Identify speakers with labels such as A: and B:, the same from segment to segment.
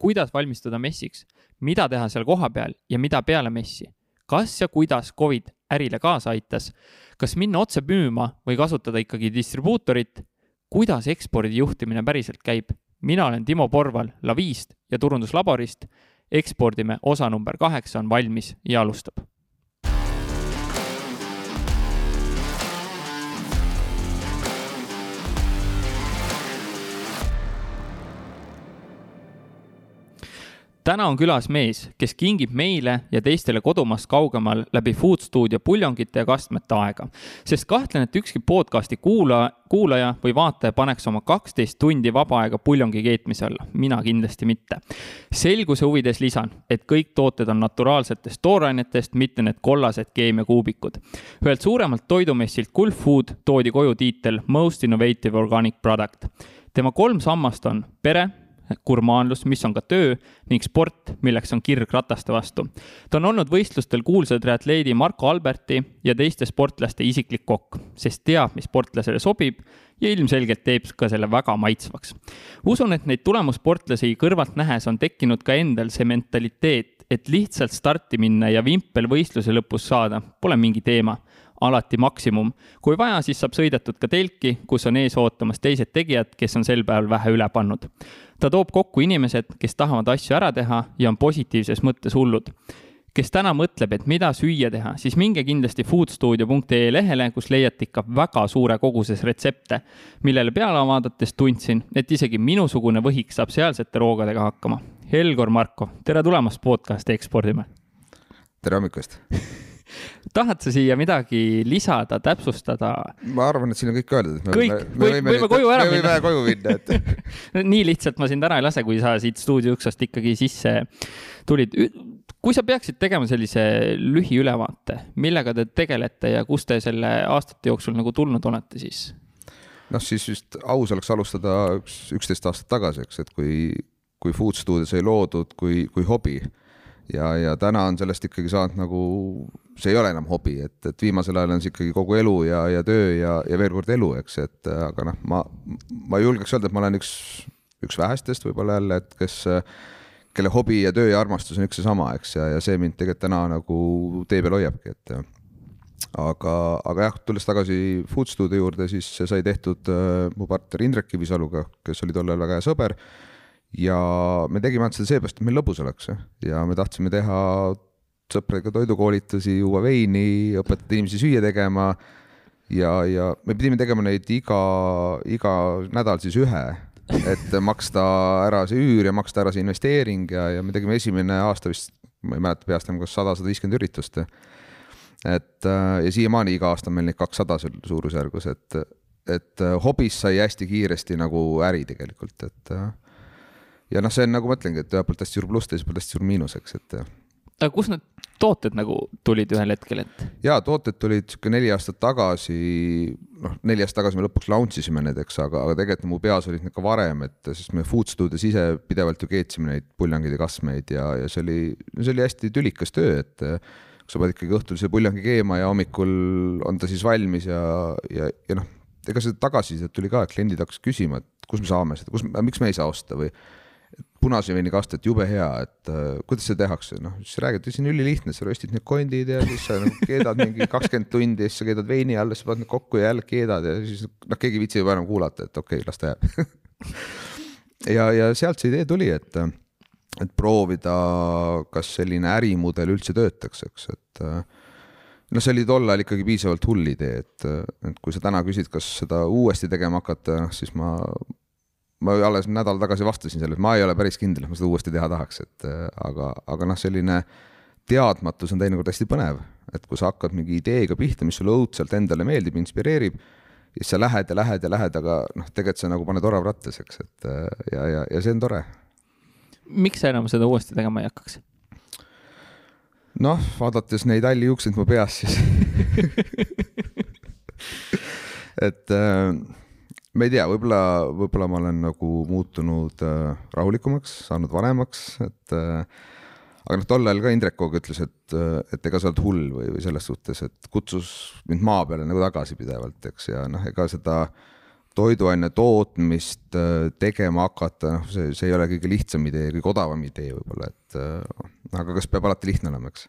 A: kuidas valmistuda messiks, mida teha seal kohapeal ja mida peale messi. kas ja kuidas Covid ärile kaasa aitas, kas minna otse müüma või kasutada ikkagi distribuutorit, kuidas ekspordi juhtimine päriselt käib. mina olen Timo Porval Lavist ja turunduslaborist. ekspordime osa number kaheksa on valmis ja alustab täna on külas mees, kes kingib meile ja teistele kodumaast kaugemal läbi Food Studio puljongite ja kastmete aega. sest kahtlen, et ükski podcasti kuulaja, kuulaja või vaataja paneks oma kaksteist tundi vaba aega puljongi keetmise alla, mina kindlasti mitte. selguse huvides lisan, et kõik tooted on naturaalsetest toorainetest, mitte need kollased keemiakuubikud. ühelt suuremalt toidumessilt Gulf Food toodi koju tiitel Most Innovative Organic Product. tema kolm sammast on pere gurmaanlus, mis on ka töö ning sport, milleks on kirg rataste vastu. ta on olnud võistlustel kuulsa triatleedi Marko Alberti ja teiste sportlaste isiklik kokk, sest teab, mis sportlasele sobib ja ilmselgelt teeb ka selle väga maitsvaks. usun, et neid tulemussportlasi kõrvalt nähes on tekkinud ka endal see mentaliteet, et lihtsalt starti minna ja vimpel võistluse lõpus saada pole mingi teema alati maksimum. kui vaja, siis saab sõidetud ka telki, kus on ees ootamas teised tegijad, kes on sel päeval vähe üle pannud. ta toob kokku inimesed, kes tahavad asju ära teha ja on positiivses mõttes hullud kes täna mõtleb, et mida süüa teha, siis minge kindlasti foodstuudio.ee lehele, kus leiate ikka väga suure koguses retsepte, millele peale vaadates tundsin, et isegi minusugune võhik saab sealsete roogadega hakkama. Helgor Marko, tere tulemast podcasti Ekspordime.
B: tere hommikust
A: tahad sa siia midagi lisada, täpsustada?
B: ma arvan, et siin on kõik öeldud.
A: kõik, võime, võime koju ära
B: minna. me võime koju minna,
A: et nii lihtsalt ma sind ära ei lase, kui sa siit stuudio uksest ikkagi sisse tulid. kui sa peaksid tegema sellise lühiülevaate, millega te tegelete ja kus te selle aastate jooksul nagu tulnud olete siis?
B: noh, siis vist aus oleks alustada üks, üksteist aastat tagasi, eks, et kui, kui Food Studio sai loodud kui, kui hobi ja, ja täna on sellest ikkagi saanud nagu, see ei ole enam hobi, et, et viimasel ajal on see ikkagi kogu elu ja, ja töö ja, ja veel kord elu, eks, et aga noh, ma, ma julgeks öelda, et ma olen üks, üks vähestest võib-olla jälle, et kes, kelle hobi ja töö ja armastus on üks ja sama, eks, ja, ja see mind tegelikult täna nagu tee peal hoiabki, et aga, aga jah, tulles tagasi Food Studio juurde, siis see sai tehtud äh, mu partner Indrek Kivisaluga, kes oli tollal väga hea sõber ja me tegime ainult seda seepärast, et meil lõbus oleks ja me tahtsime teha sõpradega toidukoolitusi, juua veini, õpetada inimesi süüa tegema. ja, ja me pidime tegema neid iga, iga nädal siis ühe, et maksta ära see üür ja maksta ära see investeering ja, ja me tegime esimene aasta vist, ma ei mäleta peast enam, kas sada, sada viiskümmend üritust. et ja siiamaani iga aasta on meil neid kakssada suurusjärgus, et, et hobist sai hästi kiiresti nagu äri tegelikult, et ja noh, see on nagu ma ütlengi, et ühelt poolt hästi suur pluss, teiselt poolt hästi suur miinus, eks, et.
A: Aga kust need tooted nagu tulid ühel hetkel, et?
B: jaa, tooted tulid sihuke neli aastat tagasi, noh, neli aastat tagasi me lõpuks launch isime need, eks, aga, aga tegelikult mu peas olid need ka varem, et sest me Food Studios ise pidevalt ju keetsime neid puljangeid ja kasmeid ja, ja see oli, see oli hästi tülikas töö, et kui sa pead ikkagi õhtul selle puljangi keema ja hommikul on ta siis valmis ja, ja, ja noh, ega seda tagasisidet tuli ka, et kliendid hakkasid küsima, et kus me saame seda, kus, miks me ei saa osta või punase veini kastet, jube hea, et uh, kuidas seda tehakse, noh, siis räägid, see on ülilihtne, sa röstid need kondid ja siis sa nagu keedad mingi kakskümmend tundi ja siis sa keedad veini alla, siis paned need kokku ja jälle keedad ja siis noh, keegi ei viitsi juba enam kuulata, et okei okay,, las ta jääb. Ja, ja sealt see idee tuli, et, et proovida, kas selline ärimudel üldse töötaks, eks, et noh, see oli tol ajal ikkagi piisavalt hull idee, et, et kui sa täna küsid, kas seda uuesti tegema hakata, noh siis ma ma alles nädal tagasi vastasin sellele, et ma ei ole päris kindel, et ma seda uuesti teha tahaks, et äh, aga, aga noh, selline teadmatus on teinekord hästi põnev, et kui sa hakkad mingi ideega pihta, mis sulle õudselt endale meeldib, inspireerib, ja siis sa lähed ja lähed ja lähed, aga noh, tegelikult sa nagu paned orav rattas, eks, et äh, ja, ja, ja see on tore.
A: miks sa enam seda uuesti tegema ei hakkaks?
B: noh, vaadates neid halli juukseid mu peas, siis et äh, ma ei tea, võib-olla, võib-olla ma olen nagu muutunud äh, rahulikumaks, saanud vanemaks, et äh, aga noh, tol ajal ka Indrek aeg ütles, et, äh, et ega sa oled hull või, või selles suhtes, et kutsus mind maa peale nagu tagasi pidevalt, eks, ja noh, ega seda toiduaine tootmist äh, tegema hakata, noh, see, see ei ole kõige lihtsam idee, kõige odavam idee võib-olla, et äh, aga kas peab alati lihtne olema, eks?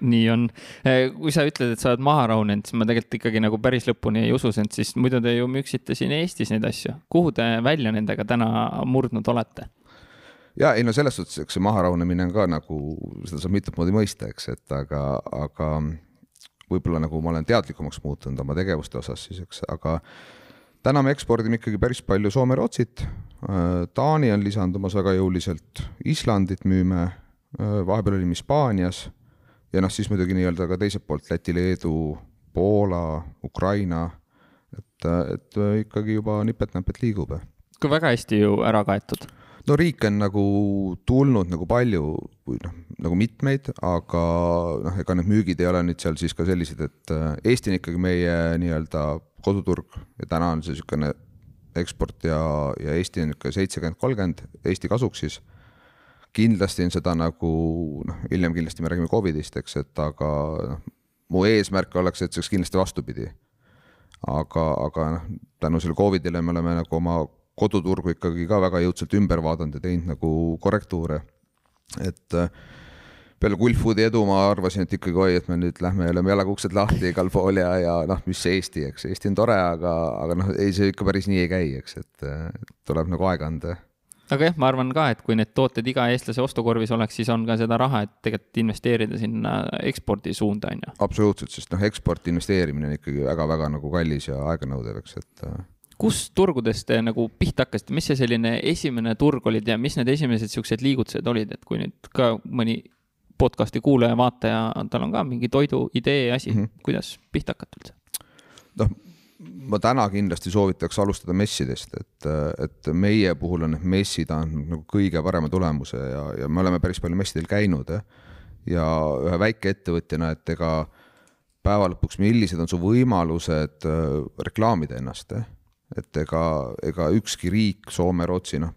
A: Nii on. Äh, kui sa ütled, et sa oled maha rahunenud, siis ma tegelikult ikkagi nagu päris lõpuni ei usu sind, siis muidu te ju müüksite siin Eestis neid asju. kuhu te välja nendega täna murdnud olete?
B: ja ei no selles suhtes, eks see maha rahunemine on ka nagu, seda saab mitut moodi mõista, eks, et aga, aga võib-olla nagu ma olen teadlikumaks muutunud oma tegevuste osas siis, eks, aga täna me ekspordime ikkagi päris palju Soome-Rootsit. Äh, Taani on lisandumas väga jõuliselt, Islandit müüme, äh, vahepeal olime Hispaanias ja noh, siis muidugi nii-öelda ka teiselt poolt Läti, Leedu, Poola, Ukraina, et, et ikkagi juba nipet-näpet liigub.
A: ka väga hästi ju ära kaetud
B: no riike on nagu tulnud nagu palju või noh, nagu mitmeid, aga noh, ega need müügid ei ole nüüd seal siis ka sellised, et äh, Eesti on ikkagi meie nii-öelda koduturg ja täna on see niisugune eksport ja, ja Eesti on niisugune seitsekümmend, kolmkümmend Eesti kasuks siis. Kindlasti on seda nagu noh, hiljem kindlasti me räägime Covidist, eks, et aga noh, mu eesmärk oleks, et see oleks kindlasti vastupidi. aga, aga noh, tänu sellele Covidile me oleme nagu oma koduturgu ikkagi ka väga jõudsalt ümber vaadanud ja teinud nagu korrektuure. et äh, peale Gulfoodi edu ma arvasin, et ikkagi oi, et me nüüd lähme ja lööme jalaga uksed lahti igal pool ja, ja noh, mis Eesti, eks, Eesti on tore, aga, aga noh, ei, see ikka päris nii ei käi, eks, et tuleb nagu aega anda
A: aga jah, ma arvan ka, et kui need tooted iga eestlase ostukorvis oleks, siis on ka seda raha, et tegelikult investeerida sinna ekspordi suunda, on ju.
B: absoluutselt, sest noh, eksporti investeerimine on ikkagi väga-väga nagu kallis ja aeganõudev, eks, et
A: kust turgudest te nagu pihta hakkasite, mis see selline esimene turg olid ja mis need esimesed siuksed liigutused olid, et kui nüüd ka mõni podcast'i kuulaja, vaataja, tal on ka mingi toidu idee asi mm, -hmm. kuidas pihta hakata üldse?
B: noh, ma täna kindlasti soovitaks alustada messidest, et, et meie puhul on need messid andnud nagu kõige parema tulemuse ja, ja me oleme päris palju messidel käinud eh? ja ühe väikeettevõtjana, et ega päeva lõpuks, millised on su võimalused äh, reklaamida ennast et ega, ega ükski riik, Soome, Rootsi, noh,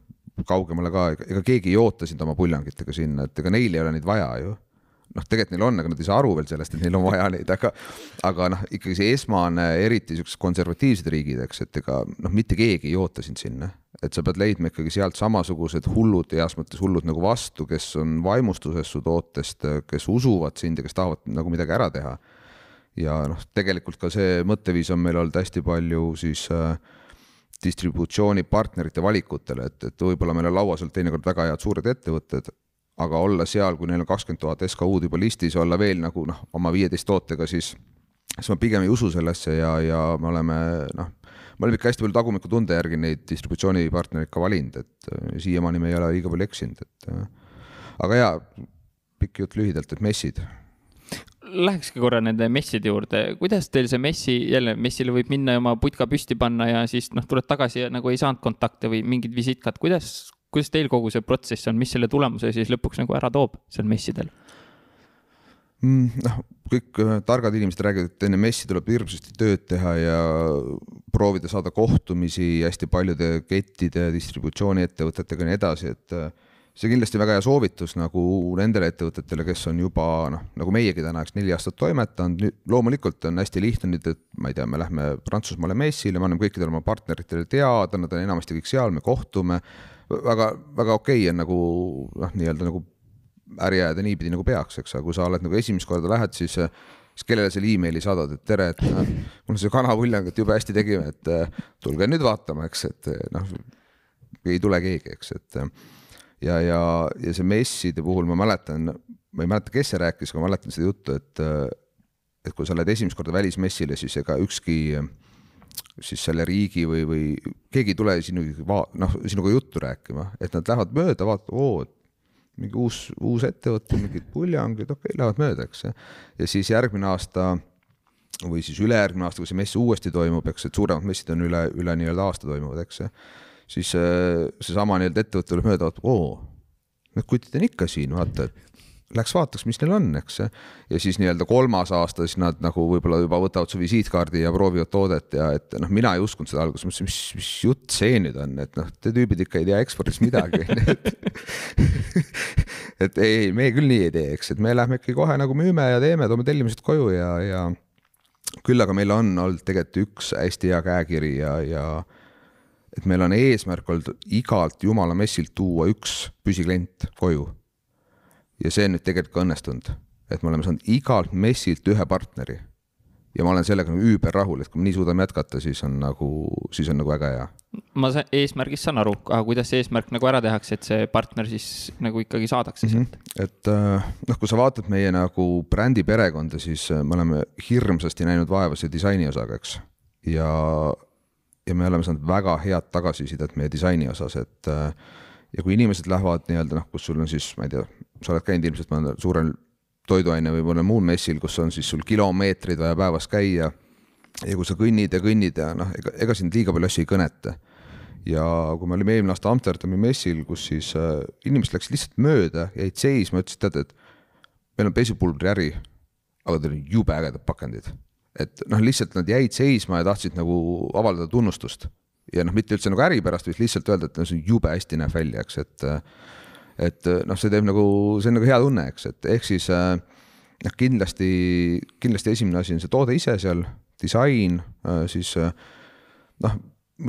B: kaugemale ka, ega keegi ei oota sind oma puljangitega sinna, et ega neil ei ole neid vaja ju noh, tegelikult neil on, aga nad ei saa aru veel sellest, et neil on vaja neid, aga, aga noh, ikkagi see esmane, eriti siuksed konservatiivsed riigid, eks, et ega noh, mitte keegi ei oota sind sinna, et sa pead leidma ikkagi sealt samasugused hullud, heas mõttes hullud nagu vastu, kes on vaimustuses su tootest, kes usuvad sind ja kes tahavad nagu midagi ära teha. ja noh, tegelikult ka see mõtteviis on meil olnud hästi palju siis äh, distributsioonipartnerite valikutele, et, et võib-olla meil on lauas olnud teinekord väga head suured ettevõtted, aga olla seal, kui neil on kakskümmend tuhat SKU-d juba listis, olla veel nagu noh, oma viieteist tootega, siis, siis ma pigem ei usu sellesse ja, ja me oleme noh, me oleme ikka hästi palju tagumikutunde järgi neid distributsioonipartnereid ka valinud, et siiamaani me ei ole liiga palju eksinud, et aga jaa, pikk jutt lühidalt, et messid.
A: Lähekski korra nende messide juurde, kuidas teil see messi, jälle messile võib minna ja oma putka püsti panna ja siis noh, tuled tagasi ja nagu ei saanud kontakte või mingid visiitkaart, kuidas, kuidas teil kogu see protsess on, mis selle tulemuse siis lõpuks nagu ära toob seal messidel?
B: Mm, noh, kõik äh, targad inimesed räägivad, et enne messi tuleb hirmsasti tööd teha ja proovida saada kohtumisi hästi paljude kettide, distributsiooniettevõtetega ja nii edasi, et äh, see kindlasti väga hea soovitus nagu nendele ettevõtetele, kes on juba noh, nagu meiegi täna, eks neli aastat toimetanud, nüüd loomulikult on hästi lihtne nüüd, et ma ei tea, me lähme Prantsusmaale messile, me anname kõikidele oma partneritele teada, nad on enamasti kõik seal, me kohtume. Väga, väga okei okay on nagu noh, nii-öelda nagu äri ajada niipidi nagu peaks, eks, aga kui sa oled nagu esimest korda lähed, siis siis kellele selle emaili saadad, et tere, et noh, mul see kanapuljang, et jube hästi tegime, et tulge nüüd vaatama, eks, et noh, ei tule keegi, eks, et ja, ja, ja see messide puhul ma mäletan, ma ei mäleta, kes see rääkis, aga ma mäletan seda juttu, et et kui sa lähed esimest korda välismessile, siis ega ükski siis selle riigi või, või keegi ei tule sinu, noh, sinuga juttu rääkima, et nad lähevad mööda, vaatavad, oo, mingi uus, uus ettevõte, mingid puljangid, okei okay,, lähevad mööda, eks. ja siis järgmine aasta või siis ülejärgmine aasta, kui see mess uuesti toimub, eks, et suuremad messid on üle, üle nii-öelda aasta toimuvad, eks siis äh, seesama nii-öelda ettevõte tuleb mööda, vaatab, oo, need kutid on ikka siin, vaata, et läks vaataks, mis neil on, eks. ja siis nii-öelda kolmas aasta, siis nad nagu võib-olla juba võtavad su visiitkaardi ja proovivad toodet ja et noh, mina ei uskunud seda alguses, mõtlesin, mis, mis jutt see nüüd on, et noh, te tüübid ikka ei tea ekspordist midagi et, et ei, me küll nii ei tee, eks, et me lähme ikkagi kohe nagu müüme ja teeme, toome tellimused koju ja, ja küll aga meil on olnud tegelikult üks hästi hea käekiri ja, ja et meil on eesmärk olnud igalt jumala messilt tuua üks püsiklient koju. Ja see on nüüd tegelikult ka õnnestunud, et me oleme saanud igalt messilt ühe partneri ja ma olen sellega nagu üüberrahul, et kui me nii suudame jätkata, siis on nagu, siis on nagu väga hea.
A: ma eesmärgist saan aru, aga kuidas see eesmärk nagu ära tehakse, et see partner siis nagu ikkagi saadakse
B: mm -hmm. sealt? et äh, noh, kui sa vaatad meie nagu brändi perekonda, siis äh, me oleme hirmsasti näinud vaeva selle disaini osaga, eks. ja, ja me oleme saanud väga head tagasisidet meie disaini osas, et äh, ja kui inimesed lähevad nii-öelda noh, kus sul on siis, ma ei tea, sa oled käinud ilmselt mõnel suurel toiduaine või mõnel muul messil, kus on siis sul kilomeetrid vaja päevas käia. ja kui sa kõnnid ja kõnnid ja noh, ega, ega sind liiga palju asju ei kõneta. ja kui me olime eelmine aasta Amsterdami messil, kus siis äh, inimesed läksid lihtsalt mööda, jäid seisma, ütlesid, tead, et meil on pesipulbriäri, aga teil on jube ägedad pakendid. et noh, lihtsalt nad jäid seisma ja tahtsid nagu avaldada tunnustust ja noh, mitte üldse nagu äri pärast, vaid lihtsalt öelda, et no see jube hästi näeb välja, eks, et et äh, noh, see teeb nagu, see on nagu hea tunne, eks, et ehk siis äh, noh, kindlasti, kindlasti esimene asi on see toode ise seal, disain, äh, siis noh,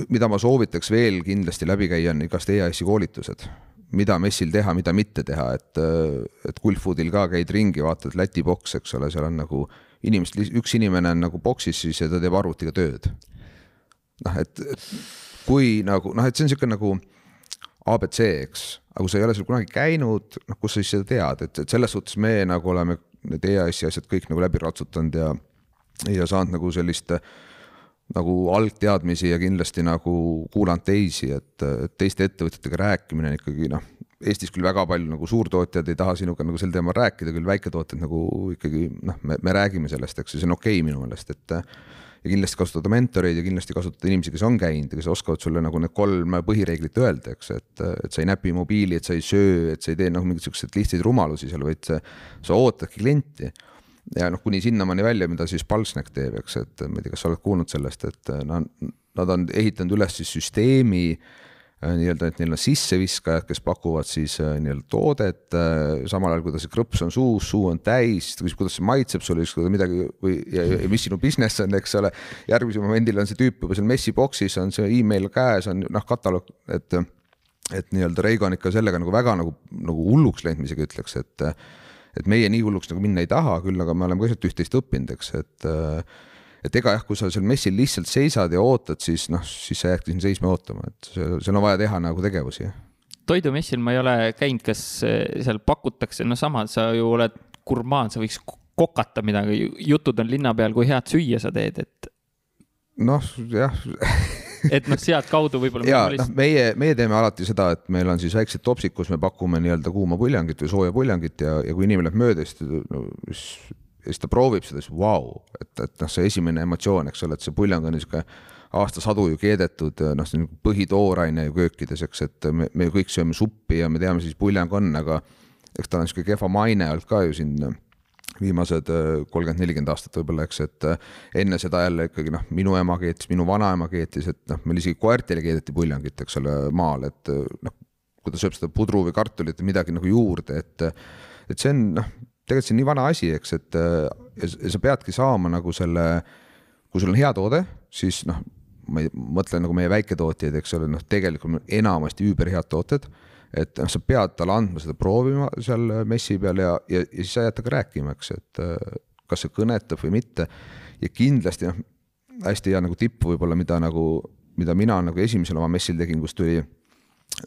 B: mida ma soovitaks veel kindlasti läbi käia, on igast EAS-i koolitused mida messil teha, mida mitte teha, et, et Gulfoodil ka käid ringi, vaatad Läti boks, eks ole, seal on nagu inimesed, üks inimene on nagu boksis siis ta teeb arvutiga tööd. Noh, et, kui nagu noh, et see on niisugune nagu abc, eks, aga kui sa ei ole seal kunagi käinud, noh, kus sa siis seda tead, et, et selles suhtes me nagu oleme need EAS-i asjad kõik nagu läbi ratsutanud ja, ja saanud nagu sellist nagu algteadmisi ja kindlasti nagu kuulanud teisi, et teiste ettevõtjatega rääkimine on ikkagi noh, Eestis küll väga palju nagu suurtootjad ei taha sinuga nagu sel teemal rääkida, küll väiketootjad nagu ikkagi noh, me, me räägime sellest, eks ju, see on okei okay minu meelest, et ja kindlasti kasutada mentoreid ja kindlasti kasutada inimesi, kes on käinud ja kes oskavad sulle nagu need kolm põhireeglit öelda, eks, et, et sa ei näpi mobiili, et sa ei söö, et sa ei tee noh, mingeid siukseid lihtsaid rumalusi seal, vaid sa, sa ootadki klienti. ja noh, kuni sinnamaani välja, mida siis Pulsnack teeb, eks, et ma ei tea, kas sa oled kuulnud sellest, et nad, nad on ehitanud üles siis süsteemi äh, Äh, nii-öelda, et neil on sisseviskajad, kes pakuvad siis äh, nii-öelda toodet, äh, samal ajal kui ta see krõps on suus, suu on täis, ta küsib, kuidas see maitseb sulle, siis kui ta midagi või ja, ja mis sinu business on, eks ole. järgmisel momendil on see tüüp juba seal messi box'is, on see email käes, on noh, kataloog, et et nii-öelda Reigo on ikka sellega nagu väga nagu, nagu hulluks läinud, ma isegi ütleks, et et meie nii hulluks nagu minna ei taha, küll aga me oleme ka sealt üht-teist õppinud, eks, et et ega jah, kui sa seal messil lihtsalt seisad ja ootad, siis noh, siis sa jäädki siin seisma ootama, et seal on vaja teha nagu tegevusi.
A: toidumessil ma ei ole käinud, kas eh, seal pakutakse, no sama, sa ju oled gurmaan, sa võiks kokata midagi, jutud on linna peal, kui head süüa sa teed, et.
B: noh, jah
A: et noh, sealtkaudu võib-olla.
B: ja noh, meie, meie teeme alati seda, et meil on siis väiksed topsid, kus me pakume nii-öelda kuuma puljangit või sooja puljangit ja, ja kui inimene läheb mööda, siis ja siis ta proovib seda, siis vau et, et noh, see esimene emotsioon, eks ole, et see puljang on niisugune aastasadu ju keedetud, noh, see on põhitooraine ju köökides, eks, et me, me kõik sööme suppi ja me teame, siis puljang on, aga eks tal on niisugune kehva maine olnud ka ju siin viimased kolmkümmend, nelikümmend aastat võib-olla, eks, et enne seda jälle ikkagi noh, minu ema keetis, minu vanaema keetis, et noh, meil isegi koertele keedeti puljangit, eks ole, maal, et noh, kui ta sööb seda pudru või kartulit või midagi nagu juurde, et et see on noh, tegelikult see on nii vana asi, eks, et äh, ja sa peadki saama nagu selle, kui sul on hea toode, siis noh, ma ei mõtle nagu meie väiketootjaid, eks ole, noh, tegelikult enamasti üüberhead tooted. et noh, sa pead talle andma seda proovima seal messi peal ja, ja, ja siis sa jääd temaga rääkima, eks, et äh, kas see kõnetab või mitte. ja kindlasti noh, hästi hea nagu tipp võib-olla, mida nagu, mida mina nagu esimesel oma messil tegin, kus tuli,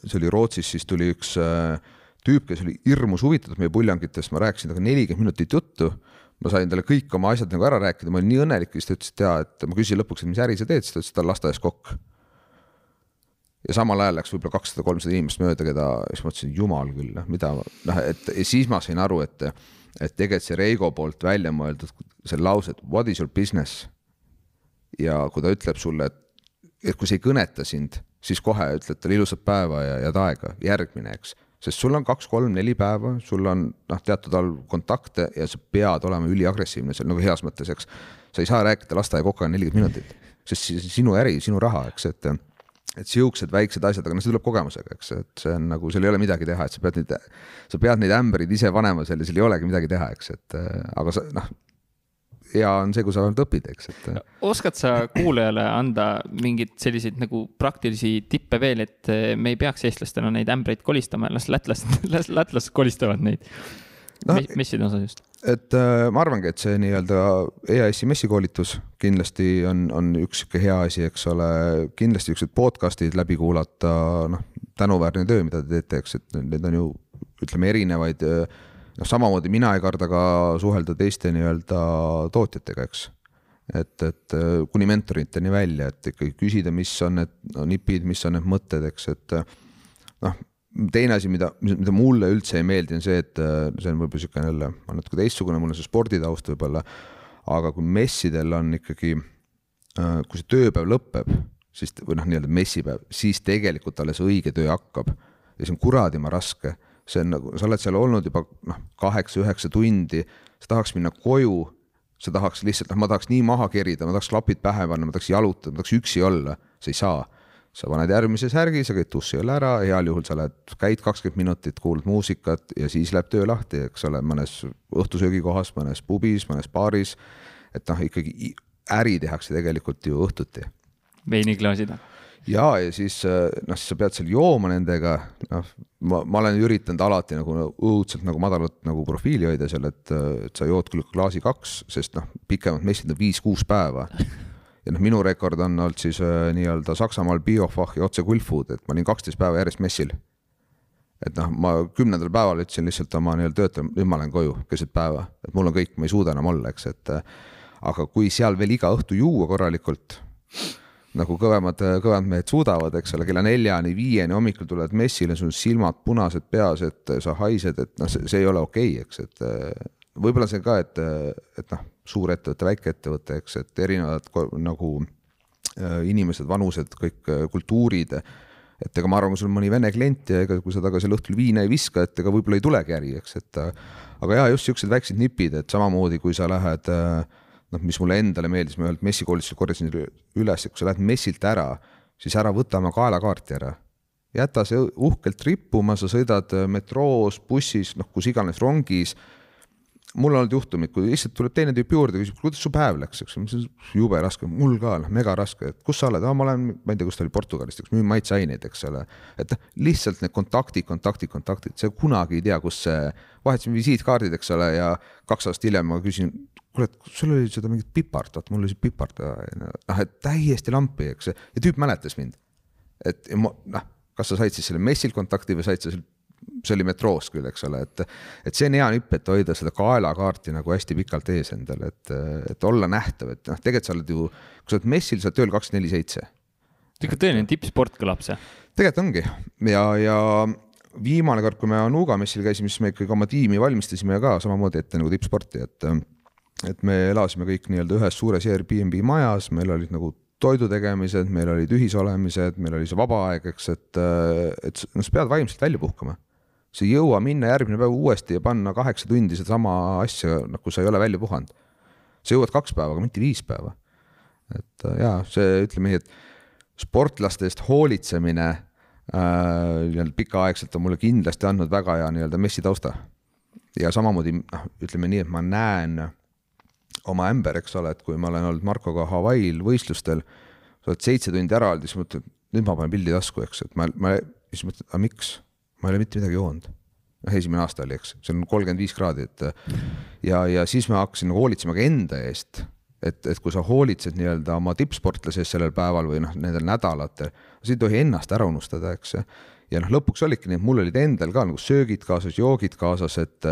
B: see oli Rootsis, siis tuli üks äh, tüüp, kes oli hirmus huvitatud meie puljangitest, ma rääkisin temaga nelikümmend minutit juttu. ma sain talle kõik oma asjad nagu ära rääkida, ma olin nii õnnelik ja siis ta ütles, et jaa, et ma küsisin lõpuks, et mis äri sa teed, siis ta ütles, et ta on lasteaias kokk. ja samal ajal läks võib-olla kakssada, kolmsada inimest mööda, keda, siis ma mõtlesin, jumal küll, noh, mida, noh, et ja siis ma sain aru, et, et tegelikult see Reigo poolt välja mõeldud see lause, et what is your business. ja kui ta ütleb sulle, et, et kui see ei kõneta sind, siis kohe ütled talle ilusat päeva ja head aega, järgmine, eks sest sul on kaks-kolm-neli päeva, sul on noh, teatud arv kontakte ja sa pead olema üliagressiivne seal nagu heas mõttes, eks. sa ei saa rääkida lasteaiakokaga nelikümmend minutit, sest sinu äri, sinu raha, eks, et et siuksed väiksed asjad, aga noh, see tuleb kogemusega, eks, et see on nagu, seal ei ole midagi teha, et sa pead neid, sa pead neid ämbreid ise panema seal ja seal ei olegi midagi teha, eks, et aga sa noh, hea on see, kui sa ainult õpid, eks, et.
A: oskad sa kuulajale anda mingeid selliseid nagu praktilisi tippe veel, et me ei peaks eestlastena neid ämbreid kolistama, las lätlased, las lätlased kolistavad neid no, messide osas just?
B: et äh, ma arvangi, et see nii-öelda EAS-i messikoolitus kindlasti on, on üks sihuke hea asi, eks ole, kindlasti siuksed podcast'id läbi kuulata, noh, tänuväärne töö, mida te teete, eks, et need on ju ütleme erinevaid äh, noh, samamoodi mina ei karda ka suhelda teiste nii-öelda tootjatega, eks. et, et äh, kuni mentoriteni välja, et ikkagi küsida, mis on need no, nipid, mis on need mõtted, eks, et äh, noh, teine asi, mida, mida mulle üldse ei meeldi, on see, et äh, see on võib-olla niisugune jälle, olen natuke teistsugune, mul on see sporditaust võib-olla, aga kui messidel on ikkagi, kui see tööpäev lõpeb, siis või noh, nii-öelda messipäev, siis tegelikult alles õige töö hakkab ja see on kuradima raske see on nagu, sa oled seal olnud juba noh, kaheksa-üheksa tundi, sa tahaks minna koju, sa tahaks lihtsalt, noh, ma tahaks nii maha kerida, ma tahaks klapid pähe panna, ma tahaks jalutada, ma tahaks üksi olla, sa ei saa. sa paned järgmise särgi, sa käid dussi all ära, heal juhul sa lähed, käid kakskümmend minutit, kuulad muusikat ja siis läheb töö lahti, eks ole, mõnes õhtusöögikohas, mõnes pubis, mõnes baaris. et noh, ikkagi äri tehakse tegelikult ju õhtuti.
A: veiniklaasid
B: ja, ja siis äh, noh, siis sa pead seal jooma nendega, noh, ma, ma olen üritanud alati nagu õudselt nagu madalat nagu profiili hoida seal, et, et sa jood küll klaasi kaks, sest noh, pikemad messid on viis-kuus päeva. ja noh, minu rekord on olnud siis äh, nii-öelda Saksamaal Biofach ja otse Gulfood, et ma olin kaksteist päeva järjest messil. et noh, ma kümnendal päeval ütlesin lihtsalt oma nii-öelda töötajale, nüüd ma lähen koju keset päeva, et mul on kõik, ma ei suuda enam olla, eks, et aga kui seal veel iga õhtu juua korralikult nagu kõvemad, kõvemad mehed suudavad, eks ole, kella neljani, viieni hommikul tuled messile, sul silmad punased peas, et sa haised, et noh, see, ei ole okei okay,, eks, et eh, võib-olla see ka, et, et noh, suurettevõte, väikeettevõte, eks, et erinevad nagu inimesed, vanused, kõik kultuurid. et ega ma arvan, kui sul on mõni vene klient ja ega kui sa taga seal õhtul viina ei viska, et ega võib-olla ei tulegi äri, eks, et aga jaa, just siuksed väiksed nipid, et samamoodi kui sa lähed äh, noh, mis mulle endale meeldis, ma ühelt messikoolitusel korjasin üles, et kui sa lähed messilt ära, siis ära võta oma kaelakaarti ära. jäta see uhkelt rippuma, sa sõidad äh, metroos, bussis, noh, kus iganes, rongis. mul on olnud juhtumid, kui lihtsalt tuleb teine tüüp juurde, küsib, kuidas su päev läks, eks ju, jube raske, mul ka, noh, mega raske, et kus sa oled, ma olen, ma ei tea, kus ta oli, Portugalist, eks müün maitseaineid, eks ole. et noh, lihtsalt need kontaktid, kontaktid, kontaktid, sa kunagi ei tea, kus see, vahetasime visiitkaardid, eks ole, ja kaks aastat hiljem ma küsin et sul oli seda mingit pipart, vaata mul oli see pipart, noh, et täiesti lampi, eks, ja tüüp mäletas mind. et ma, noh, kas sa said siis selle messil kontakti või said sa seal, see oli metroos küll, eks ole, et, et see on hea nipp, et hoida seda kaelakaarti nagu hästi pikalt ees endal, et, et olla nähtav, et noh, tegelikult sa oled ju, kui sa oled messil, sa oled tööl kakskümmend neli seitse.
A: ikka tõeline tippsport kõlab see.
B: tegelikult ongi ja, ja viimane kord, kui me Anuga messil käisime, siis me ikkagi oma tiimi valmistasime ka samamoodi ette nagu tippsporti, et et me elasime kõik nii-öelda ühes suures Airbnb majas, meil olid nagu toidu tegemised, meil olid ühisolemised, meil oli see vaba aeg, eks, et, et noh, sa pead vaimselt välja puhkama. sa ei jõua minna järgmine päev uuesti ja panna kaheksa tundi sedasama asja, kui sa ei ole välja puhanud. sa jõuad kaks päeva, aga mitte viis päeva. et jaa, see, ütleme nii, et sportlaste eest hoolitsemine äh, nii-öelda pikaaegselt on mulle kindlasti andnud väga hea nii-öelda messitausta. ja samamoodi noh, ütleme nii, et ma näen oma ämber, eks ole, et kui ma olen olnud Markoga Hawaii'l võistlustel, sa oled seitse tundi ära olnud siis mõtled, nüüd ma panen pildi tasku, eks, et ma, ma siis mõtled, aga miks, ma ei ole mitte midagi joonud. noh, esimene aasta oli, eks, see on kolmkümmend viis kraadi, et ja, ja siis ma hakkasin nagu hoolitsema ka enda eest et, et kui sa hoolitsed nii-öelda oma tippsportlase eest sellel päeval või noh, nendel nädalatel, sa ei tohi ennast ära unustada, eks ja noh, lõpuks olidki nii, et mul olid endal ka nagu söögid kaasas, joogid kaasas, et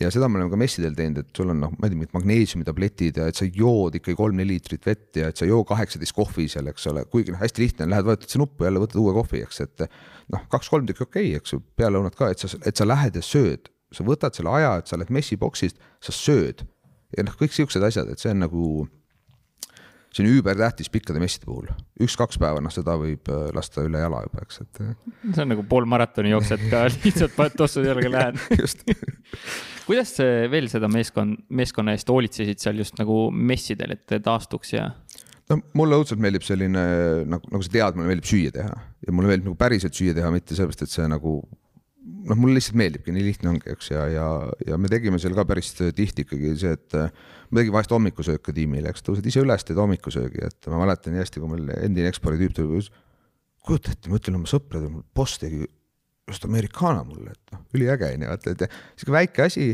B: ja seda me oleme ka messidel teinud, et sul on noh, ma ei tea, mingid magneesiumitabletid ja et sa jood ikkagi kolm-neli liitrit vett ja et sa joo kaheksateist kohvi seal, eks ole, kuigi noh, hästi lihtne on, lähed vajutad see nuppu, jälle võtad uue kohvi, eks, et noh, kaks-kolm tükki okei okay,, eks ju, pealelõunat ka, et sa, et sa lähed ja sööd, sa võtad selle aja, et sa lähed messiboksist, sa sööd. Ja noh, kõik siuksed asjad, et see on nagu see on üübertähtis pikkade messide puhul, üks-kaks päeva, noh, seda võib äh, lasta üle jala juba, eks, et.
A: Äh. see on nagu pool maratoni jooksjad ka lihtsalt paned tossud jalga, lähen kuidas veel seda meeskond, meeskonna eest hoolitsesid seal just nagu messidel, et taastuks ja?
B: no mulle õudselt meeldib selline nagu, nagu sa tead, mulle meeldib süüa teha ja mulle meeldib nagu päriselt süüa teha, mitte sellepärast, et see nagu noh, mulle lihtsalt meeldibki, nii lihtne ongi, eks, ja, ja, ja me tegime seal ka päris tihti ikkagi see, et ma tegin vahest hommikusööka tiimile, eks, tõused ise üles, teed hommikusöögi, et ma mäletan nii hästi, kui meil endine eksporditüüp tuli, kujuta ette, ma ütlen oma sõpradele, mul boss tegi just Americana mulle, et noh, üliäge on ju, vaata, et sihuke väike asi,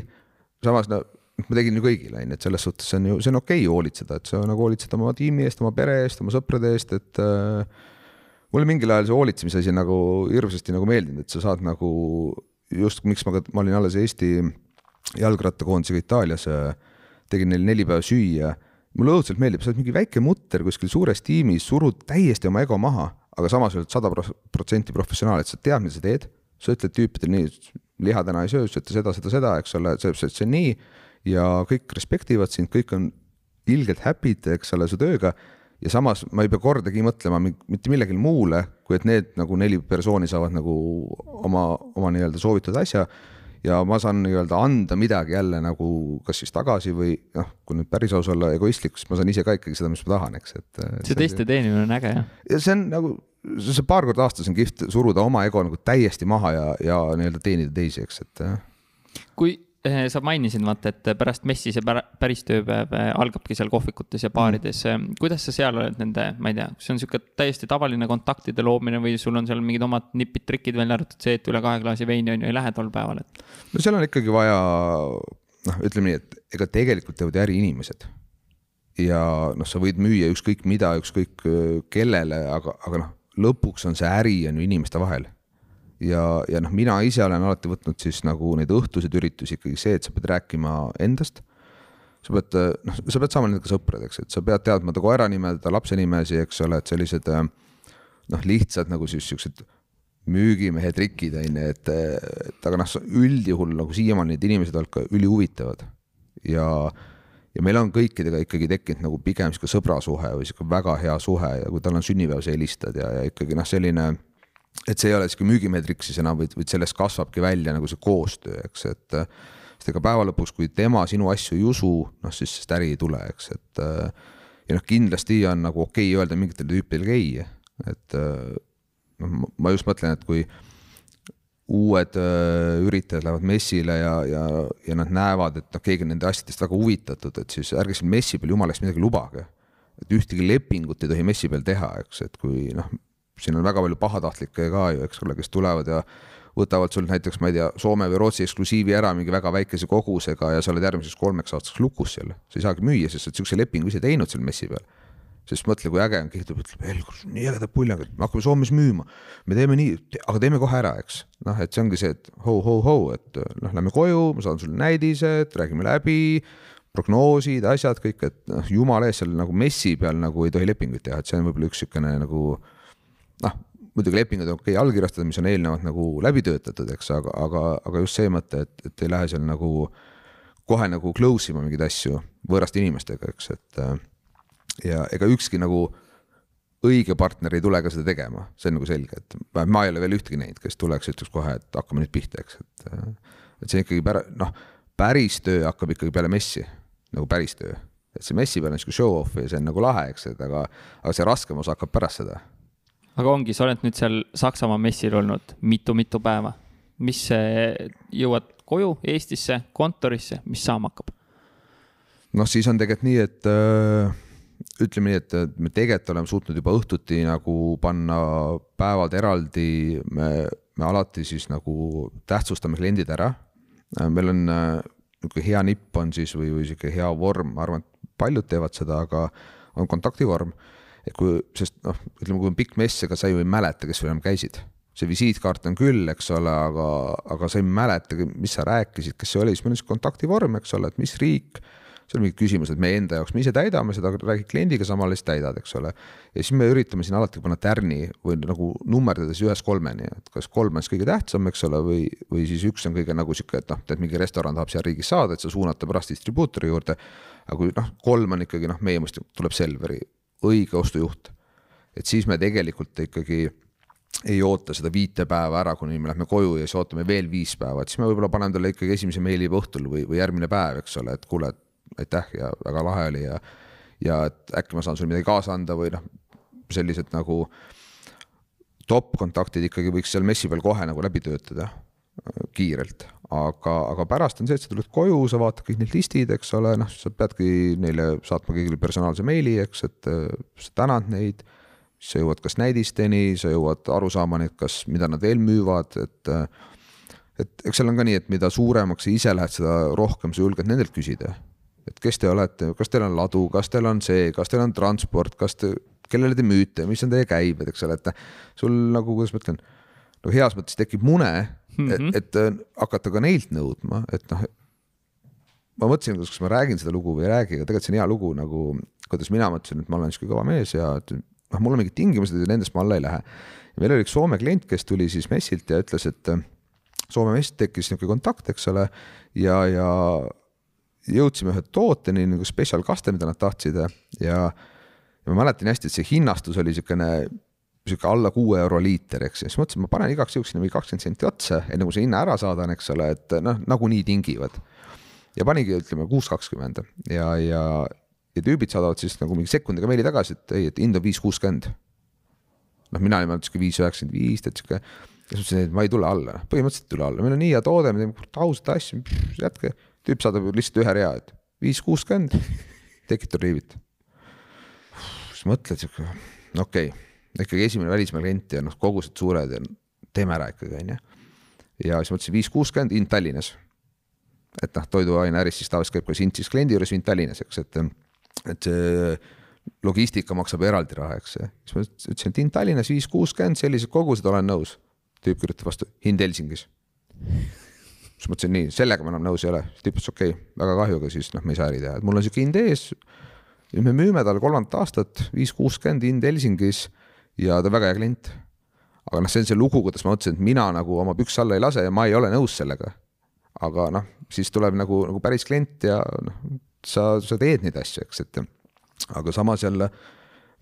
B: samas no ma tegin ju kõigile, on ju, et selles suhtes see on ju, see on okei okay hoolitseda, et sa nagu hoolitsed oma tiimi eest, oma pere eest, oma sõprade eest, et äh, mulle mingil ajal see hoolitsemise asi nagu hirmsasti nagu meeldinud, et sa saad nagu just, miks ma ka, ma olin alles Eesti jalgrattakoondisega Itaalias, äh, tegin neil neli päeva süüa. mulle õudselt meeldib, sa oled mingi väike mutter kuskil suures tiimis, surud täiesti oma ego maha, aga samas oled sada protsenti professionaal, et sa tead, mida sa teed. sa ütled tüüpidele nii, liha täna ei söö, ütled seda, seda, seda, eks ole, see, see, see nii ja kõik respektivad sind, kõik on ilgelt happy'd, eks ole, su tööga ja samas ma ei pea kordagi mõtlema mitte millelegi muule, kui et need nagu neli persooni saavad nagu oma, oma nii-öelda soovitud asja ja ma saan nii-öelda anda midagi jälle nagu kas siis tagasi või noh, kui nüüd päris aus olla egoistlik, siis ma saan ise ka ikkagi seda, mis ma tahan, eks, et.
A: see teiste teenimine on äge, jah.
B: ja see on nagu, see paar korda aastas on kihvt suruda oma ego nagu täiesti maha ja, ja nii-öelda teenida teisi, eks, et.
A: kui sa mainisid, vaata, et pärast messi see päris tööpäev eh, algabki seal kohvikutes ja baarides mm.. kuidas sa seal oled nende, ma ei tea, kas see on niisugune täiesti tavaline kontaktide loomine või sul on seal mingid omad nipid-trikid välja arvatud see, et üle kahe klaasi veini on ju ei lähe tol päeval, et?
B: no seal on ikkagi vaja, noh, ütleme nii, et ega tegelikult teevad äri inimesed. ja noh, sa võid müüa ükskõik mida, ükskõik kellele, aga, aga noh, lõpuks on see äri on ju inimeste vahel ja, ja noh, mina ise olen alati võtnud siis nagu neid õhtuseid üritusi ikkagi see, et sa pead rääkima endast. sa pead, noh, sa pead saama nendega sõpradeks, et sa pead teadma ta koera nime, ta lapse nimesi, eks ole, et sellised noh, lihtsad nagu siis siuksed müügimehe trikid on ju, et, et aga noh, üldjuhul nagu siiamaani need inimesed olnud ka ülihuvitavad ja ja meil on kõikidega ikkagi tekkinud nagu pigem sihuke sõbrasuhe või sihuke väga hea suhe ja kui tal on sünnipäev, sa helistad ja, ja ikkagi noh, selline et see ei ole sihuke müügimeetrik siis enam, vaid, vaid sellest kasvabki välja nagu see koostöö, eks, et sest ega päeva lõpuks, kui tema sinu asju ei usu, noh siis sellest äri ei tule, eks, et ja noh, kindlasti on nagu okei okay öelda mingitele tüüpidele ei, et noh, ma just mõtlen, et kui uued üritajad lähevad messile ja, ja, ja nad näevad, et noh, keegi on nende asjadest väga huvitatud, et siis ärge seal messi peal jumala eest midagi lubage. et ühtegi lepingut ei tohi messi peal teha, eks, et kui noh, siin on väga palju pahatahtlikke ka ju, eks ole, kes tulevad ja võtavad sul näiteks, ma ei tea, Soome või Rootsi eksklusiivi ära mingi väga väikese kogusega ja sa oled järgmiseks kolmeks aastaks lukus seal. sa ei saagi müüa, sest sa oled siukse lepingu ise teinud seal messi peal. sest mõtle, kui äge on, keegi tuleb, ütleb, Helgur, nii ägedad puljangad, me hakkame Soomes müüma. me teeme nii, aga teeme kohe ära, eks. noh, et see ongi see, et ho-ho-ho, et noh, lähme koju, ma saadan sulle näidised, räägime läbi prognoosid, asjad kõik, et noh, jumala eest seal nagu messi peal nagu ei tohi lepinguid teha, et see on võib-olla üks niisugune nagu noh, muidugi lepingud on okei okay, allkirjastada, mis on eelnevalt nagu läbi töötatud, eks, aga, aga, aga just see mõte, et, et ei lähe seal nagu kohe nagu close ima mingeid asju võõraste inimestega, eks, et ja ega ükski nagu õige partner ei tule ka seda tegema, see on nagu selge, et ma ei ole veel ühtegi näinud, kes tuleks, ütleks kohe, et hakkame nüüd pihta, eks, et et see ikkagi pära-, noh, päris töö hakkab ikkagi peale messi, nagu päris töö. et see messi peal on sihuke show-off ja see on nagu lahe, eks, et aga, aga see raskem osa hakkab pärast seda
A: aga ongi, sa oled nüüd seal Saksamaa messil olnud mitu-mitu päeva. mis jõuad koju Eestisse, kontorisse, mis saama hakkab?
B: noh, siis on tegelikult nii, et äh, ütleme nii, et me tegelikult oleme suutnud juba õhtuti nagu panna päevad eraldi, me, me alati siis nagu tähtsustame kliendid ära. Äh, meil on äh, niisugune hea nipp on siis või, või sihuke hea vorm, ma arvan, et paljud teevad seda, aga on kontaktivorm et kui, sest noh, ütleme, kui on pikk mess, ega sa ju ei mäleta, kes sul enam käisid. see visiitkaart on küll, eks ole, aga, aga sa ei mäletagi, mis sa rääkisid, kes see oli, siis meil on siis kontaktivorm, eks ole, et mis riik seal mingid küsimused meie enda jaoks, me ise täidame seda, räägid kliendiga, samal ajal täidad, eks ole. ja siis me üritame siin alati panna tärni või nagu nummerdades ühest kolmeni, et kas kolm on siis kõige tähtsam, eks ole, või, või siis üks on kõige nagu sihuke, et noh, tead mingi restoran tahab seal riigis saada, et sa suunad ta pärast distribuutori juurde. aga kui noh, kolm on ikkagi noh, meie mõistes tuleb Selveri õige ostujuht. et siis me tegelikult ikkagi ei oota seda viite päeva ära, kuni me lähme koju ja siis ootame veel viis päeva, et siis me võib-olla paneme talle ikkagi esimese meili juba õhtul või, või järgmine päev, eks ole, et kuule, aitäh ja väga lahe oli ja ja et äkki ma saan sulle midagi kaasa anda või noh, sellised nagu top kontaktid ikkagi võiks seal messi peal kohe nagu läbi töötada. kiirelt, aga, aga pärast on see, et sa tuled koju, sa vaatad kõik need listid, eks ole, noh, sa peadki neile saatma kõigile personaalse meili, eks, et sa tänad neid. sa jõuad kas näidisteni, sa jõuad arusaamani, et kas, mida nad veel müüvad, et. et eks seal on ka nii, et mida suuremaks sa ise lähed, seda rohkem sa julged nendelt küsida. et kes te olete, kas teil on ladu, kas teil on see, kas teil on transport, kas te, kellele te müüte, mis on teie käibed, eks ole, et sul nagu, kuidas ma ütlen, no heas mõttes tekib mune mm, -hmm. et, et äh, hakata ka neilt nõudma, et noh, ma mõtlesin, kas ma räägin seda lugu või ei räägi, aga tegelikult see on hea lugu nagu, kuidas mina mõtlesin, et ma olen sihuke kõva mees ja et noh, mul on mingid tingimused ja nendest ma alla ei lähe. ja meil oli üks Soome klient, kes tuli siis messilt ja ütles, et äh, Soome mess tekkis niisugune kontakt, eks ole, ja, ja jõudsime ühe tooteni nagu special kaste, mida nad tahtsid ja, ja ma mäletan hästi, et see hinnastus oli niisugune sihuke alla kuue euro liiter, eks, ja siis mõtlesin, ma panen igaks juhuks sinna mingi kakskümmend senti otsa, enne kui see hinna ära saadan, eks ole, et noh, nagunii tingivad. ja panigi, ütleme kuus kakskümmend ja, ja, ja tüübid saadavad siis nagu mingi sekundiga meili tagasi, et ei, et hind on viis kuuskümmend. noh, mina olin sihuke viis üheksakümmend viis, et sihuke, siis mõtlesin, et ma ei tule alla, põhimõtteliselt ei tule alla, meil on nii hea toode, me teeme ausat asja, jätke. tüüp saadab lihtsalt ühe rea, et viis kuuskümmend, tekitab riivit. siis mõtled sihuke, okei okay ikkagi esimene välismaa klient ja noh, kogused suured ja teeme ära ikkagi, onju. ja siis mõtlesin viis kuuskümmend hind Tallinnas. et noh, toiduaineäris siis tavaliselt käib ka hind siis kliendi juures hind Tallinnas, eks, et, et see logistika maksab eraldi raha, eks. siis ma ütlesin, et hind Tallinnas viis kuuskümmend, sellised kogused, olen nõus. tüüp kirjutab vastu, hind Helsingis. siis mõtlesin nii, sellega ma enam nõus ei ole, tüüp ütles okei okay,, väga kahju, aga siis noh, me ei saa äri teha, et mul on sihuke hind ees. ja me müüme talle kolmandat aastat, viis kuuskümmend hind Helsingis ja ta on väga hea klient. aga noh, see on see lugu, kuidas ma mõtlesin, et mina nagu oma pükse alla ei lase ja ma ei ole nõus sellega. aga noh, siis tuleb nagu, nagu päris klient ja noh, sa, sa teed neid asju, eks, et aga samas jälle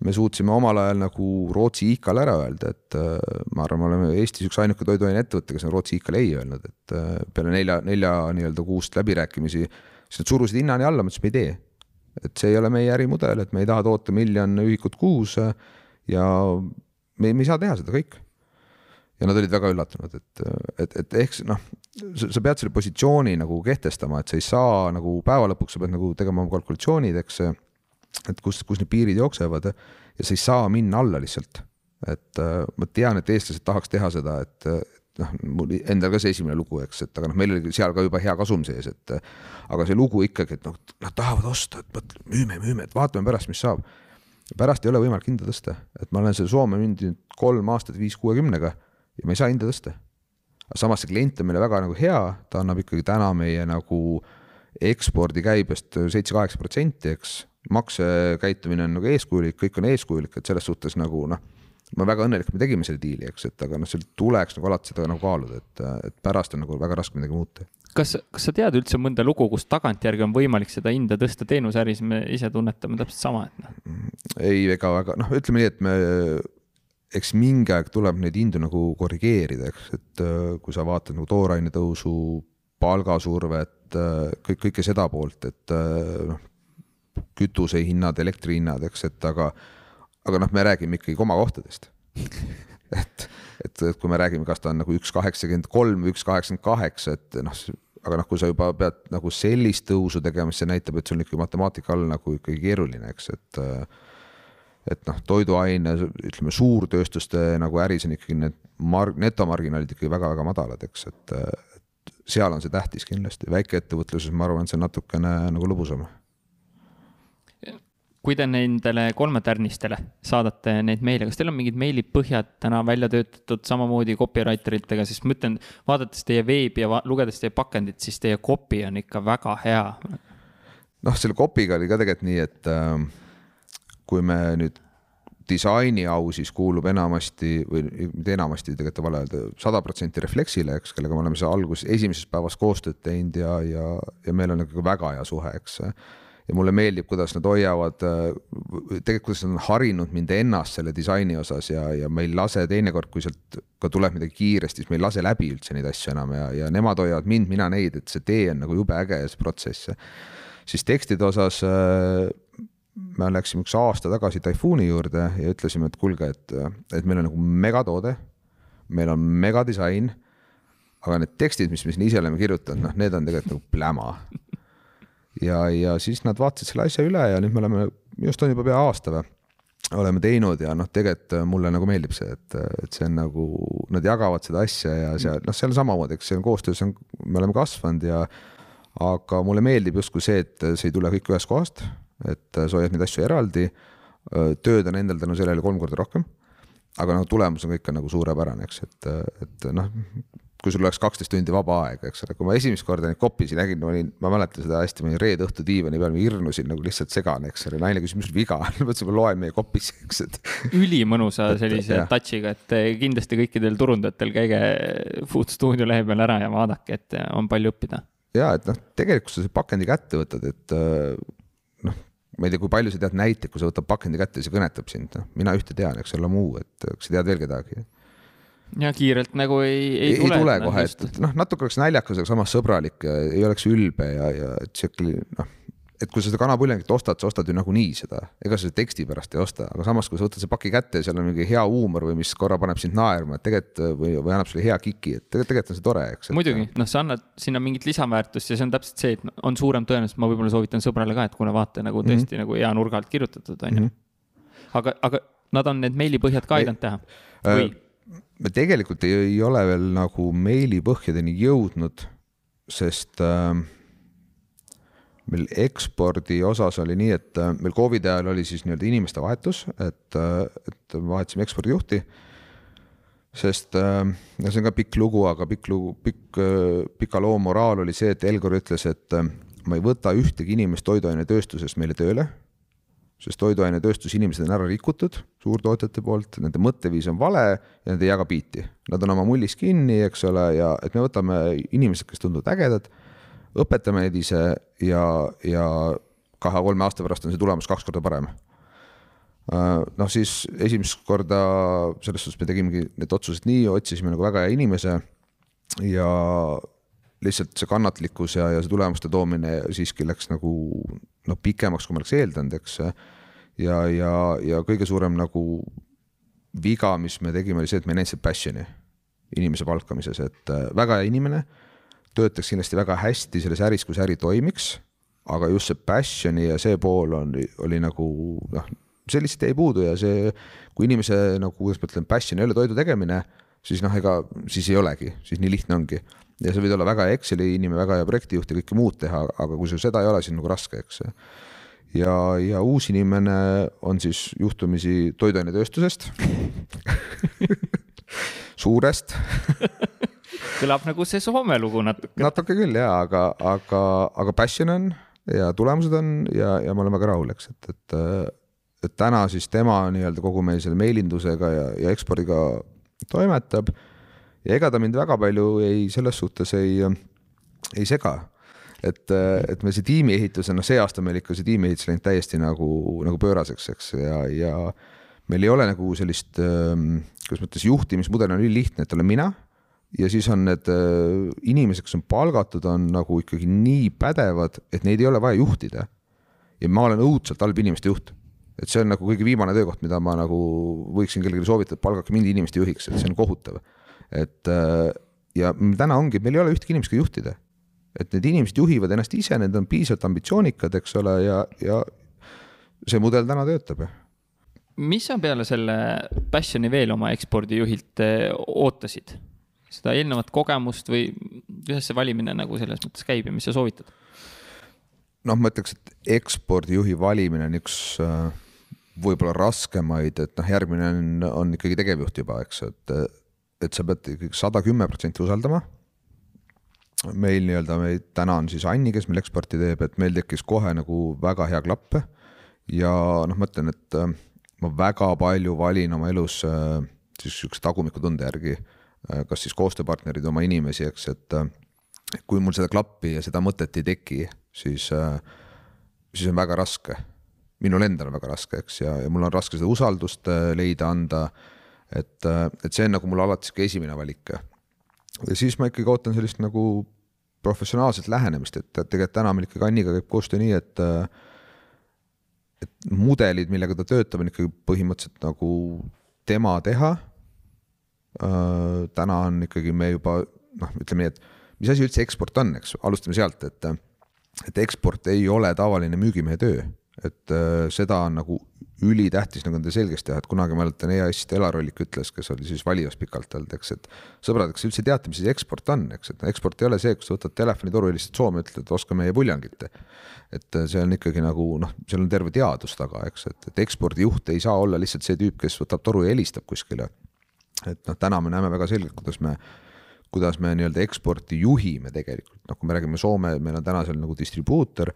B: me suutsime omal ajal nagu Rootsi ICA-le ära öelda, et äh, ma arvan, me oleme Eestis üks ainuke toiduaineettevõte, kes on Rootsi ICA-le ei öelnud, et äh, peale nelja, nelja nii-öelda kuust läbirääkimisi, siis nad surusid hinnani alla, ma ütlesin, me ei tee. et see ei ole meie ärimudel, et me ei taha toota miljon ühikut kuus ja me, me ei saa teha seda kõik. ja nad olid väga üllatunud, et, et, et ehk noh, sa pead selle positsiooni nagu kehtestama, et sa ei saa nagu päeva lõpuks sa pead nagu tegema kalkulatsioonid, eks. et kus, kus need piirid jooksevad ja sa ei saa minna alla lihtsalt. et ma tean, et eestlased tahaks teha seda, et noh, mul endal ka see esimene lugu, eks, et aga noh, meil oli seal ka juba hea kasum sees, et aga see lugu ikkagi, et noh, nad tahavad osta, et mõtle, müüme, müüme, et vaatame pärast, mis saab pärast ei ole võimalik hinda tõsta, et ma olen selle Soome müünud kolm aastat viis kuuekümnega ja ma ei saa hinda tõsta. samas see klient on meile väga nagu hea, ta annab ikkagi täna meie nagu ekspordikäibest seitse-kaheksa protsenti, eks. maksekäitumine on nagu eeskujulik, kõik on eeskujulik, et selles suhtes nagu noh, ma väga õnnelik, et me tegime selle diili, eks, et aga noh, seal tuleks nagu alati seda nagu kaaluda, et, et pärast on nagu väga raske midagi muuta
A: kas, kas sa tead üldse mõnda lugu, kus tagantjärgi on võimalik seda hinda tõsta teenusäris, me ise tunnetame täpselt sama, et noh.
B: ei, ega väga, noh, ütleme nii, et me, eks mingi aeg tuleb neid hindu nagu korrigeerida, eks, et kui sa vaatad nagu tooraine tõusu, palgasurvet, kõik, kõike seda poolt, et noh, kütusehinnad, elektrihinnad, eks, et aga, aga noh, me räägime ikkagi komakohtadest et, et, et kui me räägime, kas ta on nagu üks kaheksakümmend kolm või üks kaheksakümmend kaheksa, et noh, aga noh, kui sa juba pead nagu sellist tõusu tegema, siis see näitab, et sul on ikkagi matemaatika all nagu ikkagi keeruline, eks, et et noh, toiduaine, ütleme suurtööstuste nagu äris on ikkagi need marg-, netomarginaalid ikkagi väga-väga madalad, eks, et seal on see tähtis kindlasti, väikeettevõtluses ma arvan, et see on natukene nagu lõbusam
A: kui te nendele kolmetärnistele saadate neid meile, kas teil on mingid meilipõhjad täna välja töötatud samamoodi copywriter itega, sest ma ütlen, vaadates teie veebi ja lugedes teie pakendit, siis teie copy on ikka väga hea.
B: noh, selle copy'ga oli ka tegelikult nii, et äh, kui me nüüd disaini au siis kuulub enamasti või mitte enamasti, tegelikult vale öelda, sada protsenti Reflexile, eks, kellega me oleme seal alguses, esimesest päevast koostööd teinud ja, ja, ja meil on ikkagi väga hea suhe, eks ja mulle meeldib, kuidas nad hoiavad, tegelikult kuidas nad on harinud mind ennast selle disaini osas ja, ja me ei lase teinekord, kui sealt ka tuleb midagi kiiresti, siis me ei lase läbi üldse neid asju enam ja, ja nemad hoiavad mind, mina neid, et see tee on nagu jube äge ja see protsess. siis tekstide osas me läksime üks aasta tagasi Typhooni juurde ja ütlesime, et kuulge, et, et meil on nagu megatoode, meil on megadisain aga need tekstid, mis me siin ise oleme kirjutanud, noh, need on tegelikult nagu pläma. Ja, ja siis nad vaatasid selle asja üle ja nüüd me oleme, minu arust on juba pea aasta või, oleme teinud ja noh, tegelikult mulle nagu meeldib see, et, et see on nagu, nad jagavad seda asja ja see, noh, seal samamoodi, eks see on koostöös, on, me oleme kasvanud ja aga mulle meeldib justkui see, et see ei tule kõik ühest kohast, et sa hoiad neid asju eraldi. tööd on endal tänu sellele kolm korda rohkem. aga noh, tulemus on kõik on nagu suurepärane, eks, et, et noh, kui sul oleks kaksteist tundi vaba aega, eks ole, kui ma esimest korda neid kopisi nägin, ma olin, ma mäletan seda hästi, ma olin reede õhtu diivani peal, ma hirmusin nagu lihtsalt segane, eks ole, naine küsis, mis sul viga on, ma ütlesin, ma loen meie kopisi, eks, et.
A: ülimõnusa sellise touch'iga, et kindlasti kõikidel turundajatel käige Food Studio lehe peal ära ja vaadake, et on palju õppida.
B: ja et noh, tegelikult sa selle pakendi kätte võtad, et noh, ma ei tea, kui palju sa tead näiteid, kui sa võtad pakendi kätte ja see kõnetab sind, noh, mina ühte tean, eks ole, muu, et kas sa tead veel kedagi
A: ja kiirelt nagu ei, ei,
B: ei tule. ei tule kohe, et, et noh, natuke oleks naljakas, aga samas sõbralik ja ei oleks ülbe ja, ja et sihuke noh, et kui sa seda kanapuljangit ostad, sa ostad ju nagunii seda, ega sa seda teksti pärast ei osta, aga samas, kui sa võtad selle paki kätte ja seal on mingi hea huumor või mis korra paneb sind naerma, et tegelikult või, või annab sulle hea kiki, et tegelikult, tegelikult on see tore, eks.
A: muidugi, noh, sa annad sinna mingit lisaväärtust ja see on täpselt see, et on suurem tõenäosus, ma võib-olla soovitan sõbrale ka, et kuule, vaata nagu tõesti mm -hmm. nagu hea nurga alt kirjutatud, on ju. Mhm. aga, aga nad on need meilipõhjad ka aidanud teha või?
B: Me tegelikult ei, ei ole veel nagu meilipõhjadeni jõudnud, sest äh, meil ekspordi osas oli nii, et äh, meil Covidi ajal oli siis nii-öelda inimeste vahetus, et äh,, et vahetasime ekspordijuhti. sest no see on ka pikk lugu, aga pikk lugu, pikk äh,, pika loo moraal oli see, et Elgor ütles, et ma ei võta ühtegi inimest toiduainetööstusest meile tööle sest toiduainetööstus inimesed on ära rikutud suurtootjate poolt, nende mõtteviis on vale ja nad ei jaga biiti. Nad on oma mullis kinni, eks ole, ja et me võtame inimesed, kes tunduvad ägedad, õpetame neid ise ja, ja kahe-kolme aasta pärast on see tulemus kaks korda parem. noh, siis esimest korda selles suhtes me tegimegi need otsused nii, otsisime nagu väga hea inimese ja lihtsalt see kannatlikkus ja, ja see tulemuste toomine siiski läks nagu noh, pikemaks, kui ma oleks eeldanud, eks. ja, ja, ja kõige suurem nagu viga, mis me tegime, oli see, et me ei näinud seda passion'i inimese palkamises, et äh, väga hea inimene, töötaks kindlasti väga hästi selles äris, kui see äri toimiks, aga just see passion'i ja see pool on, oli nagu noh, see lihtsalt jäi puudu ja see, kui inimese nagu, kuidas ma ütlen, passion ei ole toidu tegemine, siis noh, ega siis ei olegi, siis nii lihtne ongi ja sa võid olla väga hea Exceli inimene, väga hea projektijuht ja kõike muud teha, aga kui sul seda ei ole, siis on nagu raske, eks. ja, ja uus inimene on siis juhtumisi toiduainetööstusest suurest
A: kõlab nagu see Soome lugu natuke.
B: natuke küll ja, aga, aga, aga passion on ja tulemused on ja, ja ma olen väga rahul, eks, et, et, et täna siis tema nii-öelda kogu meie selle meilindusega ja, ja ekspordiga toimetab ja ega ta mind väga palju ei, selles suhtes ei, ei sega. et, et meil see tiimiehitus noh, see aasta meil ikka see tiimiehitus läinud täiesti nagu, nagu pööraseks, eks, ja, ja meil ei ole nagu sellist, kuidas ma ütlen, juhtimismudel on ülilihtne, et olen mina ja siis on need äh, inimesed, kes on palgatud, on nagu ikkagi nii pädevad, et neid ei ole vaja juhtida. ja ma olen õudselt halb inimeste juht. et see on nagu kõige viimane töökoht, mida ma nagu võiksin kellelegi soovitada, palgake mind inimeste juhiks, et see on kohutav et äh, ja täna ongi, meil ei ole ühtegi inimest, keda juhtida. et need inimesed juhivad ennast ise, need on piisavalt ambitsioonikad, eks ole, ja, ja see mudel täna töötab
A: mis sa peale selle Passioni veel oma ekspordijuhilt äh, ootasid? seda eelnevat kogemust või kuidas see valimine nagu selles mõttes käib ja mis sa soovitad?
B: noh, ma ütleks, et ekspordijuhi valimine on üks äh, võib-olla raskemaid, et noh, järgmine on, on ikkagi tegevjuht juba, eks, et et sa pead sada kümme protsenti usaldama. meil nii-öelda, me täna on siis Anni, kes meil eksporti teeb, et meil tekkis kohe nagu väga hea klapp. ja noh, ma ütlen, et äh, ma väga palju valin oma elus äh, siis sihukese tagumikutunde järgi, äh, kas siis koostööpartnerid, oma inimesi, eks, et kui mul seda klappi ja seda mõtet ei teki, siis, siis on väga raske. minul endal on väga raske, eks, ja, ja mul on raske seda usaldust leida, anda et, et see on nagu mul alati sihuke esimene valik. ja siis ma ikkagi ootan sellist nagu professionaalset lähenemist, et tegelikult täna meil ikkagi Anniga käib koostöö nii, et et mudelid, millega ta töötab, on ikkagi põhimõtteliselt nagu tema teha. täna on ikkagi me juba noh, ütleme nii, et mis asi üldse eksport on, eks, alustame sealt, et, et eksport ei ole tavaline müügimehe töö, et äh, seda on nagu ülitähtis nagu endale selgeks teha, et kunagi mäletan EAS-ist Elar Ollik ütles, kes oli siis valijas pikalt olnud, eks, et sõbrad, kas üldse teate, mis asi eksport on, eks, et eksport ei ole see, kus sa võtad telefonitoru, helistad Soome, ütled, oska meie puljangit. et see on ikkagi nagu noh, seal on terve teadus taga, eks, et, et ekspordijuht ei saa olla lihtsalt see tüüp, kes võtab toru ja helistab kuskile. et noh, täna me näeme väga selgelt, kuidas me kuidas me nii-öelda eksporti juhime tegelikult, noh, kui me räägime Soome, meil on täna seal nagu distribuutor,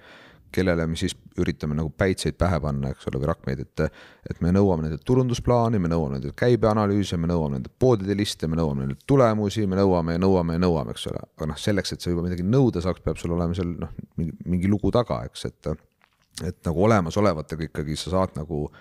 B: kellele me siis üritame nagu päitseid pähe panna, eks ole, või rakmeid, et et me nõuame nendelt turundusplaani, me nõuame nendelt käibeanalüüse, me nõuame nendelt poodide liste, me nõuame nendelt tulemusi, me nõuame ja nõuame ja nõuame, eks ole, aga noh, selleks, et sa juba midagi nõuda saaks, peab sul olema seal noh, mingi, mingi lugu taga, eks, et et nagu olemasolevatega ikkagi sa saad nagu äh,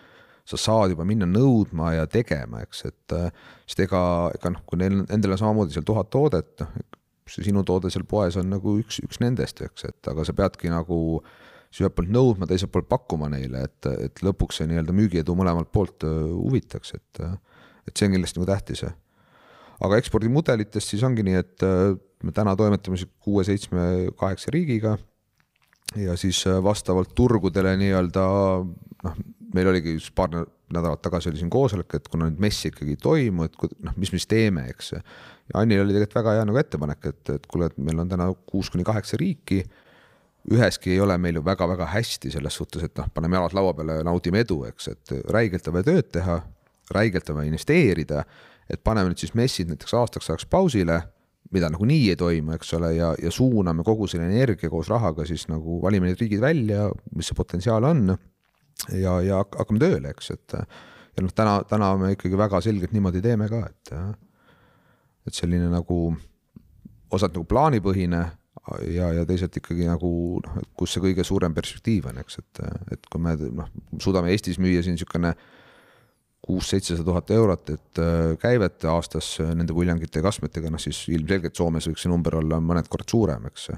B: sa saad juba minna nõudma ja tegema, eks, et äh, sest ega, ega noh, kui neil endal on samamoodi seal tuhat toodet, noh, see sinu toode seal poes on nagu üks, üks nendest, eks, et aga sa peadki nagu siis ühelt poolt nõudma, teiselt poolt pakkuma neile, et, et lõpuks see nii-öelda müügiedu mõlemalt poolt äh, huvitaks, et, äh, et see on kindlasti nagu tähtis. aga ekspordimudelitest siis ongi nii, et me täna toimetame siis kuue, seitsme, kaheksa riigiga ja siis vastavalt turgudele nii-öelda noh, meil oligi just paar nädalat tagasi oli siin koosolek, et kuna nüüd messi ikkagi ei toimu, et noh, mis me siis teeme, eks. ja Annil oli tegelikult väga hea nagu ettepanek, et, et kuule, et meil on täna kuus kuni kaheksa riiki. Üheski ei ole meil ju väga-väga hästi selles suhtes, et noh, paneme jalad laua peale ja naudime edu, eks, et räigelt on vaja tööd teha, räigelt on vaja investeerida. et paneme nüüd siis messid näiteks aastaks ajaks pausile mida nagunii ei toimu, eks ole, ja, ja suuname kogu selle energia koos rahaga siis nagu valime need riigid välja, mis see potentsiaal on ja, ja hakkame tööle, eks, et ja noh, täna, täna me ikkagi väga selgelt niimoodi teeme ka, et et selline nagu osalt nagu plaanipõhine ja, ja teisalt ikkagi nagu noh, et kus see kõige suurem perspektiiv on, eks, et, et kui me noh, suudame Eestis müüa siin niisugune kuus-seitsesada tuhat eurot, et käivet aastas nende puljangite ja kastmetega, noh siis ilmselgelt Soomes võiks see number olla mõned kord suurem, eks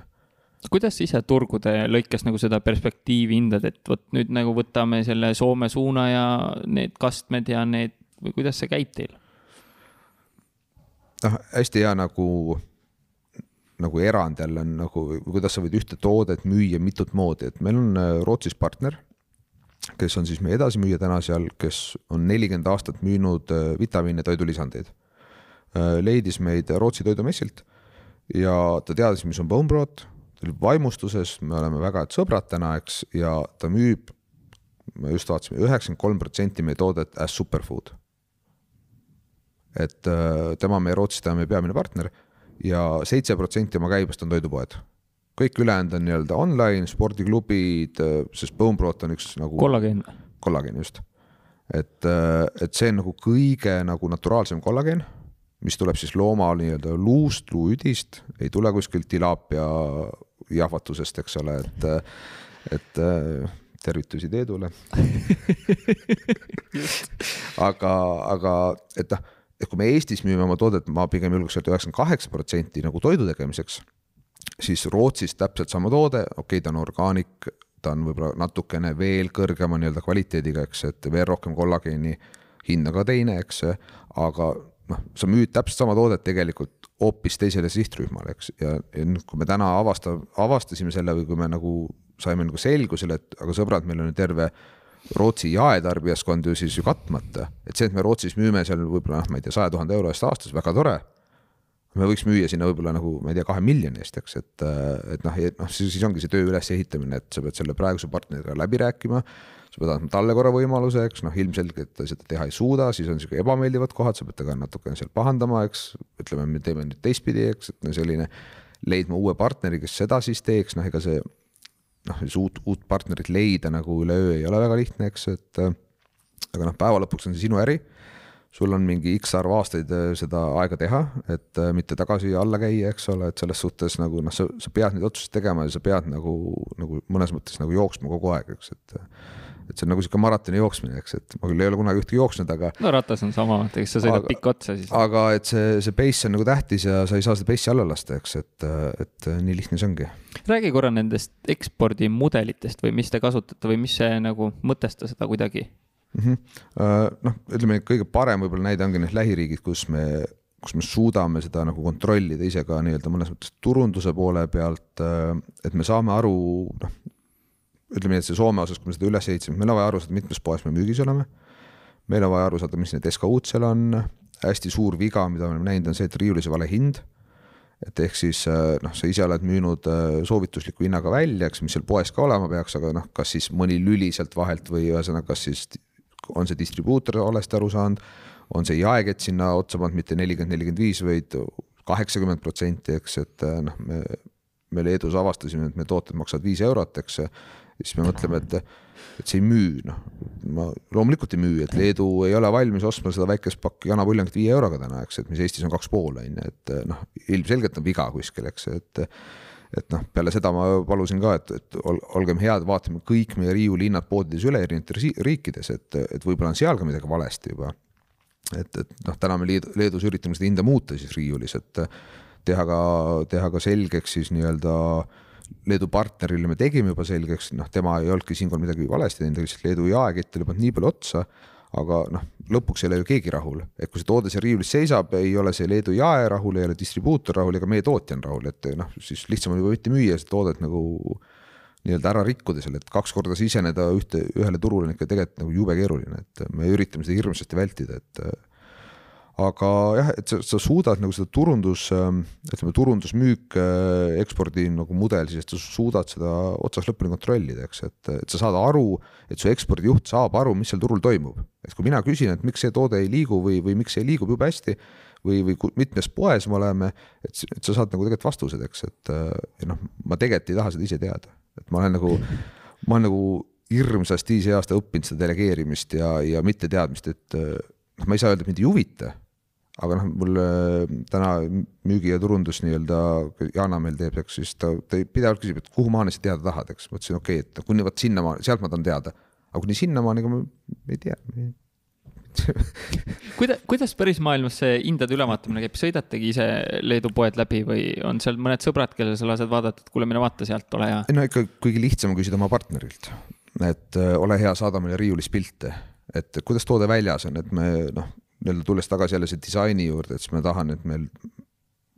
A: kuidas ise turgude lõikes nagu seda perspektiivi hindad, et vot nüüd nagu võtame selle Soome suuna ja need kastmed ja need või kuidas see käib teil?
B: noh, hästi hea nagu, nagu erand jälle on nagu, kuidas sa võid ühte toodet müüa mitut moodi, et meil on äh, Rootsis partner, kes on siis meie edasimüüja täna seal, kes on nelikümmend aastat müünud äh, vitamiine, toidulisandeid. Äh, leidis meid Rootsi toidumessilt ja ta teadis, mis on broth ta oli vaimustuses, me oleme väga head sõbrad täna, eks, ja ta müüb, me just vaatasime, üheksakümmend kolm protsenti meie toodet as superfood. et tema on meie Rootsis täna meie peamine partner ja seitse protsenti oma käibest on toidupoed. kõik ülejäänud on nii-öelda online, spordiklubid, sest Bone Broth on üks nagu
A: kollageen.
B: kollageen, just. et, et see on nagu kõige nagu naturaalsem kollageen mis tuleb siis looma nii-öelda luust, luuüdist, ei tule kuskilt tilaapia jahvatusest, eks ole, et, et tervitusi Teedule aga, aga et noh, et kui me Eestis müüme oma toodet, ma pigem julgeks öelda üheksakümmend kaheksa protsenti nagu toidu tegemiseks, siis Rootsis täpselt sama toode, okei okay,, ta on orgaanik, ta on võib-olla natukene veel kõrgema nii-öelda kvaliteediga, eks, et veel rohkem kollageeni, hind on ka teine, eks, aga noh, sa müüd täpselt sama toodet tegelikult hoopis teisele sihtrühmale, eks, ja, ja nüüd, kui me täna avasta-, avastasime selle või kui me nagu saime nagu selgusele, et aga sõbrad, meil on terve Rootsi jaetarbijaskond ju siis ju katmata, et see, et me Rootsis müüme seal võib-olla noh, ma ei tea, saja tuhande euro eest aastas, väga tore. me võiks müüa sinna võib-olla nagu, ma ei tea, kahe miljoni eest, eks, et, et noh, noh, siis, siis ongi see töö ülesehitamine, et sa pead selle praeguse partneriga läbi rääkima sa pead andma talle korra võimaluse, eks noh, ilmselgelt ta seda teha ei suuda, siis on sihuke ebameeldivad kohad, sa pead temaga natukene seal pahandama, eks. ütleme, me teeme nüüd teistpidi, eks, et no selline leidma uue partneri, kes seda siis teeks, noh, ega see noh, uut, uut partnerit leida nagu üleöö ei ole väga lihtne, eks, et aga noh, päeva lõpuks on see sinu äri. Sul on mingi X arv aastaid äh, seda aega teha, et äh, mitte tagasi alla käia, eks ole, et selles suhtes nagu noh, sa, sa pead neid otsuseid tegema ja sa pead nagu, nagu mõnes mõttes nagu jooksma kogu aeg, eks, et et see on nagu sihuke maratoni jooksmine, eks, et ma küll ei ole kunagi ühtegi jooksnud, aga.
A: no ratas on sama, et eks sa sõidad pikka otsa siis.
B: aga et see, see pace on nagu tähtis ja sa ei saa seda pace'i alla lasta, eks, et, et nii lihtne see ongi.
A: räägi korra nendest ekspordimudelitest või mis te kasutate või mis see nagu, mõtesta seda kuidagi
B: mm -hmm.? noh, ütleme kõige parem võib-olla näide ongi need lähiriigid, kus me kus me suudame seda nagu kontrollida ise ka nii-öelda mõnes mõttes turunduse poole pealt, et me saame aru, noh, ütleme nii, et see Soome osas, kui me seda üles ehitasime, meil on vaja aru saada, mitmes poes me müügis oleme. meil on vaja aru saada, mis need SKU-d seal on, hästi suur viga, mida me oleme näinud, on see, et riiulis on vale hind. et ehk siis noh, sa ise oled müünud soovitusliku hinnaga välja, eks, mis seal poes ka olema peaks, aga noh, kas siis mõni lüli sealt vahelt või ühesõnaga, kas siis on see distribuutor valesti aru saanud, on see jaekett sinna otsa pannud mitte nelikümmend, nelikümmend viis, vaid kaheksakümmend protsenti, eks, et noh, me, me Leedus avastasime, et meie tooted maksavad viis eurot, eks siis me mõtleme, et, et see ei müü, noh, ma loomulikult ei müü, et Leedu ei ole valmis ostma seda väikest pakki kanapuljonit viie euroga täna, eks, et mis Eestis on kaks pool, on ju, et noh, ilmselgelt on viga kuskil, eks, et et noh, peale seda ma palusin ka, et, et olgem head, vaatame kõik meie riiulihinnad poodides üle erinevates riikides, et, et võib-olla on seal ka midagi valesti juba. et, et noh, täna me Leedus üritame seda hinda muuta siis riiulis, et teha ka, teha ka selgeks siis nii-öelda äh, Leedu partnerile me tegime juba selgeks, noh, tema ei olnudki siinkohal midagi valesti teinud, lihtsalt Leedu jaekett oli pannud nii palju otsa, aga noh, lõpuks ei ole ju keegi rahul, et kui see toode seal riiulis seisab, ei ole see Leedu jae rahul, ei ole distribuutor rahul ega meie tootja on rahul, et noh, siis lihtsam on juba mitte müüa seda toodet nagu nii-öelda ära rikkuda selle, et kaks korda siseneda ühte, ühele turule on ikka tegelikult nagu jube keeruline, et me üritame seda hirmsasti vältida, et aga jah, et sa, sa suudad nagu seda turundus, ähm, ütleme turundusmüük, äh, ekspordi nagu mudel, siis sa suudad seda otsast lõpuni kontrollida, eks, et, et sa saad aru, et su ekspordijuht saab aru, mis seal turul toimub. et kui mina küsin, et miks see toode ei liigu või, või miks see liigub jube hästi või, või mitmes poes me oleme, et, et sa saad nagu tegelikult vastused, eks, et ja noh, ma tegelikult ei taha seda ise teada, et ma olen nagu, ma olen nagu hirmsasti see aasta õppinud seda delegeerimist ja, ja mitteteadmist, et noh, ma ei saa öelda, et mind ei huvita aga noh, mul täna müügi ja turundus nii-öelda, Jana meil teeb, eks siis ta, ta pidevalt küsib, et kuhu maani sa teada tahad, eks, ma ütlesin okei okay,, et kuni vot sinnamaani, sealt ma tahan teada. aga kuni sinnamaani, ega ma ei tea.
A: Kuidas, kuidas päris maailmas see hindade ülevaatamine käib, sõidategi ise Leedu poed läbi või on seal mõned sõbrad, kellele sa lased vaadata, et kuule, mine vaata sealt, ole hea?
B: no ikka kõige lihtsam on küsida oma partnerilt, et äh, ole hea, saada meile riiulis pilte, et kuidas toode väljas on, et me noh, nii-öelda tulles tagasi jälle see disaini juurde, et siis ma tahan, et meil,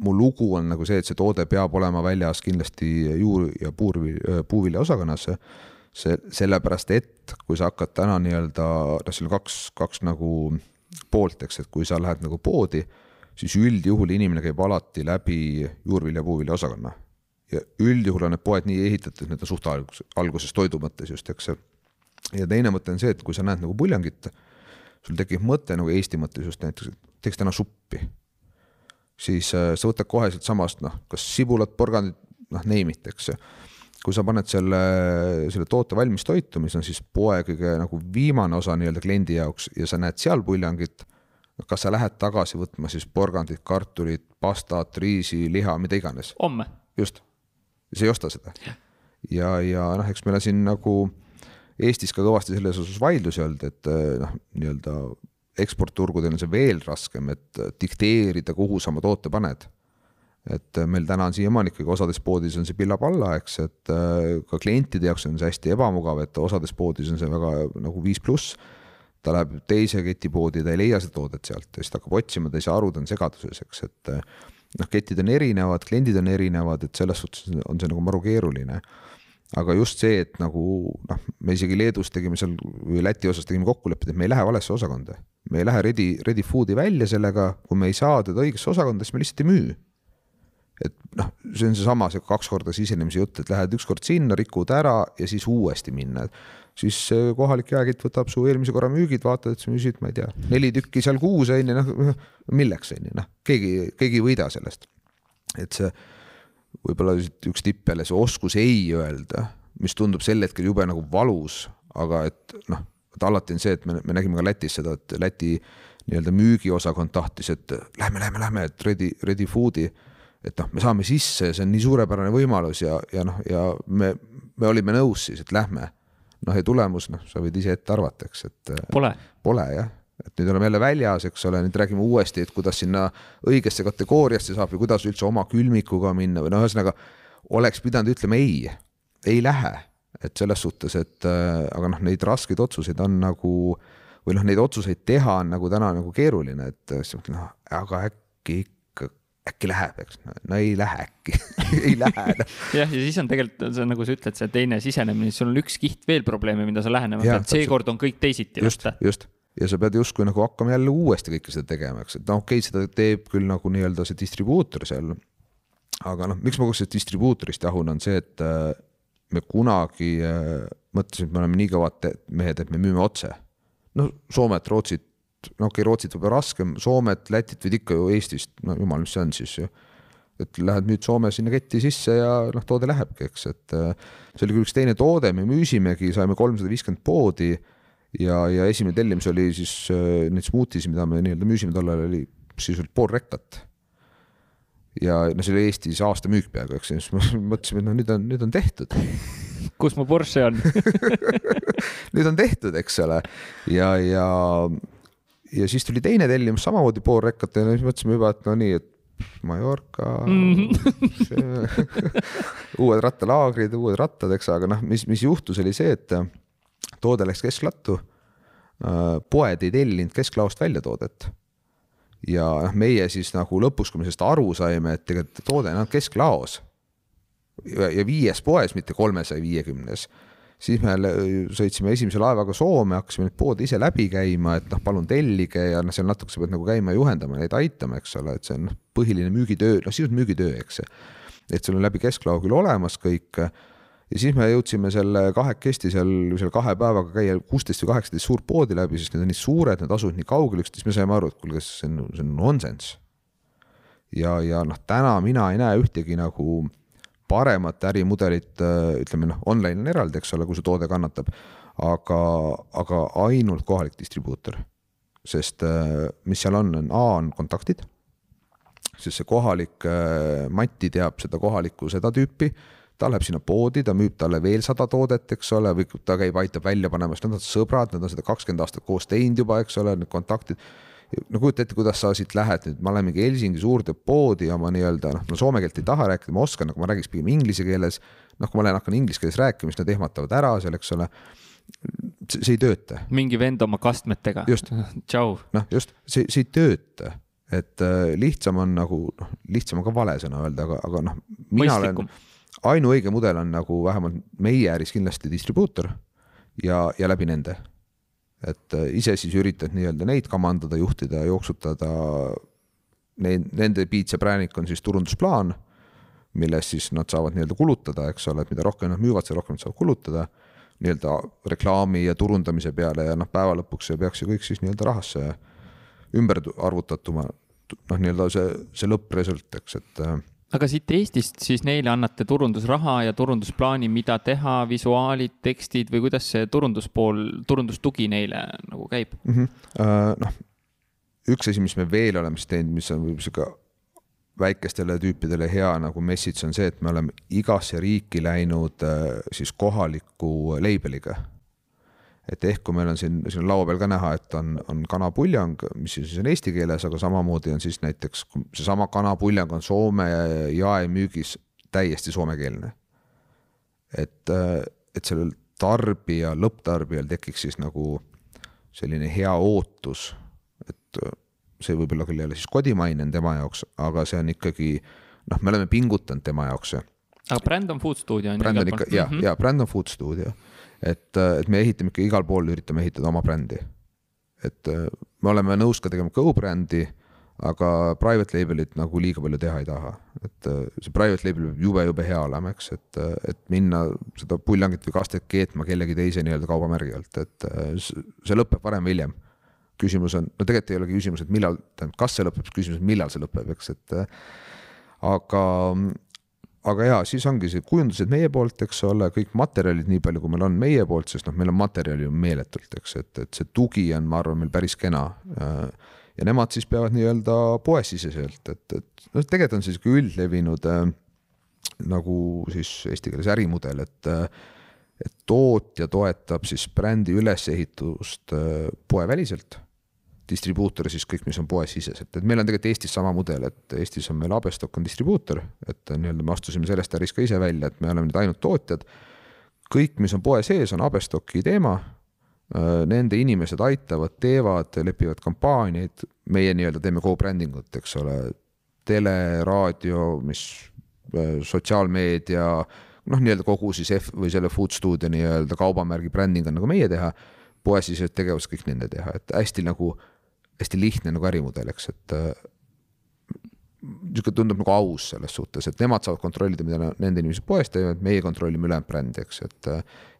B: mu lugu on nagu see, et see toode peab olema väljas kindlasti juur- ja puurvilja, puuviljaosakonnas. see, sellepärast et kui sa hakkad täna nii-öelda, noh, seal on kaks, kaks nagu poolt, eks, et kui sa lähed nagu poodi, siis üldjuhul inimene käib alati läbi juurvilja, puuvilja osakonna. ja üldjuhul on need poed nii ehitatud, need on suht alguses, alguses toidu mõttes just, eks. ja teine mõte on see, et kui sa näed nagu puljangit sul tekib mõte nagu Eesti mõttes just näiteks, et teeks täna suppi, siis äh, sa võtad kohe sealtsamast noh, kas sibulat, porgandit, noh, name it, eks. kui sa paned selle, selle toote valmis toitu, mis on siis poe kõige nagu viimane osa nii-öelda kliendi jaoks ja sa näed seal puljangit, kas sa lähed tagasi võtma siis porgandit, kartulit, pastat, riisi, liha, mida iganes?
A: homme.
B: just, sa ei osta seda. ja, ja noh, eks meil on siin nagu Eestis ka kõvasti selles osas vaidlusi olnud, et eh, noh, nii-öelda eksportturgudel on see veel raskem, et dikteerida, kuhu sa oma toote paned. et meil täna on siiamaani ikkagi osades poodides on see pilla-palla, eks, et eh, ka klientide jaoks on see hästi ebamugav, et osades poodides on see väga nagu viis pluss ta läheb teise ketipoodi, ta ei leia seda toodet sealt ja siis ta hakkab otsima, ta ei saa aru, ta on segaduses, eks, et eh, noh, ketid on erinevad, kliendid on erinevad, et selles suhtes on see nagu maru keeruline aga just see, et nagu noh, me isegi Leedus tegime seal või Läti osas tegime kokkulepped, et me ei lähe valesse osakonda. me ei lähe ready, ready food'i välja sellega, kui me ei saa teda õigesse osakonda, siis me lihtsalt ei müü. et noh, see on seesama see kaks korda sisenemise jutt, et lähed ükskord sinna, rikud ära ja siis uuesti minna. siis kohalik jaekett võtab su eelmise korra müügid, vaatad, et sa müüsid, ma ei tea, neli tükki seal kuus on ju, noh milleks on ju, noh keegi, keegi ei võida sellest. et see võib-olla üks tipp jälle, see oskus ei öelda, mis tundub sel hetkel jube nagu valus, aga et noh, et alati on see, et me, me nägime ka Lätis seda, et Läti nii-öelda müügiosakond tahtis, et lähme, lähme, lähme, et ready, ready food'i, et noh, me saame sisse, see on nii suurepärane võimalus ja, ja noh, ja me, me olime nõus siis, et lähme. noh, ja tulemus, noh, sa võid ise ette arvata, eks, et
A: pole,
B: pole jah et nüüd oleme jälle väljas, eks ole, nüüd räägime uuesti, et kuidas sinna õigesse kategooriasse saab või kuidas üldse oma külmikuga minna või no ühesõnaga oleks pidanud ütlema ei, ei lähe, et selles suhtes, et äh, aga noh, neid raskeid otsuseid on nagu või noh, neid otsuseid teha on nagu täna nagu keeruline, et siis noh, aga äkki ikka, äkki läheb, eks, no ei lähe äkki ei lähe no..
A: jah, ja siis on tegelikult, see on nagu sa ütled, see teine sisenemine, sul on üks kiht veel probleemi, mida sa lähenema pead, seekord on kõik teisiti.
B: just, just ja sa pead justkui nagu hakkama jälle uuesti kõike seda tegema, eks, et noh, okei okay,, seda teeb küll nagu nii-öelda see distribuutor seal. aga noh, miks ma kogu sellest distribuutorist jahun, on see, et äh, me kunagi äh, mõtlesime, et me oleme nii kõvad mehed, et me müüme otse. no Soomet, Rootsit, no okei okay,, Rootsit võib-olla raskem, Soomet, Lätit võid ikka ju Eestist, no jumal, mis see on siis ju et lähed müüd Soome sinna ketti sisse ja noh, toode lähebki, eks, et äh, see oli küll üks teine toode, me müüsimegi, saime kolmsada viiskümmend poodi ja, ja esimene tellimus oli siis äh, neid smuutisi, mida me nii-öelda müüsime tollal, oli sisuliselt pool rekkat. ja no see oli Eestis aasta müük peaaegu, eks, siis me mõtlesime, et no nüüd on, nüüd on tehtud.
A: kus mu Porsche on
B: nüüd on tehtud, eks ole, ja, ja, ja siis tuli teine tellimus samamoodi pool rekkat ja siis mõtlesime juba, et no nii, et Mallorca mm, -hmm. uued rattalaagrid, uued rattad, eks, aga noh, mis, mis juhtus, oli see, et toode läks kesklattu. Äh, poed ei tellinud kesklaost välja toodet. ja noh, meie siis nagu lõpuks, kui me sellest aru saime, et tegelikult toode on kesklaos. ja viies poes, mitte kolmesaja viiekümnes siis me sõitsime esimese laevaga Soome, hakkasime neid poode ise läbi käima, et noh, palun tellige ja noh, seal natuke sa pead nagu käima juhendama, neid aitama, eks ole, et see on noh, põhiline müügitöö, noh sisuliselt müügitöö, eks. et sul on läbi kesklao küll olemas kõik ja siis me jõudsime selle kahekesti seal, seal kahe päevaga käia kuusteist või kaheksateist suurt poodi läbi, sest need on nii suured, need asuvad nii kaugel üksteist, me saime aru, et kuulge, see on, see on nonsense. ja, ja noh, täna mina ei näe ühtegi nagu paremat ärimudelit, ütleme noh, online on eraldi, eks ole, kui see toode kannatab, aga, aga ainult kohalik distribuutor. sest mis seal on, on A on kontaktid, sest see kohalik Mati teab seda kohalikku seda tüüpi ta läheb sinna poodi, ta müüb talle veel sada toodet, eks ole, või ta käib, aitab välja panema, sest nad on sõbrad, nad on seda kakskümmend aastat koos teinud juba, eks ole, need kontaktid. no kujuta ette, kuidas sa siit lähed nüüd, ma lähen mingi Helsingi suurde poodi oma nii-öelda noh, ma soome keelt ei taha rääkida, ma oskan, aga ma räägiks pigem inglise keeles. noh, kui ma lähen hakkan inglise keeles rääkima, siis nad ehmatavad ära seal, eks ole see ei tööta.
A: mingi vend oma kastmetega.
B: just.
A: tšau.
B: noh, just see, see ei tööta, et äh, lihtsam on nagu noh, lihtsam on ka vale sõna öelda, aga, aga noh.
A: mõistlikum olen,
B: ainuõige mudel on nagu vähemalt meie äris kindlasti distribuutor ja, ja läbi nende. et äh, ise siis üritad nii-öelda neid kamandada, juhtida, jooksutada. Need, nende Beats ja Präänik on siis turundusplaan, milles siis nad saavad nii-öelda kulutada, eks ole, et mida rohkem nad müüvad, seda rohkem nad saavad kulutada. nii-öelda reklaami ja turundamise peale ja noh, päeva lõpuks see peaks ju kõik siis nii-öelda rahasse ümber arvutatuma. noh, nii-öelda see, see lõppresult, eks, et äh,
A: aga siit Eestist siis neile annate turundusraha ja turundusplaani, mida teha, visuaalid, tekstid või kuidas see turunduspool, turundustugi neile nagu käib
B: mm? -hmm. Uh, noh, üks asi, mis me veel oleme siis teinud, mis on võib-olla sihuke väikestele tüüpidele hea nagu message on see, et me oleme igasse riiki läinud uh, siis kohaliku label'iga et ehk kui meil on siin, siin on laua peal ka näha, et on, on kanapuljang, mis siis on eesti keeles, aga samamoodi on siis näiteks seesama kanapuljang on Soome jaemüügis täiesti soomekeelne. et, et sellel tarbija, lõpptarbijal tekiks siis nagu selline hea ootus, et see võib olla küll jälle siis kodimaine on tema jaoks, aga see on ikkagi noh, me oleme pingutanud tema jaoks.
A: aga bränd on Food Studio on
B: ju? bränd on ikka ja mm, -hmm. ja bränd on Food Studio et, et me ehitame ikka igal pool, üritame ehitada oma brändi. et äh, me oleme nõus ka tegema go-brändi, aga private label'it nagu liiga palju teha ei taha, et äh, see private label peab jube-jube hea olema, eks, et, äh, et minna seda puljangit või kastet keetma kellegi teise nii-öelda kaubamärgi alt, et see lõpeb varem või hiljem küsimus on, no tegelikult ei olegi küsimus, et millal, tähendab, kas see lõpeb, küsimus millal see lõpeb, eks, et aga, aga jaa, siis ongi see kujundused meie poolt, eks ole, kõik materjalid, nii palju kui meil on meie poolt, sest noh, meil on materjali ju meeletult, eks, et, et see tugi on, ma arvan, meil päris kena. ja nemad siis peavad nii-öelda poesiseselt, et, et noh, tegelikult on see sihuke üldlevinud äh, nagu siis eesti keeles ärimudel, et äh, et tootja toetab siis brändi ülesehitust äh, poeväliselt distribuutor siis kõik, mis on poesiseselt, et meil on tegelikult Eestis sama mudel, et Eestis on meil Abestock on distribuutor, et nii-öelda me astusime sellest ärist ka ise välja, et me oleme nüüd ainult tootjad. kõik, mis on poe sees, on Abestocki teema. Nende inimesed aitavad, teevad, lepivad kampaaniaid, meie nii-öelda teeme co-branding ut, eks ole, tele, raadio, mis sotsiaalmeedia, noh, nii-öelda kogu siis F või selle food stuudio nii-öelda kaubamärgi bränding on nagu meie teha, poesisesed tegevused kõik nende teha, et hästi nagu, hästi lihtne nagu ärimudel, eks, et niisugune tundub nagu aus selles suhtes, et nemad saavad kontrollida, mida nende inimesed poes teevad, meie kontrollime ülejäänud brändi, eks, et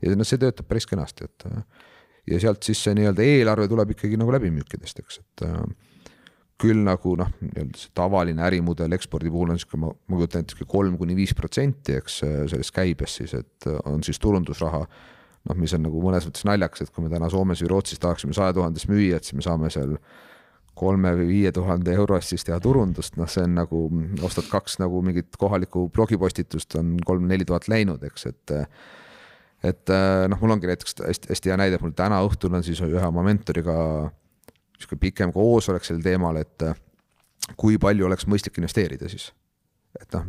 B: ja noh, see töötab päris kenasti, et ja sealt siis see nii-öelda eelarve tuleb ikkagi nagu läbimüükidest, eks, et küll nagu noh, nii-öelda see tavaline ärimudel ekspordi puhul on niisugune, ma, ma kujutan ette, niisugune kolm kuni viis protsenti, eks, sellest käibest siis, et on siis turundusraha, noh, mis on nagu mõnes mõttes naljakas, et kui me täna Soomes või Rootsis tahaksime saja tuhandest müüa, et siis me saame seal kolme või viie tuhande euro eest siis teha turundust, noh, see on nagu, ostad kaks nagu mingit kohalikku blogipostitust, on kolm-neli tuhat läinud, eks, et et noh, mul ongi näiteks hästi, hästi hea näide, mul täna õhtul on siis ühe oma mentoriga niisugune pikem koosolek sel teemal, et kui palju oleks mõistlik investeerida siis. et noh,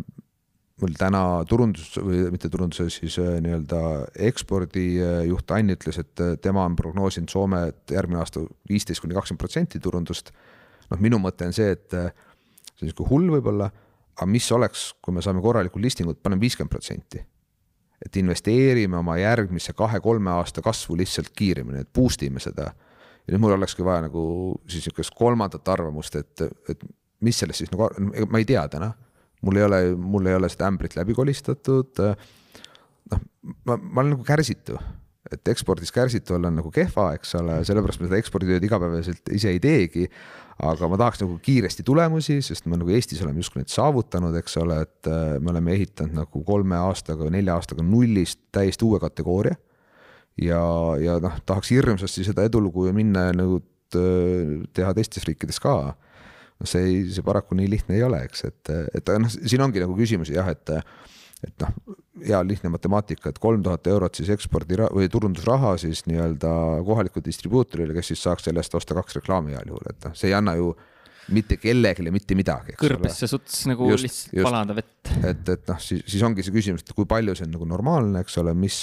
B: mul täna turundus või mitte turunduse, siis nii-öelda ekspordijuht Ann ütles, et tema on prognoosinud Soome, et järgmine aasta viisteist kuni kakskümmend protsenti turundust. noh, minu mõte on see, et see on niisugune hull võib-olla, aga mis oleks, kui me saame korralikku listingut, paneme viiskümmend protsenti. et investeerime oma järgmisse kahe-kolme aasta kasvu lihtsalt kiiremini, et boost ime seda. ja nüüd mul olekski vaja nagu siis niisugust kolmandat arvamust, et, et mis sellest siis nagu, ma ei tea täna mul ei ole, mul ei ole seda ämbrit läbi kolistatud. noh, ma, ma olen nagu kärsitu, et ekspordis kärsitu olla on nagu kehva, eks ole, sellepärast ma seda eksporditööd igapäevaselt ise ei teegi. aga ma tahaks nagu kiiresti tulemusi, sest me nagu Eestis oleme justkui neid saavutanud, eks ole, et äh, me oleme ehitanud nagu kolme aastaga või nelja aastaga nullist täiesti uue kategooria. ja, ja noh, tahaks hirmsasti seda edulugu ju minna ja nagu äh, teha teistes riikides ka noh, see ei, see paraku nii lihtne ei ole, eks, et, et noh, siin ongi nagu küsimusi jah, et et noh, hea lihtne matemaatika, et kolm tuhat eurot siis ekspordi või turundusraha siis nii-öelda kohalikule distribuutorile, kes siis saaks selle eest osta kaks reklaami heal juhul, et noh, see ei anna ju mitte kellelegi mitte midagi.
A: kõrbesse suts nagu just, lihtsalt just. palada vett.
B: et, et noh, siis, siis ongi see küsimus, et kui palju see on nagu normaalne, eks ole, mis,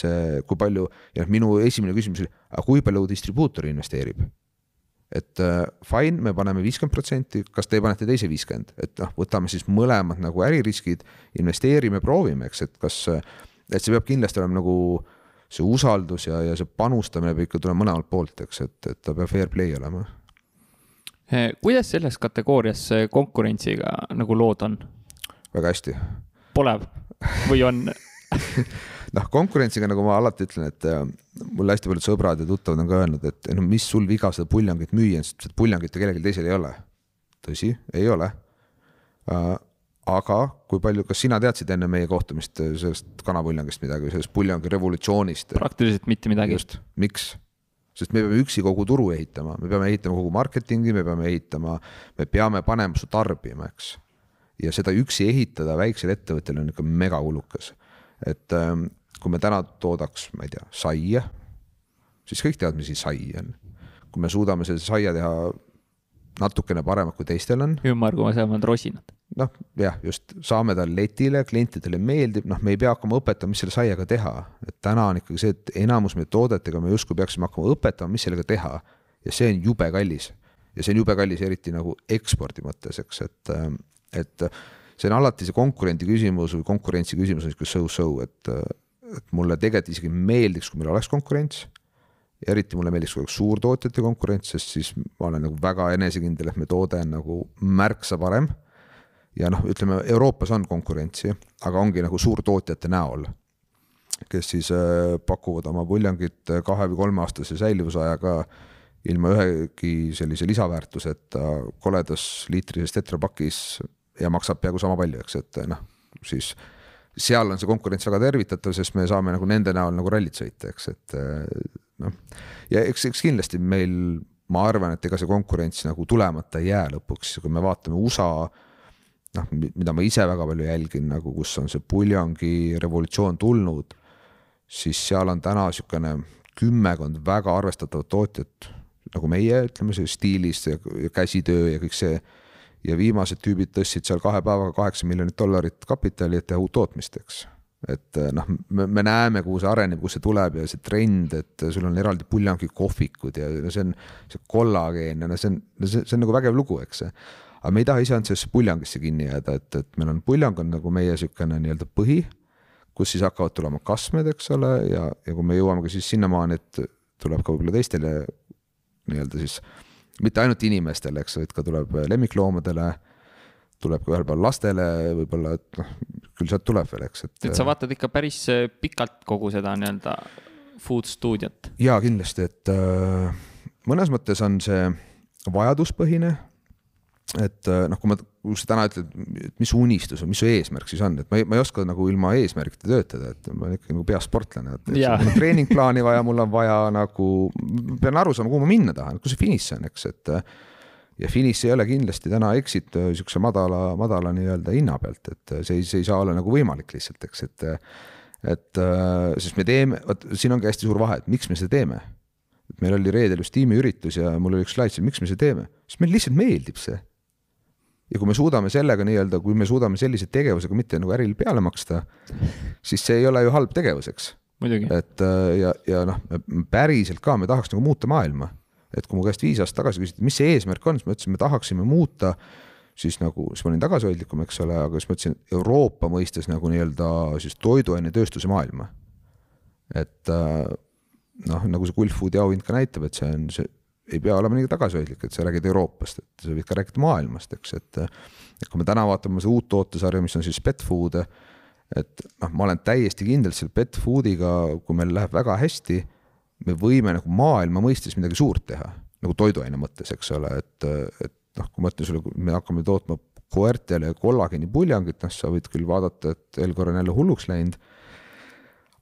B: kui palju ja minu esimene küsimus oli, aga kui palju distribuutor investeerib et äh, fine, me paneme viiskümmend protsenti, kas te panete teise viiskümmend, et noh, võtame siis mõlemad nagu äririskid, investeerime, proovime, eks, et kas, et see peab kindlasti olema nagu see usaldus ja, ja see panustamine peab ikka tulema mõlemalt poolt, eks, et, et ta peab fair play olema.
A: Eh, kuidas selles kategoorias konkurentsiga nagu lood on?
B: väga hästi.
A: Pole või on
B: noh, konkurentsiga, nagu ma alati ütlen, et äh, mul hästi paljud sõbrad ja tuttavad on ka öelnud, et no mis sul viga seda puljangit müüa, sest seda puljangit ju kellelgi teisel ei ole. tõsi, ei ole uh,. aga kui palju, kas sina teadsid enne meie kohtumist äh, sellest kanapuljangist midagi, sellest puljangi revolutsioonist?
A: praktiliselt mitte midagi.
B: just, miks? sest me peame üksi kogu turu ehitama, me peame ehitama kogu marketingi, me peame ehitama, me peame panema su tarbima, eks. ja seda üksi ehitada väiksel ettevõttel on ikka megakulukas et ähm, kui me täna toodaks, ma ei tea, saia, siis kõik teavad, mis sai on. kui me suudame selle saia teha natukene paremalt, kui teistel on.
A: ümmargusemad rosinad.
B: noh, jah, just saame ta letile, klientidele meeldib, noh, me ei pea hakkama õpetama, mis selle saiaga teha, et täna on ikkagi see, et enamus meie toodetega me justkui peaksime hakkama õpetama, mis sellega teha ja see on jube kallis ja see on jube kallis, eriti nagu ekspordi mõttes, eks, et, ähm, et see on alati see konkurendi küsimus või konkurentsi küsimus on niisugune so-so, et, et mulle tegelikult isegi meeldiks, kui meil oleks konkurents. eriti mulle meeldiks, kui oleks suurtootjate konkurents, sest siis ma olen nagu väga enesekindel, et meie toode on nagu märksa parem. ja noh, ütleme Euroopas on konkurentsi, aga ongi nagu suurtootjate näol, kes siis äh, pakuvad oma puljangit kahe või kolmeaastase säilivusajaga ilma ühegi sellise lisaväärtuseta koledas liitrises tetrapakis ja maksab peaaegu sama palju, eks, et noh, siis seal on see konkurents väga tervitatav, sest me saame nagu nende näol nagu rallit sõita, eks, et noh. ja eks, eks kindlasti meil, ma arvan, et ega see konkurents nagu tulemata ei jää lõpuks, kui me vaatame USA noh, mida ma ise väga palju jälgin nagu, kus on see puljongi revolutsioon tulnud, siis seal on täna niisugune kümmekond väga arvestatavat tootjat nagu meie, ütleme see stiilis ja käsitöö ja kõik see ja viimased tüübid tõstsid seal kahe päevaga kaheksa miljonit dollarit kapitali, et teha uut tootmist, eks. et äh, noh, me, me näeme, kuhu see areneb, kus see tuleb ja see trend, et sul on eraldi puljongi-kohvikud ja no see on see kollageen ja no see on, see, see on nagu vägev lugu, eks. aga me ei taha ise ainult sellesse puljongisse kinni jääda, et, et meil on puljong on nagu meie niisugune nii-öelda põhi, kus siis hakkavad tulema kasvmed, eks ole, ja, ja kui me jõuame ka siis sinnamaani, et tuleb ka võib-olla teistele nii-öelda siis mitte ainult inimestele, eks, vaid ka tuleb lemmikloomadele tuleb ka ühel päeval lastele võib-olla, et noh, küll sealt tuleb veel, eks,
A: et. et sa vaatad ikka päris äh, pikalt kogu seda nii-öelda food stuudiot.
B: jaa, kindlasti, et äh, mõnes mõttes on see vajaduspõhine. Et äh, noh, kui ma, kui sa täna ütled, et mis su unistus on, mis su eesmärk siis on, et ma ei, ma ei oska nagu ilma eesmärgita töötada, et ma olen ikkagi nagu peasportlane, et mul on treeningplaani vaja, mul on vaja nagu, pean aru saama, kuhu ma minna tahan, kus see finiš on, eks, et ja finiš ei ole kindlasti täna exit äh, madala, madala nii-öelda hinna pealt, et see ei, see ei saa olla nagu võimalik lihtsalt, eks, et et äh, sest me teeme, vot siin ongi hästi suur vahe, et miks me seda teeme. et meil oli reedel just tiimiüritus ja mul oli üks slaid seal, miks me seda teeme, sest meile lihtsalt meeldib see. Ja kui me suudame sellega nii-öelda, kui me suudame sellise tegevusega mitte nagu ärile peale maksta, siis see ei ole ju halb tegevus, eks. et ja, ja noh, päriselt ka me tahaks nagu muuta maailma et kui mu käest viis aastat tagasi küsiti, mis see eesmärk on, siis ma ütlesin, me tahaksime muuta siis nagu, siis ma olin tagasihoidlikum, eks ole, aga siis ma ütlesin Euroopa mõistes nagu nii-öelda siis toiduainetööstuse maailma. et äh, noh, nagu see Kuldfoodi auhind ka näitab, et see on, see ei pea olema nii tagasihoidlik, et sa räägid Euroopast, et sa võid ka rääkida maailmast, eks, et et kui me täna vaatame seda uut tootesarja, mis on siis pet food, et noh, ma olen täiesti kindel, selle pet food'iga, kui meil läheb väga hästi me võime nagu maailma mõistes midagi suurt teha, nagu toiduaine mõttes, eks ole, et, et noh, kui ma ütlen sulle, me hakkame tootma koertele kollageeni puljangit, noh, sa võid küll vaadata, et Elgor on jälle hulluks läinud.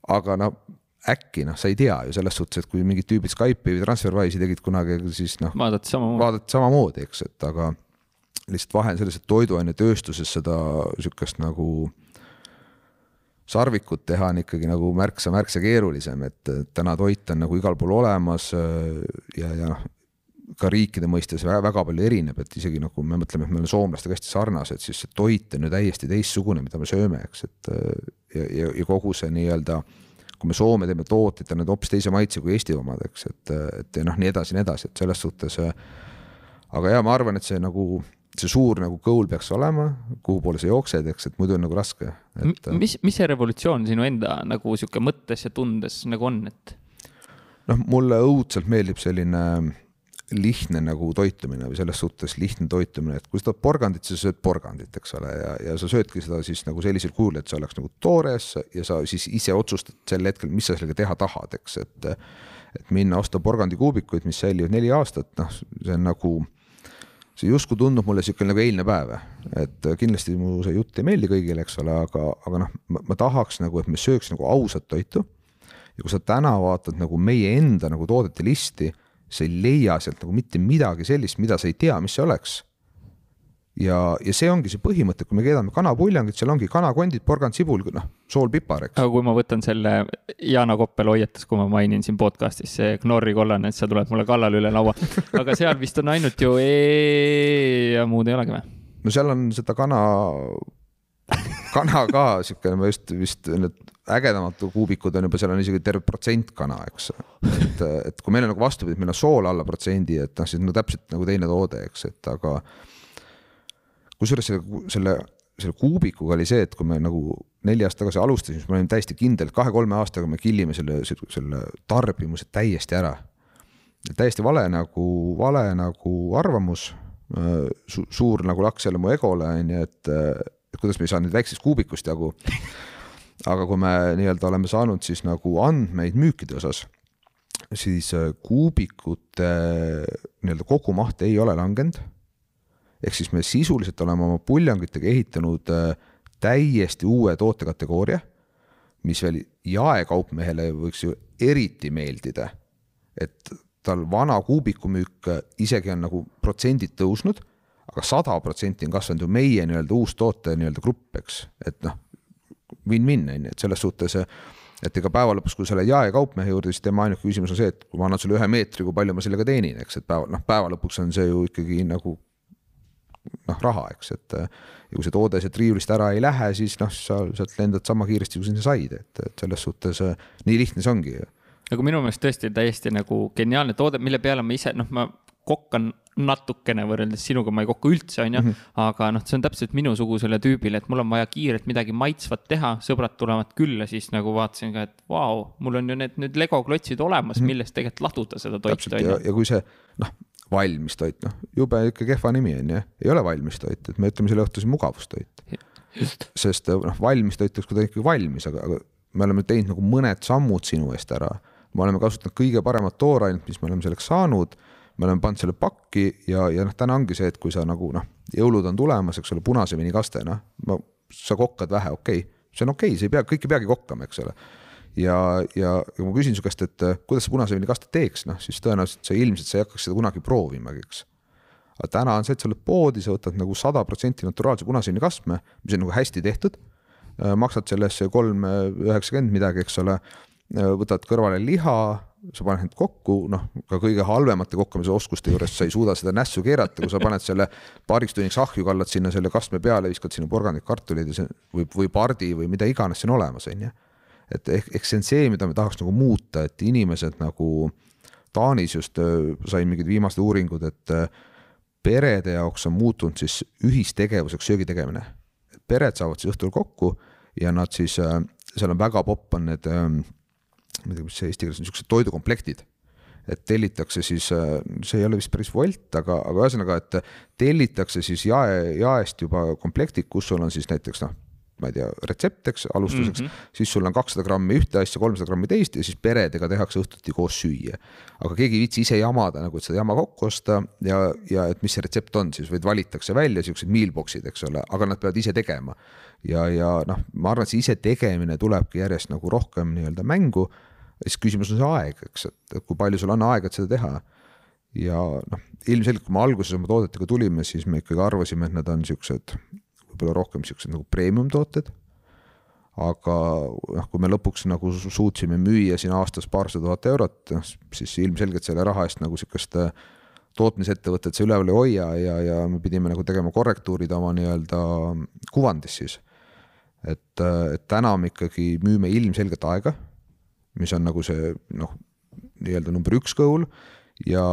B: aga noh, äkki noh, sa ei tea ju selles suhtes, et kui mingid tüübid Skype'i või Transferwise'i tegid kunagi, siis noh.
A: vaadati samamoodi.
B: vaadati samamoodi, eks, et aga lihtsalt vahe on selles, et toiduainetööstuses seda sihukest nagu sarvikut teha on ikkagi nagu märksa, märksa keerulisem, et täna toit on nagu igal pool olemas äh, ja, ja noh, ka riikide mõistes väga, väga palju erineb, et isegi nagu me mõtleme, et me oleme soomlastega hästi sarnased, siis see toit on ju täiesti teistsugune, mida me sööme, eks, et äh, ja, ja, ja kogu see nii-öelda kui me Soome teeme tooteid, on need hoopis teise maitse kui Eesti omad, eks, et, et ja noh, nii edasi, nii edasi, et selles suhtes. Äh, aga ja ma arvan, et see nagu see suur nagu goal peaks olema, kuhu poole sa jooksed, eks, et muidu on nagu raske
A: et.... mis, mis see revolutsioon sinu enda nagu sihuke mõttes ja tundes nagu on, et?
B: noh, mulle õudselt meeldib selline lihtne nagu toitumine või selles suhtes lihtne toitumine, et kui sa tahad porgandit, siis sa sööd porgandit, eks ole, ja, ja sa söödki seda siis nagu sellisel kujul, et see oleks nagu toores ja sa siis ise otsustad sel hetkel, mis sa sellega teha tahad, eks, et et minna osta porgandikuubikuid, mis säilivad neli aastat, noh, see on nagu see justkui tundub mulle niisugune nagu eilne päev, et kindlasti mu see jutt ei meeldi kõigile, eks ole, aga, aga noh, ma tahaks nagu, et me sööks nagu ausat toitu. ja kui sa täna vaatad nagu meie enda nagu toodete listi, sa ei leia sealt nagu mitte midagi sellist, mida sa ei tea, mis see oleks ja, ja see ongi see põhimõte, kui me keedame kanapuljangit, seal ongi kanakondid, porgand, sibul, noh, sool, pipar, eks.
A: aga kui ma võtan selle, Jana Koppel hoiatas, kui ma mainin siin podcast'is, see Knorri kollane, et sa tuled mulle kallale üle laua. aga seal vist on ainult ju E ja muud ei olegi või?
B: no seal on seda kana, kana ka siukene, ma just vist need ägedamad kuubikud on juba, seal on isegi terve protsent kana, eks. et, et kui meil on nagu vastupidi, meil on sool alla protsendi, et noh, siis no täpselt nagu teine toode, eks, et aga kusjuures selle, selle, selle kuubikuga oli see, et kui me nagu neli aastat tagasi alustasime, siis ma olin täiesti kindel, et kahe-kolme aastaga me killime selle, selle tarbimuse täiesti ära. täiesti vale nagu, vale nagu arvamus su,, suur nagu laks jälle mu egole, on ju, et, et kuidas me ei saa nüüd väiksest kuubikust jagu. aga kui me nii-öelda oleme saanud siis nagu andmeid müükide osas, siis kuubikute nii-öelda kogumaht ei ole langenud ehk siis me sisuliselt oleme oma puljangitega ehitanud äh, täiesti uue tootekategooria, mis veel jaekaupmehele võiks ju eriti meeldida. et tal vana kuubikumüük äh, isegi on nagu protsendid tõusnud, aga sada protsenti on kasvanud ju meie nii-öelda uus toote nii-öelda grupp, eks, et noh, win-win on ju, et selles suhtes et ega päeva lõpuks, kui sa lähed jaekaupmehe juurde, siis tema ainuke küsimus on see, et kui ma annan sulle ühe meetri, kui palju ma sellega teenin, eks, et päeva, noh, päeva lõpuks on see ju ikkagi nagu noh, raha, eks, et ja kui see toode sealt riiulist ära ei lähe, siis noh, sa sealt lendad sama kiiresti, kui sinna said, et, et selles suhtes nii lihtne see ongi.
A: Nagu minu meelest tõesti täiesti nagu geniaalne toode, mille peale ma ise, noh, ma kokkan natukene võrreldes sinuga, ma ei kokku üldse, onju. Mhm. aga noh, see on täpselt minusugusele tüübile, et mul on vaja kiirelt midagi maitsvat teha, sõbrad tulevad külla, siis nagu vaatasin ka, et vau, mul on ju need nüüd Lego klotsid olemas, mhm. millest tegelikult laduda seda toitu,
B: onju. ja kui see, noh, valmis toit, noh, jube ikka kehva nimi on ju, ei ole valmis toit, et me ütleme selle õhtuse mugavustoit. sest noh, valmis toit oleks kuidagi ikkagi valmis, aga, aga me oleme teinud nagu mõned sammud sinu eest ära. me oleme kasutanud kõige paremat toorainet, mis me oleme selleks saanud me oleme pannud selle pakki ja, ja noh, täna ongi see, et kui sa nagu noh, jõulud on tulemas, eks ole, punase veini kaste, noh, ma, sa kokkad vähe, okei okay., see on okei okay,, sa ei pea, kõik ei peagi kokkama, eks ole. ja, ja, ja ma küsin su käest, et kuidas sa punase veini kastet teeks, noh siis tõenäoliselt sa ilmselt sa ei hakkaks seda kunagi proovimagi, eks. aga täna on see, et sa lähed poodi, sa võtad nagu sada protsenti naturaalse punase veini kastme, mis on nagu hästi tehtud. maksad sellesse kolm üheksakümmend midagi, eks ole. võtad kõrvale liha sa paned need kokku, noh, ka kõige halvemate kokkamise oskuste juures sa ei suuda seda nässu keerata, kui sa paned selle paariks tunniks ahju, kallad sinna selle kastme peale, viskad sinna porgandit, kartuleid ja see või, või pardi või mida iganes siin olemas on ju. et ehk, ehk see on see, mida me tahaks nagu muuta, et inimesed nagu Taanis just äh, sain mingid viimased uuringud, et äh, perede jaoks on muutunud siis ühistegevuseks söögi tegemine. pered saavad siis õhtul kokku ja nad siis, äh, seal on väga popp on need ähm, ma ei tea, mis see eesti keeles on, niisugused toidukomplektid. et tellitakse siis, äh, see ei ole vist päris Wolt, aga, aga ühesõnaga, et tellitakse siis jae, jaest juba komplektid, kus sul on siis näiteks noh, ma ei tea, retsept, eks, alustuseks mm, -hmm. siis sul on kakssada grammi ühte asja, kolmsada grammi teist ja siis peredega tehakse õhtuti koos süüa. aga keegi ei viitsi ise jamada nagu, et seda jama kokku osta ja, ja et mis see retsept on siis, vaid valitakse välja siuksed mealbox'id, eks ole, aga nad peavad ise tegema. ja, ja noh, ma arvan, et see ise tegemine tulebki järjest nagu rohkem nii-öelda mängu siis küsimus on see aeg, eks, et kui palju sul on aega, et seda teha. ja noh, ilmselgelt, kui me alguses oma toodetega tulime, siis me ikkagi arvasime, et nad on siuksed, võib-olla rohkem siuksed nagu premium tooted. aga noh, kui me lõpuks nagu suutsime müüa siin aastas paarsada tuhat eurot, noh siis ilmselgelt selle raha eest nagu sihukest äh, tootmisettevõtet see üleval ei hoia ja, ja me pidime nagu tegema korrektuurid oma nii-öelda kuvandis siis. et, äh, et täna me ikkagi müüme ilmselgelt aega mis on nagu see noh, nii-öelda number üks goal ja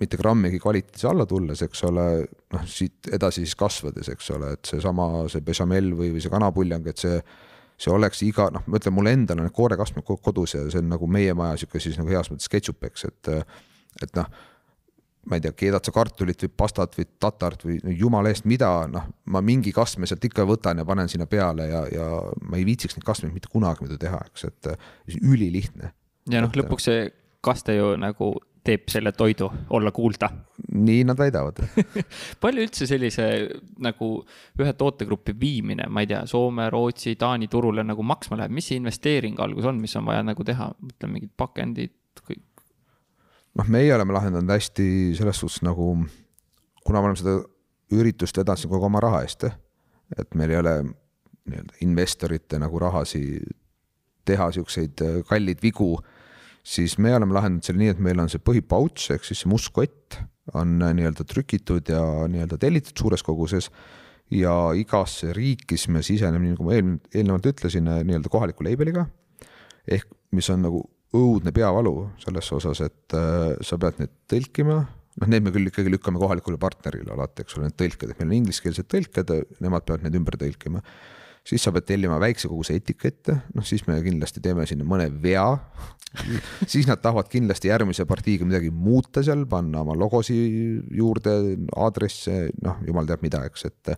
B: mitte grammigi kvaliteedis alla tulles, eks ole, noh siit edasi siis kasvades, eks ole, et seesama, see bechamel või, või see kanapuljang, et see, see oleks iga, noh, ma ütlen, mul endal on need koorekastmed kodus ja see on nagu meie maja sihuke siis nagu heas mõttes ketšup, eks, et, et noh ma ei tea, keedad sa kartulit või pastat või tatart või jumala eest, mida, noh, ma mingi kastme sealt ikka võtan ja panen sinna peale ja, ja ma ei viitsiks neid kastmeid mitte kunagi muidu teha, eks, et ülilihtne.
A: ja noh, lõpuks see kaste ju nagu teeb selle toidu olla kuulda.
B: nii nad väidavad
A: palju üldse sellise nagu ühe tootegrupi viimine, ma ei tea, Soome, Rootsi, Taani turule nagu maksma läheb, mis see investeering algus on, mis on vaja nagu teha, ütleme mingid pakendid, kõik
B: noh, meie oleme lahendanud hästi selles suhtes nagu, kuna me oleme seda üritust vedanud kogu oma raha eest, et meil ei ole nii-öelda investorite nagu rahasi teha siukseid äh, kalleid vigu, siis me oleme lahendanud selle nii, et meil on see põhipauts ehk siis see must kott on äh, nii-öelda trükitud ja nii-öelda tellitud suures koguses ja igasse riiki siis me siseneme, nii nagu ma eelnevalt ütlesin, äh, nii-öelda kohaliku label'iga. Ehk mis on nagu õudne peavalu selles osas, et äh, sa pead need tõlkima, noh, need me küll ikkagi lükkame kohalikule partnerile alati, eks ole, need tõlked, et meil on ingliskeelsed tõlked, nemad peavad need ümber tõlkima. siis sa pead tellima väikse koguse etikette, noh siis me kindlasti teeme sinna mõne vea. Siis nad tahavad kindlasti järgmise partiiga midagi muuta seal, panna oma logosi juurde, aadresse, noh, jumal teab mida, eks, et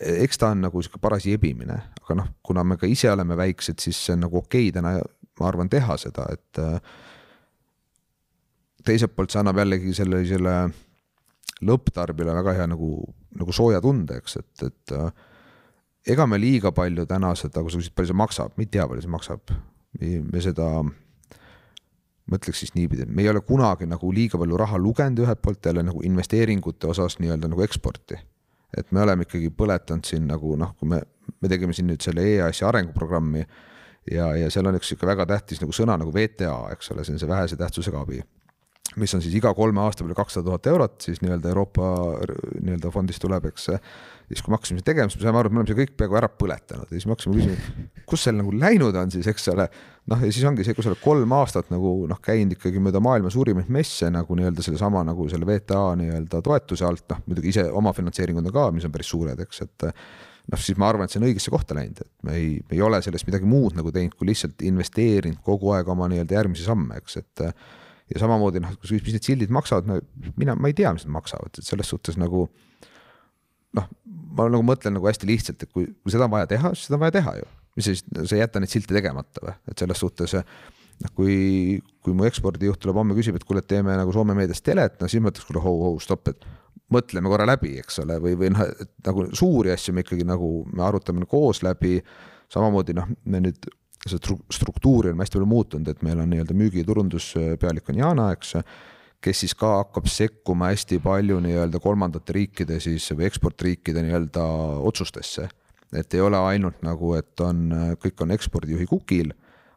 B: eks ta on nagu sihuke paras jebimine, aga noh, kuna me ka ise oleme väiksed, siis see on nagu okei okay täna ma arvan, teha seda, et äh, teiselt poolt see annab jällegi sellisele lõpptarbijale väga hea nagu, nagu sooja tunde, eks, et, et äh, ega me liiga palju täna seda, kui sa küsid, palju see maksab, me ei tea, palju see maksab. me seda, ma ütleks siis niipidi, et me ei ole kunagi nagu liiga palju raha lugenud ühelt poolt jälle nagu investeeringute osas nii-öelda nagu eksporti. et me oleme ikkagi põletanud siin nagu noh, kui me, me tegime siin nüüd selle EAS-i arenguprogrammi ja, ja seal on üks sihuke väga tähtis nagu sõna nagu VTA, eks ole, see on see vähese tähtsusega abi. mis on siis iga kolme aasta peale kakssada tuhat eurot, siis nii-öelda Euroopa nii-öelda fondist tuleb, eks. siis kui me hakkasime tegema, siis me saime aru, et me oleme seda kõik peaaegu ära põletanud ja siis me hakkasime küsima, kus seal nagu läinud on siis, eks ole. noh, ja siis ongi see, kui sa oled kolm aastat nagu noh, käinud ikkagi mööda maailma suurimaid messe nagu nii-öelda sellesama nagu selle VTA nii-öelda toetuse alt, noh muidugi ise oma finantseeringud on ka, mis on päris suured, eks, et noh, siis ma arvan, et see on õigesse kohta läinud, et me ei, ei ole sellest midagi muud nagu teinud, kui lihtsalt investeerinud kogu aeg oma nii-öelda järgmisi samme, eks, et ja samamoodi noh, mis need sildid maksavad, no mina, ma ei tea, mis nad maksavad, et selles suhtes nagu noh, ma nagu mõtlen nagu hästi lihtsalt, et kui, kui seda on vaja teha, siis seda on vaja teha ju. mis siis, sa ei jäta neid silte tegemata või, et selles suhtes noh, kui, kui mu ekspordijuht tuleb homme, küsib, et kuule, et teeme nagu Soome meedias telet, no siis ma ütleks, kuule, hoo-hoo, stopp, et mõtleme korra läbi, eks ole, või, või noh, et nagu suuri asju me ikkagi nagu me arutame koos läbi. samamoodi noh, me nüüd see struktuuri on hästi palju muutunud, et meil on nii-öelda müügi- ja turunduspealik on Jana, eks, kes siis ka hakkab sekkuma hästi palju nii-öelda kolmandate riikide siis või eksportriikide nii-öelda otsustesse. et ei ole ainult nagu, et on, kõik on ekspordijuhi kukil,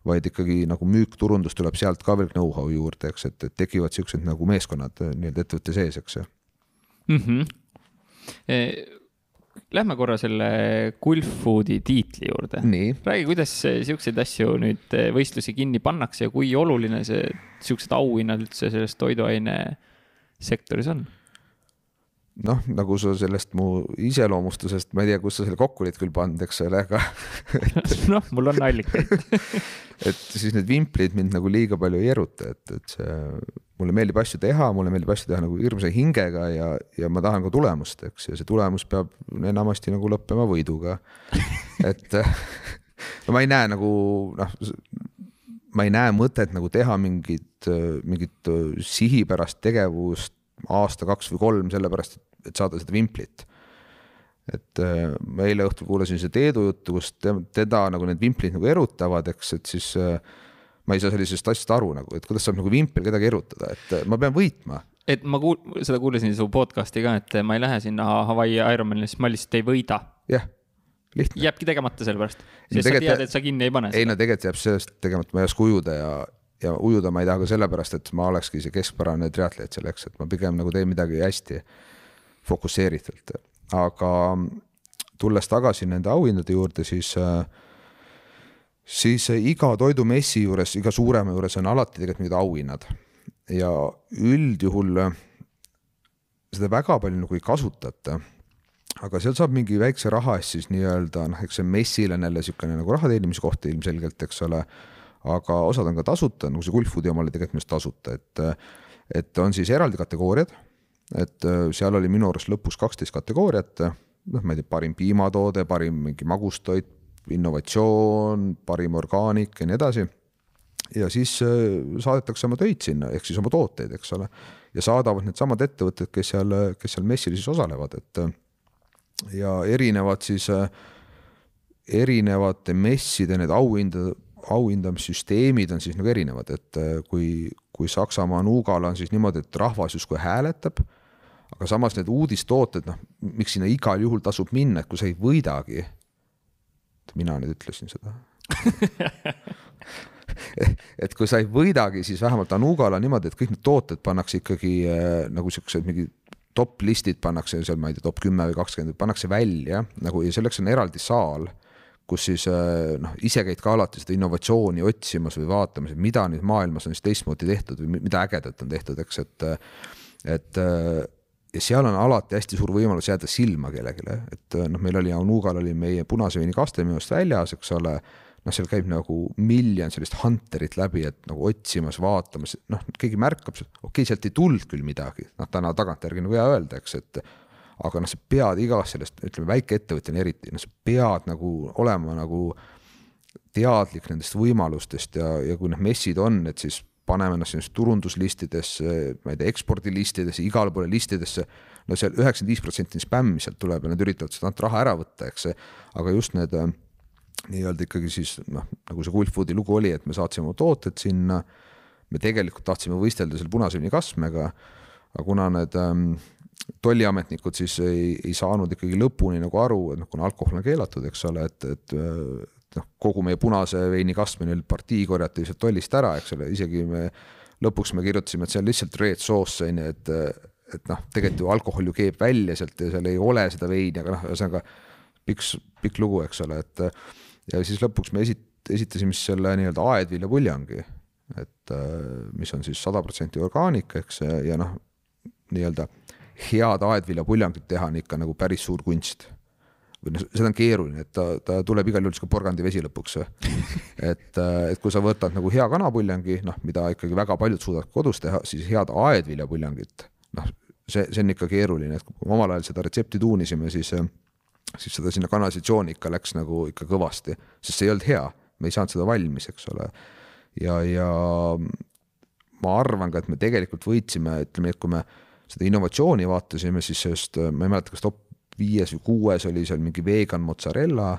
B: vaid ikkagi nagu müük, turundus tuleb sealt ka veel know-how juurde, eks, et, et tekivad siuksed nagu meeskonnad nii-öelda ettevõtte sees, eks
A: mm. -hmm. E Lähme korra selle Gulfoodi tiitli juurde. räägi, kuidas siukseid asju nüüd eh, võistlusi kinni pannakse ja kui oluline see, siuksed auhinnad üldse selles toiduaine sektoris on?
B: Noh, nagu sa sellest mu iseloomustusest, ma ei tea, kus sa selle kokku olid küll pannud, eks ole, aga
A: noh, mul on allikaid
B: et siis need vimplid mind nagu liiga palju ei eruta, et, et see mulle meeldib asju teha, mulle meeldib asju teha nagu hirmsa hingega ja, ja ma tahan ka tulemust, eks, ja see tulemus peab enamasti nagu lõppema võiduga. et no ma ei näe nagu noh, ma ei näe mõtet nagu teha mingit, mingit sihipärast tegevust aasta-kaks või kolm, sellepärast et saada seda vimplit et ma eile õhtul kuulasin seda Teedu juttu, kus teda nagu need vimplid nagu erutavad, eks, et siis äh, ma ei saa sellisest asjast aru nagu, et kuidas saab nagu vimpel kedagi erutada, et ma pean võitma.
A: et ma kuul-, seda kuulasin su podcast'i ka, et ma ei lähe sinna Hawaii Ironmanile, siis ma lihtsalt ei võida.
B: jah, lihtne.
A: jääbki tegemata sellepärast, sest sa tead, et sa kinni ei pane.
B: ei no tegelikult jääb sellest tegemata, ma ei oska ujuda ja, ja ujuda ma ei taha ka sellepärast, et ma olekski see keskpärane triatleet selleks, et ma pigem nagu teen midagi hästi fokusseeritult, aga tulles tagasi nende auhindade juurde, siis äh, siis iga toidumessi juures, iga suurema juures on alati tegelikult mingid auhinnad ja üldjuhul seda väga palju nagu ei kasutata. aga seal saab mingi väikse raha eest siis nii-öelda noh, eks see messil on jälle niisugune nagu raha teenimise koht ilmselgelt, eks ole. Aga osad on ka tasuta, nagu see Gulfoodi oma oli tegelikult minu arust tasuta, et, et on siis eraldi kategooriad. et seal oli minu arust lõpus kaksteist kategooriat, noh, ma ei tea, parim piimatoode, parim mingi magustoit innovatsioon, parim orgaanik ja nii edasi. ja siis äh, saadetakse oma töid sinna, ehk siis oma tooteid, eks ole. ja saadavad needsamad ettevõtted, kes seal, kes seal messil siis osalevad, et ja erinevad siis, äh, erinevate messide need auhindade, auhindamissüsteemid on siis nagu erinevad, et äh, kui, kui Saksamaa Nugal on siis niimoodi, et rahvas justkui hääletab, aga samas need uudistooted, noh, miks sinna igal juhul tasub minna, et kui sa ei võidagi, mina nüüd ütlesin seda. Et kui sa ei võidagi, siis vähemalt Anugal on niimoodi, et kõik need tooted pannakse ikkagi äh, nagu siuksed mingi top listid pannakse seal, ma ei tea, top kümme või kakskümmend, pannakse välja nagu ja selleks on eraldi saal, kus siis äh, noh, ise käid ka alati seda innovatsiooni otsimas või vaatamas, et mida nüüd maailmas on siis teistmoodi tehtud või mida ägedat on tehtud, eks, et et ja seal on alati hästi suur võimalus jääda silma kellelegi, et noh, meil oli Anugal oli meie punase veini kaste minu arust väljas, eks ole. noh, seal käib nagu miljon sellist hunter'it läbi, et nagu otsimas, vaatamas, noh, keegi märkab, okei okay,, sealt ei tulnud küll midagi, noh, täna tagantjärgi nagu hea öelda, eks, et aga noh, sa pead igast sellest, ütleme väikeettevõtjana eriti, noh, sa pead nagu olema nagu teadlik nendest võimalustest ja, ja kui need messid on, et siis paneme ennast sellesse turunduslistidesse, ma ei tea, ekspordilistidesse, igale poole listidesse. no seal üheksakümmend viis protsenti spämmi sealt tuleb ja nad üritavad sealt raha ära võtta, eks. aga just need äh, nii-öelda ikkagi siis noh, nagu see Gulfoodi lugu oli, et me saatsime oma tooted sinna. me tegelikult tahtsime võistelda seal punase veini kastmega, aga kuna need ähm, tolliametnikud siis ei, ei saanud ikkagi lõpuni nagu aru, et noh, kuna alkohol on keelatud, eks ole, et, et noh, kogu meie punase veini kastmine partii korjati lihtsalt tollist ära, eks ole, isegi me lõpuks me kirjutasime, et see on lihtsalt red sauce on ju, et, et noh, tegelikult ju alkohol ju keeb välja sealt ja seal ei ole seda veini, aga noh, ühesõnaga pikk, pikk lugu, eks ole, et ja siis lõpuks me esit-, esitasime siis selle nii-öelda aedviljapuljongi, et mis on siis sada protsenti orgaanika, eks, ja noh, nii-öelda head aedviljapuljonit teha on ikka nagu päris suur kunst või noh, seda on keeruline, et ta, ta tuleb igal juhul sihuke porgandivesi lõpuks. et, et kui sa võtad nagu hea kanapuljangi, noh, mida ikkagi väga paljud suudavad kodus teha, siis head aedviljapuljangit, noh, see, see on ikka keeruline, et kui me omal ajal seda retsepti tuunisime, siis, siis seda sinna kanalisatsiooni ikka läks nagu ikka kõvasti, sest see ei olnud hea, me ei saanud seda valmis, eks ole. ja, ja ma arvan ka, et me tegelikult võitsime, ütleme, et kui me seda innovatsiooni vaatasime, siis sellest, ma ei mäleta, kas top viies või kuues oli seal mingi vegan mozzarella,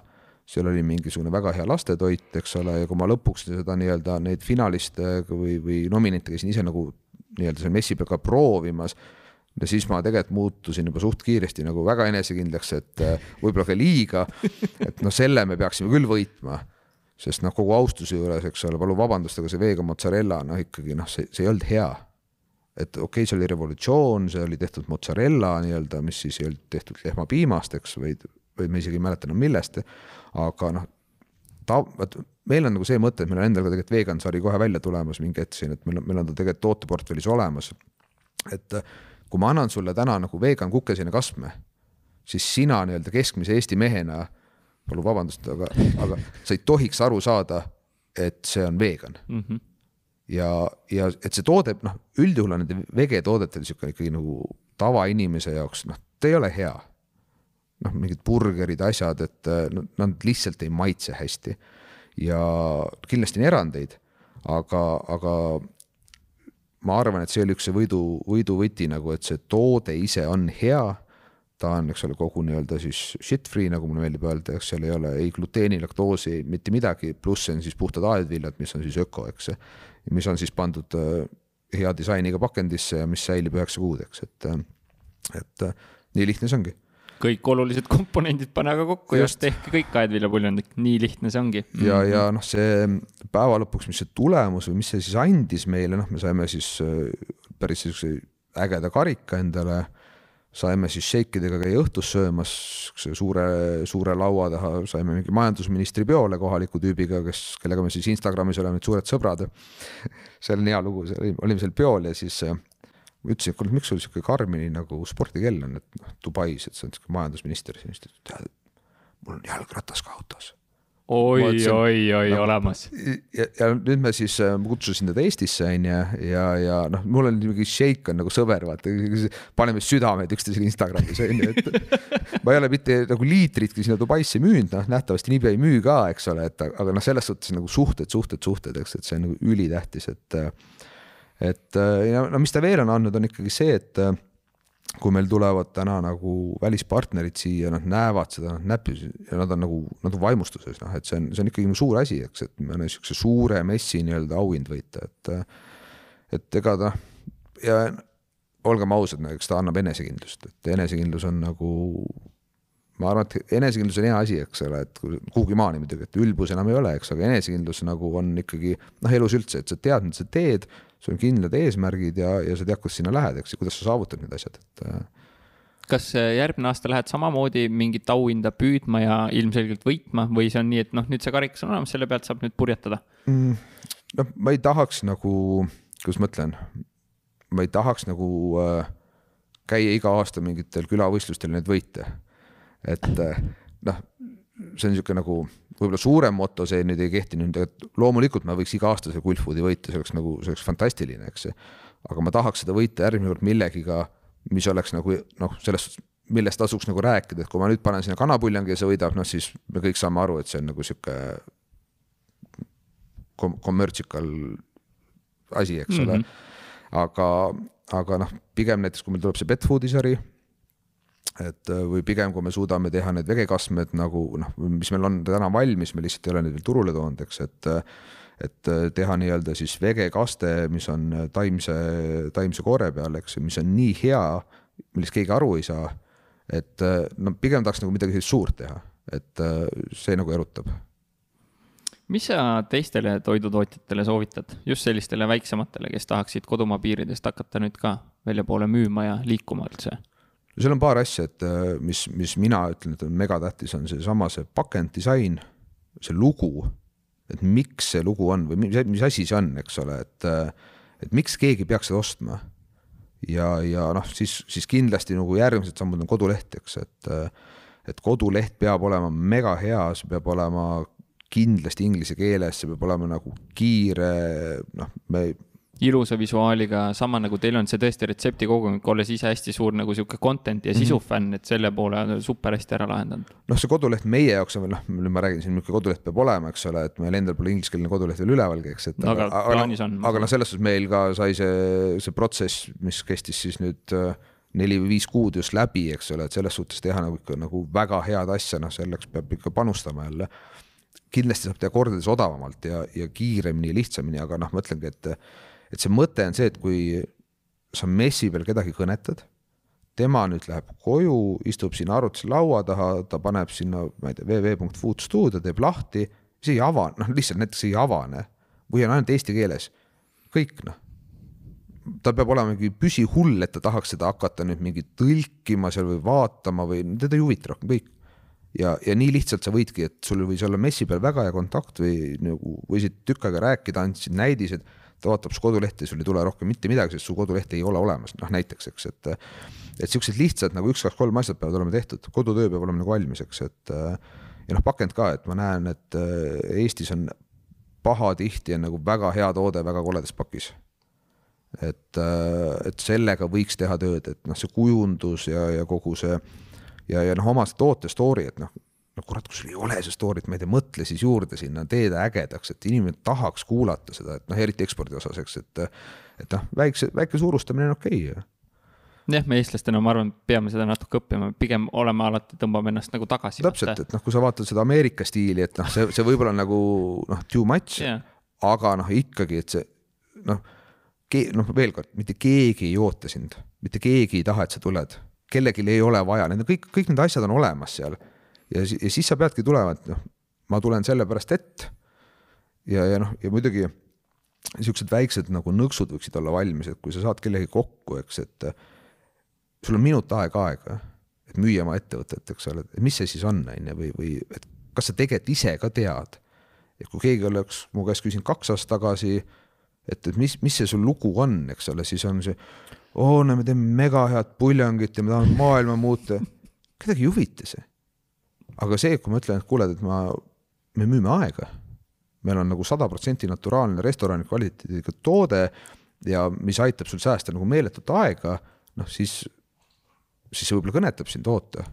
B: seal oli mingisugune väga hea lastetoit, eks ole, ja kui ma lõpuks seda nii-öelda neid finaliste või, või nominente käisin ise nagu nii-öelda seal messi peal ka proovimas, ja siis ma tegelikult muutusin juba suht kiiresti nagu väga enesekindlaks, et äh, võib-olla ka liiga, et noh, selle me peaksime küll võitma. Sest noh, kogu austuse juures, eks ole, palun vabandust, aga see vegan mozzarella noh, ikkagi noh, see, see ei olnud hea et okei okay,, see oli revolutsioon, see oli tehtud mozzarella nii-öelda, mis siis ei olnud tehtud lehmapiimast, eks, vaid, või ma isegi ei mäleta enam millest, aga noh, ta, vot meil on nagu see mõte, et meil on endal ka tegelikult vegan sari kohe välja tulemas mingi hetk siin, et meil on, meil on ta tegelikult tooteportfellis olemas. et kui ma annan sulle täna nagu vegan kukeseenekastme, siis sina nii-öelda keskmise Eesti mehena, palun vabandust, aga, aga sa ei tohiks aru saada, et see on vegan mm. -hmm ja, ja et see toode, noh, üldjuhul on nende vegetoodetel niisugune ikkagi nagu tavainimese jaoks, noh, ta ei ole hea. noh, mingid burgerid, asjad, et no, nad lihtsalt ei maitse hästi. ja kindlasti on erandeid, aga, aga ma arvan, et see oli üks see võidu, võiduvõti nagu, et see toode ise on hea ta on, eks ole, kogu nii-öelda siis shit free, nagu mulle meeldib öelda, eks seal ei ole ei gluteeni, laktoosi, mitte midagi, pluss see on siis puhtad aedviljad, mis on siis öko, eks mis on siis pandud äh, hea disainiga pakendisse ja mis säilib üheksa kuud, eks, et, äh, et äh, nii lihtne see ongi.
A: Kõik olulised komponendid pane aga kokku just, just. tehke kõik aedviljapuljonit, nii lihtne see ongi.
B: ja, ja noh, see päeva lõpuks, mis see tulemus või mis see siis andis meile, noh, me saime siis päris siukse ägeda karika endale saime siis šeikidega käia õhtus söömas suure, suure laua taha, saime mingi majandusministri peole kohaliku tüübiga, kes, kellega me siis Instagramis oleme nüüd suured sõbrad. see on hea lugu, olime seal peol ja siis äh, ütlesin, et kuule, miks sul sihuke Karmini nagu spordikell on, et noh, Dubais, et sa oled sihuke majandusminister, siis ta ütles, et mul on jalgratas ka autos
A: oi, oi, oi no, olemas.
B: ja, ja nüüd me siis äh, kutsusin teda Eestisse onju ja, ja noh, mul on mingi Shake on nagu sõber, vaata, paneme südamed üksteisele Instagramis onju, et ma ei ole mitte nagu liitritki sinna Dubaisse müünud, noh nähtavasti niipea ei müü ka, eks ole, et aga noh, selles suhtes nagu suhted, suhted, suhted, eks, et see on nagu ülitähtis, et et ja no mis ta veel on andnud, on ikkagi see, et kui meil tulevad täna nagu välispartnerid siia, nad näevad seda, nad näpis ja nad on nagu, nad on vaimustuses, noh, et see on, see on ikkagi suur asi, eks, et me niisuguse suure messi nii-öelda auhind võita, et et ega ta ja olgem ausad, eks ta annab enesekindlust, et enesekindlus on nagu ma arvan, et enesekindlus on hea asi, eks ole, et kuhugi maani muidugi, et ülbus enam ei ole, eks, aga enesekindlus nagu on ikkagi noh, elus üldse, et sa tead, mida sa teed sul on kindlad eesmärgid ja, ja sa tead, kus sinna lähed, eks ju, kuidas sa saavutad need asjad, et. Äh.
A: kas äh, järgmine aasta lähed samamoodi mingit auhinda püüdma ja ilmselgelt võitma või see on nii, et noh, nüüd see karikas on olemas, selle pealt saab nüüd purjetada mm,?
B: noh, ma ei tahaks nagu, kuidas ma ütlen, ma ei tahaks nagu äh, käia iga aasta mingitel külavõistlustel neid võite. et äh, noh, see on niisugune nagu võib-olla suurem moto, see nüüd ei kehti nüüd, et loomulikult ma võiks iga-aastase Gulfoodi võita, see oleks nagu, see oleks fantastiline, eks. aga ma tahaks seda võita järgmine kord millegiga, mis oleks nagu noh, sellest, millest tasuks nagu rääkida, et kui ma nüüd panen sinna kanapuljangi ja see võidab, noh siis me kõik saame aru, et see on nagu sihuke commercial asi, eks ole mm. -hmm. aga, aga noh, pigem näiteks, kui meil tuleb see pet food'i sari et äh, või pigem, kui me suudame teha need vegekastmed nagu noh, mis meil on täna valmis, me lihtsalt ei ole neid veel turule toonud, eks, et et äh, teha nii-öelda siis vegekaste, mis on taimse, taimse koore peal, eks, mis on nii hea, millest keegi aru ei saa. et äh, no pigem tahaks nagu midagi sellist suurt teha, et see nagu erutab
A: mis sa teistele toidutootjatele soovitad, just sellistele väiksematele, kes tahaksid kodumaa piiridest hakata nüüd ka väljapoole müüma ja liikuma üldse?
B: Seal on paar asja, et äh, mis, mis mina ütlen, et on megatähtis, on seesama see pakenddisain, see lugu, et miks see lugu on või mis, mis asi see on, eks ole, et, äh, et miks keegi peaks seda ostma. ja, ja noh, siis, siis kindlasti nagu järgmised sammud on koduleht, eks, et, äh, et koduleht peab olema mega hea, see peab olema kindlasti inglise keeles, see peab olema nagu kiire, noh, me
A: ilusa visuaaliga, sama nagu teil on see tõesti retseptikogumik, olles ise hästi suur nagu sihuke content'i ja sisu mm -hmm. fänn, et selle poole on super hästi ära lahendanud.
B: noh, see koduleht meie jaoks on veel noh, nüüd ma räägin siin, milline koduleht peab olema, eks ole, et meil endal pole ingliskeelne koduleht veel ülevalgi, eks, et
A: no, aga, aga
B: aga noh, selles suhtes meil ka sai see, see protsess, mis kestis siis nüüd äh, neli või viis kuud just läbi, eks ole, et selles suhtes teha nagu ikka nagu väga head asja, noh, selleks peab ikka panustama jälle. kindlasti saab teha kordades odavamalt ja, ja kiiremini ja lihtsamini, aga noh, ma ütlengi, et et see mõte on see, et kui sa messi peal kedagi kõnetad, tema nüüd läheb koju, istub sinna arvutuse laua taha, ta paneb sinna, ma ei tea, www.foodstuudio, teeb lahti, see ei avane, noh lihtsalt näiteks ei avane või on ainult eesti keeles, kõik noh. ta peab olema mingi püsihull, et ta tahaks seda hakata nüüd mingi tõlkima seal või vaatama või teda ei huvita rohkem, kõik. Ja, ja nii lihtsalt sa võidki, et sul võis olla messi peal väga hea kontakt või nagu võisid tükk aega rääkida, andsid näidised ta vaatab su kodulehte, sul ei tule rohkem mitte midagi, sest su koduleht ei ole olemas, noh näiteks, eks, et et siuksed lihtsad nagu üks, kaks, kolm asjad peavad olema tehtud, kodutöö peab olema nagu valmis, eks, et ja noh, pakend ka, et ma näen, et Eestis on pahatihti on nagu väga hea toode väga koledas pakis. et, et sellega võiks teha tööd, et noh, see kujundus ja, ja kogu see ja, ja noh, oma toote story, et noh, no kurat, kui sul ei ole see story't, ma ei tea, mõtle siis juurde sinna, tee ta ägedaks, et inimene tahaks kuulata seda, et noh, eriti ekspordi osas, eks, et et noh, väikse, väike suurustamine on okei okay
A: jah, me eestlastena, ma arvan, peame seda natuke õppima, pigem oleme alati, tõmbame ennast nagu tagasi.
B: täpselt, et noh, kui sa vaatad seda Ameerika stiili, et noh, see, see võib-olla nagu noh, too much yeah., aga noh, ikkagi, et see noh, noh, veel kord, mitte keegi ei oota sind, mitte keegi ei taha, et sa tuled, kellelgi ei ole vaja, need on kõik, kõik need asjad on olemas seal ja, ja siis sa peadki tulema, et noh, ma tulen sellepärast ette. ja, ja noh, ja muidugi niisugused väiksed nagu nõksud võiksid olla valmis, et kui sa saad kellegagi kokku, eks, et sul on minut aega aega, et müüa oma ettevõtet, eks ole, et mis see siis on, on ju, või, või et kas sa tegelikult ise ka tead. et kui keegi oleks mu käest küsinud kaks aastat tagasi, et, et mis, mis see sul lugu on, eks ole, siis on see, oo, no me teeme mega head puljangit ja me tahame maailma muuta. kedagi ei huvita see aga see, kui ma ütlen, et kuule, et ma, me müüme aega, meil on nagu sada protsenti naturaalne restorani kvaliteediga toode ja mis aitab sul säästa nagu meeletut aega, noh siis, siis see võib-olla kõnetab sind, oota,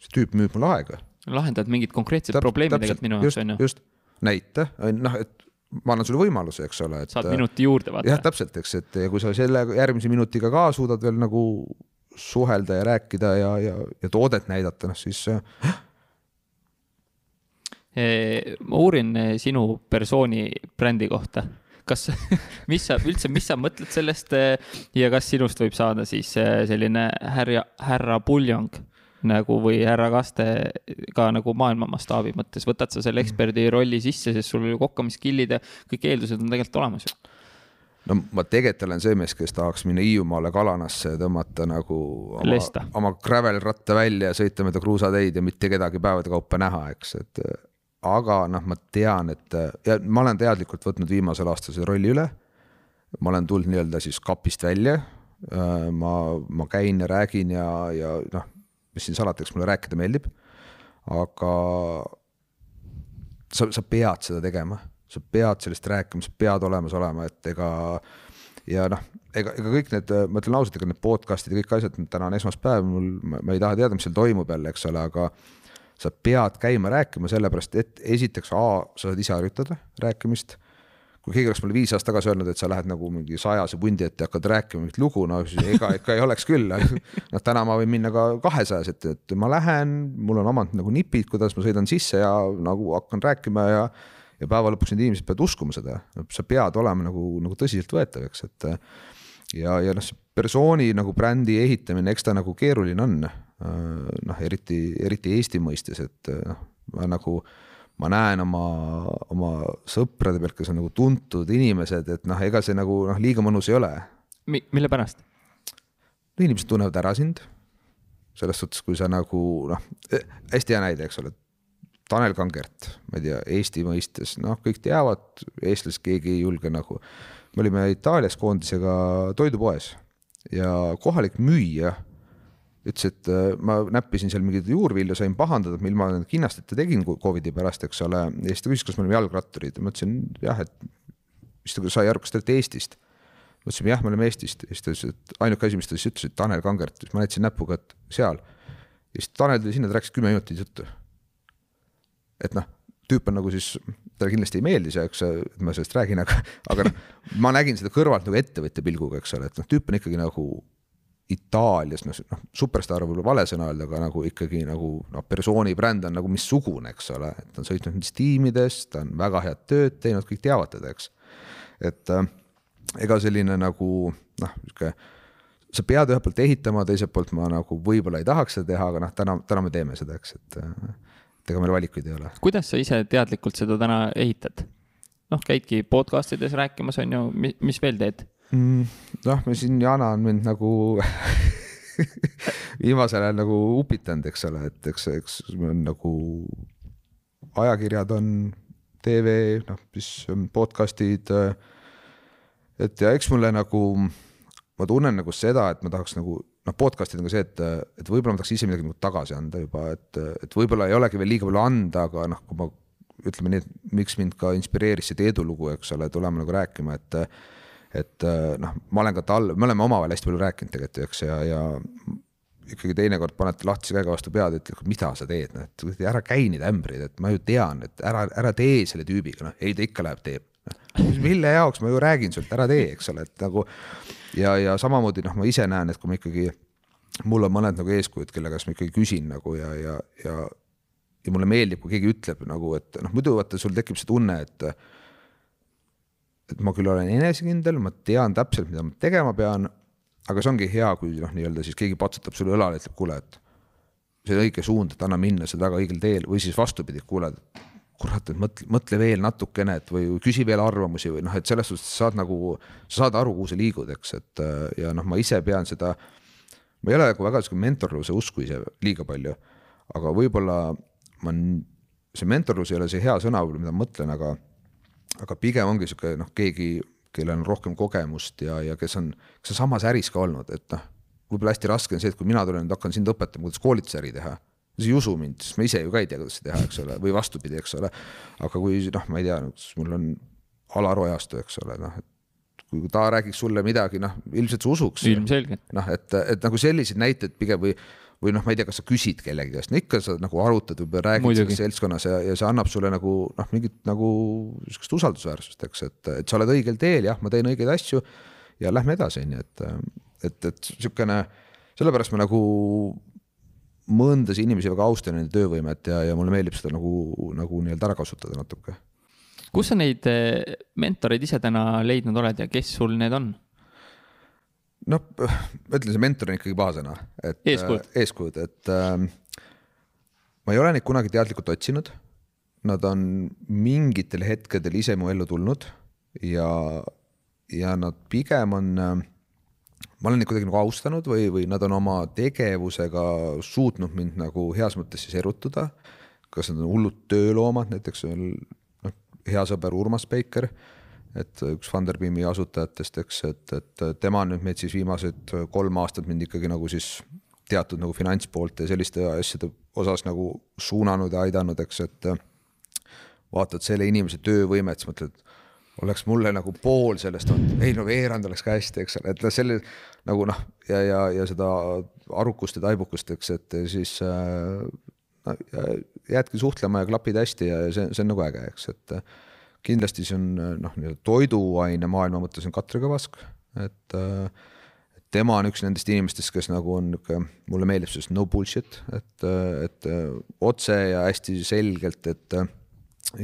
B: see tüüp müüb mulle aega.
A: lahendad mingid konkreetsed Täp, probleemid tegelikult minu jaoks on
B: ju. just, näite, noh, et ma annan sulle võimaluse, eks ole, et.
A: saad minuti juurde vaata.
B: jah, täpselt, eks, et ja kui sa selle järgmise minutiga ka suudad veel nagu suhelda ja rääkida ja, ja, ja toodet näidata, noh siis äh,
A: ma uurin eh, sinu persooni brändi kohta. kas, mis sa üldse, mis sa mõtled sellest eh, ja kas sinust võib saada siis eh, selline härra, härra puljong nagu või härra Kaste ka nagu maailma mastaabi mõttes, võtad sa selle eksperdi rolli sisse, sest sul ju kokkamiskillid ja kõik eeldused on tegelikult olemas ju.
B: No ma tegelikult olen see mees, kes tahaks minna Hiiumaale Kalanasse ja tõmmata nagu oma, oma gravel ratta välja ja sõita mööda kruusateid ja mitte kedagi päevade kaupa näha, eks, et aga noh, ma tean, et ja ma olen teadlikult võtnud viimasel aastal selle rolli üle. ma olen tulnud nii-öelda siis kapist välja. ma, ma käin ja räägin ja, ja noh, mis siin salata, eks mulle rääkida meeldib. aga sa, sa pead seda tegema, sa pead sellest rääkima, sa pead olemas olema, et ega ja noh, ega, ega kõik need, ma ütlen ausalt, ega need podcast'id ja kõik asjad, täna on esmaspäev, mul, ma ei taha teada, mis seal toimub jälle, eks ole, aga sa pead käima rääkima, sellepärast et esiteks A, sa saad ise harjutada rääkimist. kui keegi oleks mulle viis aastat tagasi öelnud, et sa lähed nagu mingi sajase vundi ette ja hakkad rääkima mingit lugu, no siis ega ikka ei oleks küll. noh, täna ma võin minna ka kahesajas, et, et ma lähen, mul on omad nagu nipid, kuidas ma sõidan sisse ja nagu hakkan rääkima ja ja päeva lõpuks need inimesed peavad uskuma seda, sa pead olema nagu, nagu tõsiseltvõetav, eks, et ja, ja noh, see persooni nagu brändi ehitamine, eks ta nagu keeruline on noh, eriti, eriti Eesti mõistes, et äh, noh, ma nagu, ma näen oma, oma sõprade pealt, kes on nagu tuntud inimesed, et noh, ega see nagu noh, liiga mõnus ei ole
A: Mi. mille pärast?
B: no inimesed tunnevad ära sind. selles suhtes, kui sa nagu noh, hästi hea näide, eks ole. Tanel Kangert, ma ei tea, Eesti mõistes, noh, kõik teavad, eestlased keegi ei julge nagu. me olime Itaalias koondisega toidupoes ja kohalik müüja ütles, et äh, ma näppisin seal mingeid juurvilju, sain pahandada, et ilma kinnasteta tegin Covidi pärast, eks ole. ja siis ta küsis, kas me oleme jalgratturid ja ma ütlesin jah, et siis ta sai aru, kas te olete Eestist. ma ütlesin jah, me oleme Eestist ja siis ta ütles, et ainuke asi, mis ta siis ütles, et Tanel Kangert, siis ma näitasin näpuga, et seal. ja siis Tanel tuli sinna, ta rääkis kümme minutit juttu. et noh, tüüp on nagu siis, talle kindlasti ei meeldi see, eks, et ma sellest räägin, aga, aga noh, ma nägin seda kõrvalt nagu ettevõtja pilguga, eks ole, et noh, tüüp on ikkagi nagu Itaalias, noh, noh, superstaar võib-olla vale sõna öelda, aga nagu ikkagi nagu noh, persooni bränd on nagu missugune, eks ole, et ta on sõitnud nendes tiimides, ta on väga head tööd teinud, kõik teavad teda, eks. et äh, ega selline nagu noh, sihuke, sa pead ühelt poolt ehitama, teiselt poolt ma nagu võib-olla ei tahaks seda teha, aga noh, täna, täna me teeme seda, eks, et et ega meil valikuid ei ole.
A: kuidas sa ise teadlikult seda täna ehitad? noh, käidki podcast ides rääkimas, on ju, mis veel teed?
B: Mm,? noh, me siin, Jana on mind nagu viimasel ajal nagu upitanud, eks ole, et eks, eks on nagu ajakirjad on, tv, noh, siis podcast'id. et ja eks mulle nagu, ma tunnen nagu seda, et ma tahaks nagu noh, podcast'id on ka see, et, et võib-olla ma tahaks ise midagi nagu tagasi anda juba, et, et võib-olla ei olegi veel liiga palju anda, aga noh, kui ma ütleme nii, et miks mind ka inspireeris see Teedu lugu, eks ole, tulema nagu rääkima, et et äh, noh, ma olen ka tal, me oleme omavahel hästi palju rääkinud tegelikult, eks, ja, ja ikkagi teinekord panete lahtise käega vastu pead, ütled, mida sa teed, noh, et ära käi neid ämbreid, et ma ju tean, et ära, ära tee selle tüübiga, noh, ei ta ikka läheb, teeb. Noh, mille jaoks ma ju räägin sult, ära tee, eks ole, et nagu ja, ja samamoodi noh, ma ise näen, et kui ma ikkagi, mul on mõned nagu eeskujud, kelle käest ma ikkagi küsin nagu ja, ja, ja ja mulle meeldib, kui keegi ütleb nagu, et noh, muidu vaata, sul tekib see tunne, et et ma küll olen enesekindel, ma tean täpselt, mida ma tegema pean, aga see ongi hea, kui noh, nii-öelda siis keegi patsutab sulle õlale, ütleb, kuule, et see on õige suund, et anna minna, sa oled väga õigel teel. Või siis vastupidi, kuule, kurat, et mõtle, mõtle veel natukene, et või küsi veel arvamusi või noh, et selles suhtes sa saad nagu, sa saad aru, kuhu sa liigud, eks, et ja noh, ma ise pean seda, ma ei ole nagu väga sihuke mentorluse usku ise liiga palju, aga võib-olla ma, see mentorlus ei ole see hea sõna, mida ma mõtlen, aga aga pigem ongi sihuke noh, keegi, kellel on rohkem kogemust ja, ja kes on, kes on samas äris ka olnud, et noh, võib-olla hästi raske on see, et kui mina tulen hakkan sind õpetama, kuidas koolitusäri teha, sa ei usu mind, sest ma ise ju ka ei tea, kuidas seda teha, eks ole, või vastupidi, eks ole. aga kui noh, ma ei tea, mul on Alar Ojastu, eks ole, noh, et kui ta räägiks sulle midagi, noh, ilmselt sa usuks.
A: ilmselgelt.
B: noh, et, et nagu selliseid näiteid pigem või või noh, ma ei tea, kas sa küsid kellegi käest, no ikka sa nagu arutad või räägid selles seltskonnas ja, ja see annab sulle nagu noh, mingit nagu sihukest usaldusväärsust, eks, et, et sa oled õigel teel, jah, ma teen õigeid asju ja lähme edasi, on ju, et, et, et sihukene, sellepärast ma nagu mõndasid inimesi väga austan, nende töövõimet ja, ja mulle meeldib seda nagu, nagu nii-öelda ära kasutada natuke.
A: kus sa neid eh, mentoreid ise täna leidnud oled ja kes sul need on?
B: Noh, ma ütlen, see mentor on ikkagi paasõna, et
A: eeskujud,
B: äh, eeskujud, et äh, ma ei ole neid kunagi teadlikult otsinud. Nad on mingitel hetkedel ise mu ellu tulnud ja, ja nad pigem on äh,, ma olen neid kuidagi nagu austanud või, või nad on oma tegevusega suutnud mind nagu heas mõttes siis erutuda. kas nad on hullud tööloomad, näiteks noh, hea sõber Urmas Peiker et üks Funderbeami asutajatest, eks, et, et tema on nüüd meid siis viimased kolm aastat mind ikkagi nagu siis teatud nagu finantspoolte ja selliste asjade osas nagu suunanud ja aidanud, eks, et vaatad selle inimese töövõimet, siis mõtled, oleks mulle nagu pool sellest olnud, ei no veerand oleks ka hästi, eks ole, et noh, selle nagu noh, ja, ja, ja seda arukust ja taibukust, eks, et siis äh, no, jäädki suhtlema ja klapid hästi ja see, see on nagu äge, eks, et kindlasti see on noh, nii-öelda toiduaine maailma mõttes on Katri Kõvask, et äh, tema on üks nendest inimestest, kes nagu on niisugune, mulle meeldib see no bullshit, et, et otse ja hästi selgelt, et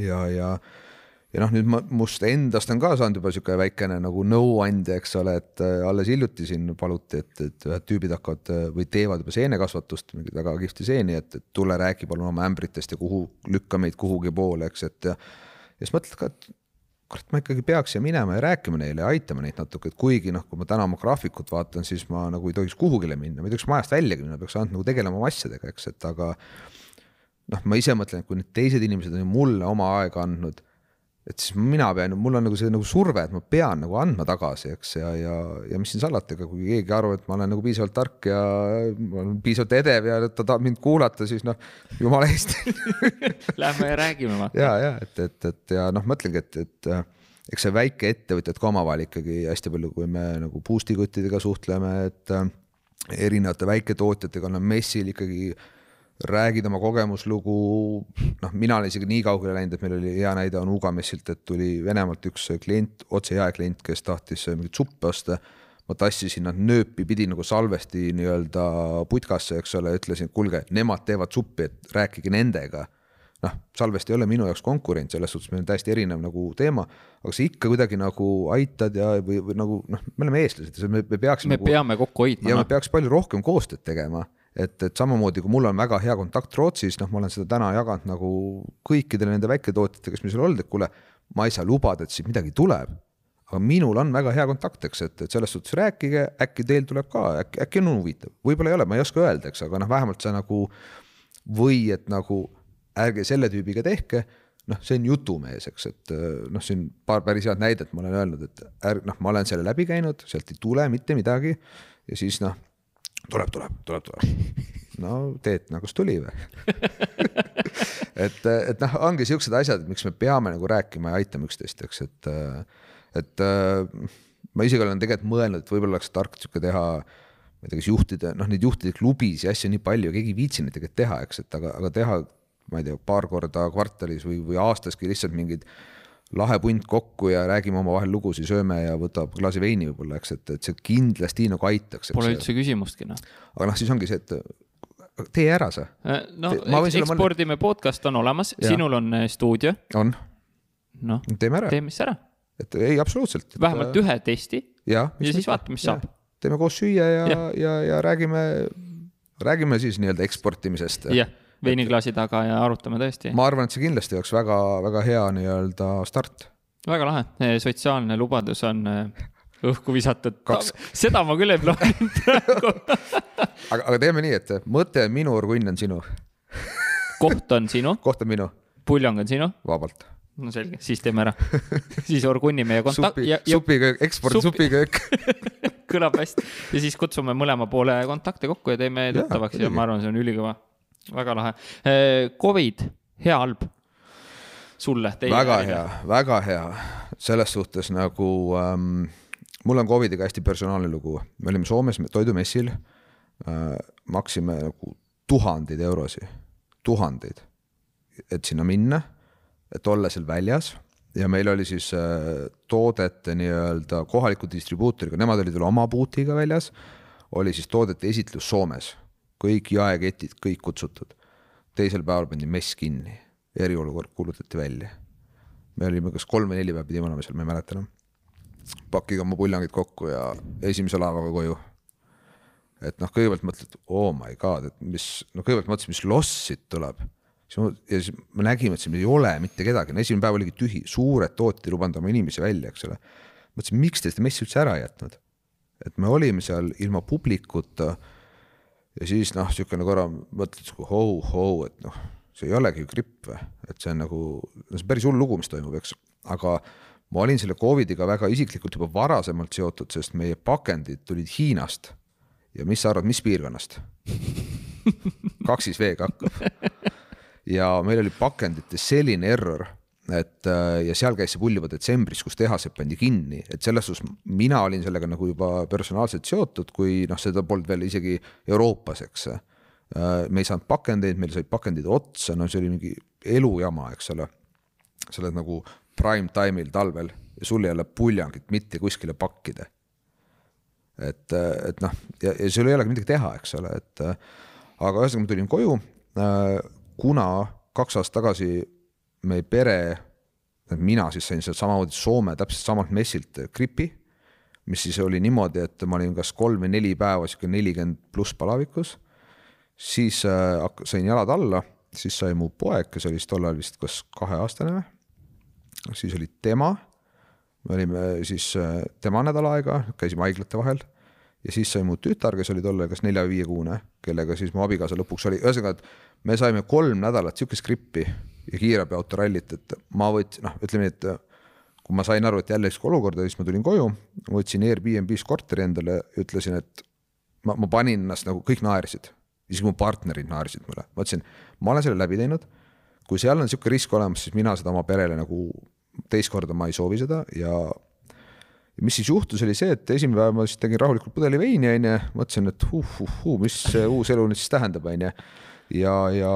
B: ja, ja ja noh, nüüd ma, must endast on ka saanud juba sihuke väikene nagu nõuandja, eks ole, et alles hiljuti siin paluti, et, et ühed tüübid hakkavad või teevad juba seenekasvatust, mingeid väga kihvti seeni, et, et tule räägi palun oma ämbritest ja kuhu, lükka meid kuhugi poole, eks, et ja. Ja siis mõtled ka, et kurat, ma ikkagi peaks siia minema ja rääkima neile ja aitama neid natuke, et kuigi noh, kui ma täna oma graafikut vaatan, siis ma nagu ei tohiks kuhugile minna, ma ei tohiks majast väljagi minna, peaks ainult nagu tegelema oma asjadega, eks, et aga noh, ma ise mõtlen, et kui need teised inimesed on ju mulle oma aega andnud et siis mina pean, mul on nagu see nagu surve, et ma pean nagu andma tagasi, eks, ja, ja, ja mis siin salata, ega kui keegi arvab, et ma olen nagu piisavalt tark ja ma olen piisavalt edev ja ta tahab mind kuulata, siis noh, jumala eest
A: Lähme ja räägime vaata.
B: ja, ja et, et, et ja noh, mõtlengi, et, et eks see väikeettevõtjad ka omavahel ikkagi hästi palju, kui me nagu boost'i kuttidega suhtleme, et erinevate väiketootjatega on messil ikkagi räägid oma kogemuslugu, noh, mina olen isegi nii kaugele läinud, et meil oli hea näide on Uga messilt, et tuli Venemaalt üks klient, otse jaeklient, kes tahtis mingit suppi osta. ma tassisin nad nööpi pidi nagu salvesti nii-öelda putkasse, eks ole, ütlesin, kuulge, nemad teevad suppi, et rääkige nendega. noh, salvest ei ole minu jaoks konkurent, selles suhtes meil on täiesti erinev nagu teema, aga sa ikka kuidagi nagu aitad ja, või, või nagu noh, me oleme eestlased, me, me peaksime.
A: me nagu, peame kokku hoidma.
B: ja no. me peaks palju rohkem koostööd tegema et, et samamoodi kui mul on väga hea kontakt Rootsis, noh, ma olen seda täna jaganud nagu kõikidele nende väiketootjatega, kes meil seal olnud, et kuule, ma ei saa lubada, et siit midagi tuleb. aga minul on väga hea kontakt, eks, et, et selles suhtes rääkige, äkki teil tuleb ka, äkki, äkki on huvitav, võib-olla ei ole, ma ei oska öelda, eks, aga noh, vähemalt see nagu või et nagu ärge selle tüübiga tehke. Noh, see on jutumees, eks, et noh, siin paar päris head näidet ma olen öelnud, et ärg-, noh, ma olen selle läbi käinud, sealt ei tule mitte midagi. Ja siis noh, tuleb, tuleb, tuleb, tuleb. no Teet, no kust tuli või et, et noh, ongi siuksed asjad, miks me peame nagu rääkima ja aitama üksteist, eks, et, et ma isegi olen tegelikult mõelnud, et võib-olla oleks tark sihuke teha ma ei tea, kas juhtide, noh, neid juhtide klubisid ja asju nii palju, keegi ei viitsi neid tegelikult teha, eks, et aga, aga teha, ma ei tea, paar korda kvartalis või, või aastaski lihtsalt mingid lahe punt kokku ja räägime omavahel lugusid, sööme ja võtab klaasi veini võib-olla, eks, et, et see kindlasti nagu aitaks.
A: Pole üldse küsimustki, noh.
B: aga noh, siis ongi see, et tee ära sa.
A: Äh, no ekspordime mõne... podcast on olemas, sinul on äh, stuudio.
B: on.
A: noh,
B: teeme ära.
A: teeme siis ära.
B: et ei, absoluutselt.
A: vähemalt et, ühe testi ja, ja siis vaatame, mis saab.
B: teeme koos süüa ja, ja, ja, ja räägime, räägime siis nii-öelda eksportimisest.
A: jah veiniklaasi taga ja arutame tõesti.
B: ma arvan, et see kindlasti oleks väga-väga hea nii-öelda start.
A: väga lahe, sotsiaalne lubadus on eh, õhku visatud Kaks.... seda ma küll ei plaaninud praegu
B: aga, aga teeme nii, et mõte on minu, orgunn on sinu
A: koht on sinu.
B: koht on minu.
A: puljong on sinu.
B: vabalt.
A: no selge, siis teeme ära siis orgunni meie kontakt-.
B: supi, supiköök, ekspordi supi. supiköök
A: kõlab hästi ja siis kutsume mõlema poole kontakte kokku ja teeme tuttavaks ja, ja ma arvan, see on ülikõva väga lahe. Eh, Covid, hea, halb? sulle,
B: väga hea, väga hea, selles suhtes nagu ähm, mul on Covidiga hästi personaalne lugu, me olime Soomes toidumessil äh,, maksime nagu tuhandeid eurosid, tuhandeid, et sinna minna, et olla seal väljas. Ja meil oli siis äh, toodete nii-öelda kohaliku distribuutoriga, nemad olid veel oma boot'iga väljas, oli siis toodete esitlus Soomes kõik jaeketid, kõik kutsutud. teisel päeval pandi mess kinni, eriolukord kuulutati välja. me olime kas kolm või neli päeva pidime olema seal, ma ei mäleta enam. pakkige oma puljangid kokku ja esimese laevaga koju. et noh, kõigepealt mõtled, oh my god, et mis, no kõigepealt mõtlesin, mis loss siit tuleb. ja siis me nägime, et siin ei ole mitte kedagi, no esimene päev oligi tühi, suured tootjad ei lubanud oma inimesi välja, eks ole. mõtlesin, miks te seda messi üldse ära ei jätnud? et me olime seal ilma publikuta ja siis noh, niisugune korra mõtled, hou-hou, et noh, see ei olegi ju gripp või, et see on nagu, no see on päris hull lugu, mis toimub, eks, aga ma olin selle Covidiga väga isiklikult juba varasemalt seotud, sest meie pakendid tulid Hiinast. ja mis sa arvad, mis piirkonnast? kaks siis V-ga hakkab. ja meil oli pakendites selline error et äh, ja seal käis see pull juba detsembris, kus tehased pandi kinni, et selles suhtes mina olin sellega nagu juba personaalselt seotud, kui noh, seda polnud veel isegi Euroopas, eks. Äh, me ei saanud pakendeid, meil said pakendid otsa, no see oli mingi elujama, eks ole. sa oled nagu prime time'il talvel ja sul ei ole puljangit mitte kuskile pakkida. et, et noh, ja, ja sul ei olegi midagi teha, eks ole, et aga ühesõnaga ma tulin koju, kuna kaks aastat tagasi meie pere mina siis sain sealt samamoodi Soome täpselt samalt messilt gripi, mis siis oli niimoodi, et ma olin kas kolm või neli päeva sihuke nelikümmend pluss palavikus. siis äh, sain jalad alla, siis sai mu poeg, kes oli siis tollal vist kas kaheaastane või, siis oli tema. me olime siis äh, tema nädal aega, käisime haiglate vahel ja siis sai mu tütar, kes oli tollal kas nelja-viiekuune, kellega siis mu abikaasa lõpuks oli, ühesõnaga, et me saime kolm nädalat sihukest grippi ja kiirabiautorallit, et ma võtsin, noh, ütleme nii, et kui ma sain aru, et jälle sihuke olukord, siis ma tulin koju, võtsin Airbnb-s korteri endale ütlesin, et ma, ma panin ennast nagu, kõik naersid, isegi mu partnerid naersid mulle, ma ütlesin, ma olen selle läbi teinud. kui seal on sihuke risk olemas, siis mina seda oma perele nagu teist korda ma ei soovi seda ja ja mis siis juhtus, oli see, et esimene päev ma siis tegin rahulikult pudeli veini, onju, mõtlesin, et huh-huh-huh, mis see uus elu nüüd siis tähendab, onju. ja, ja,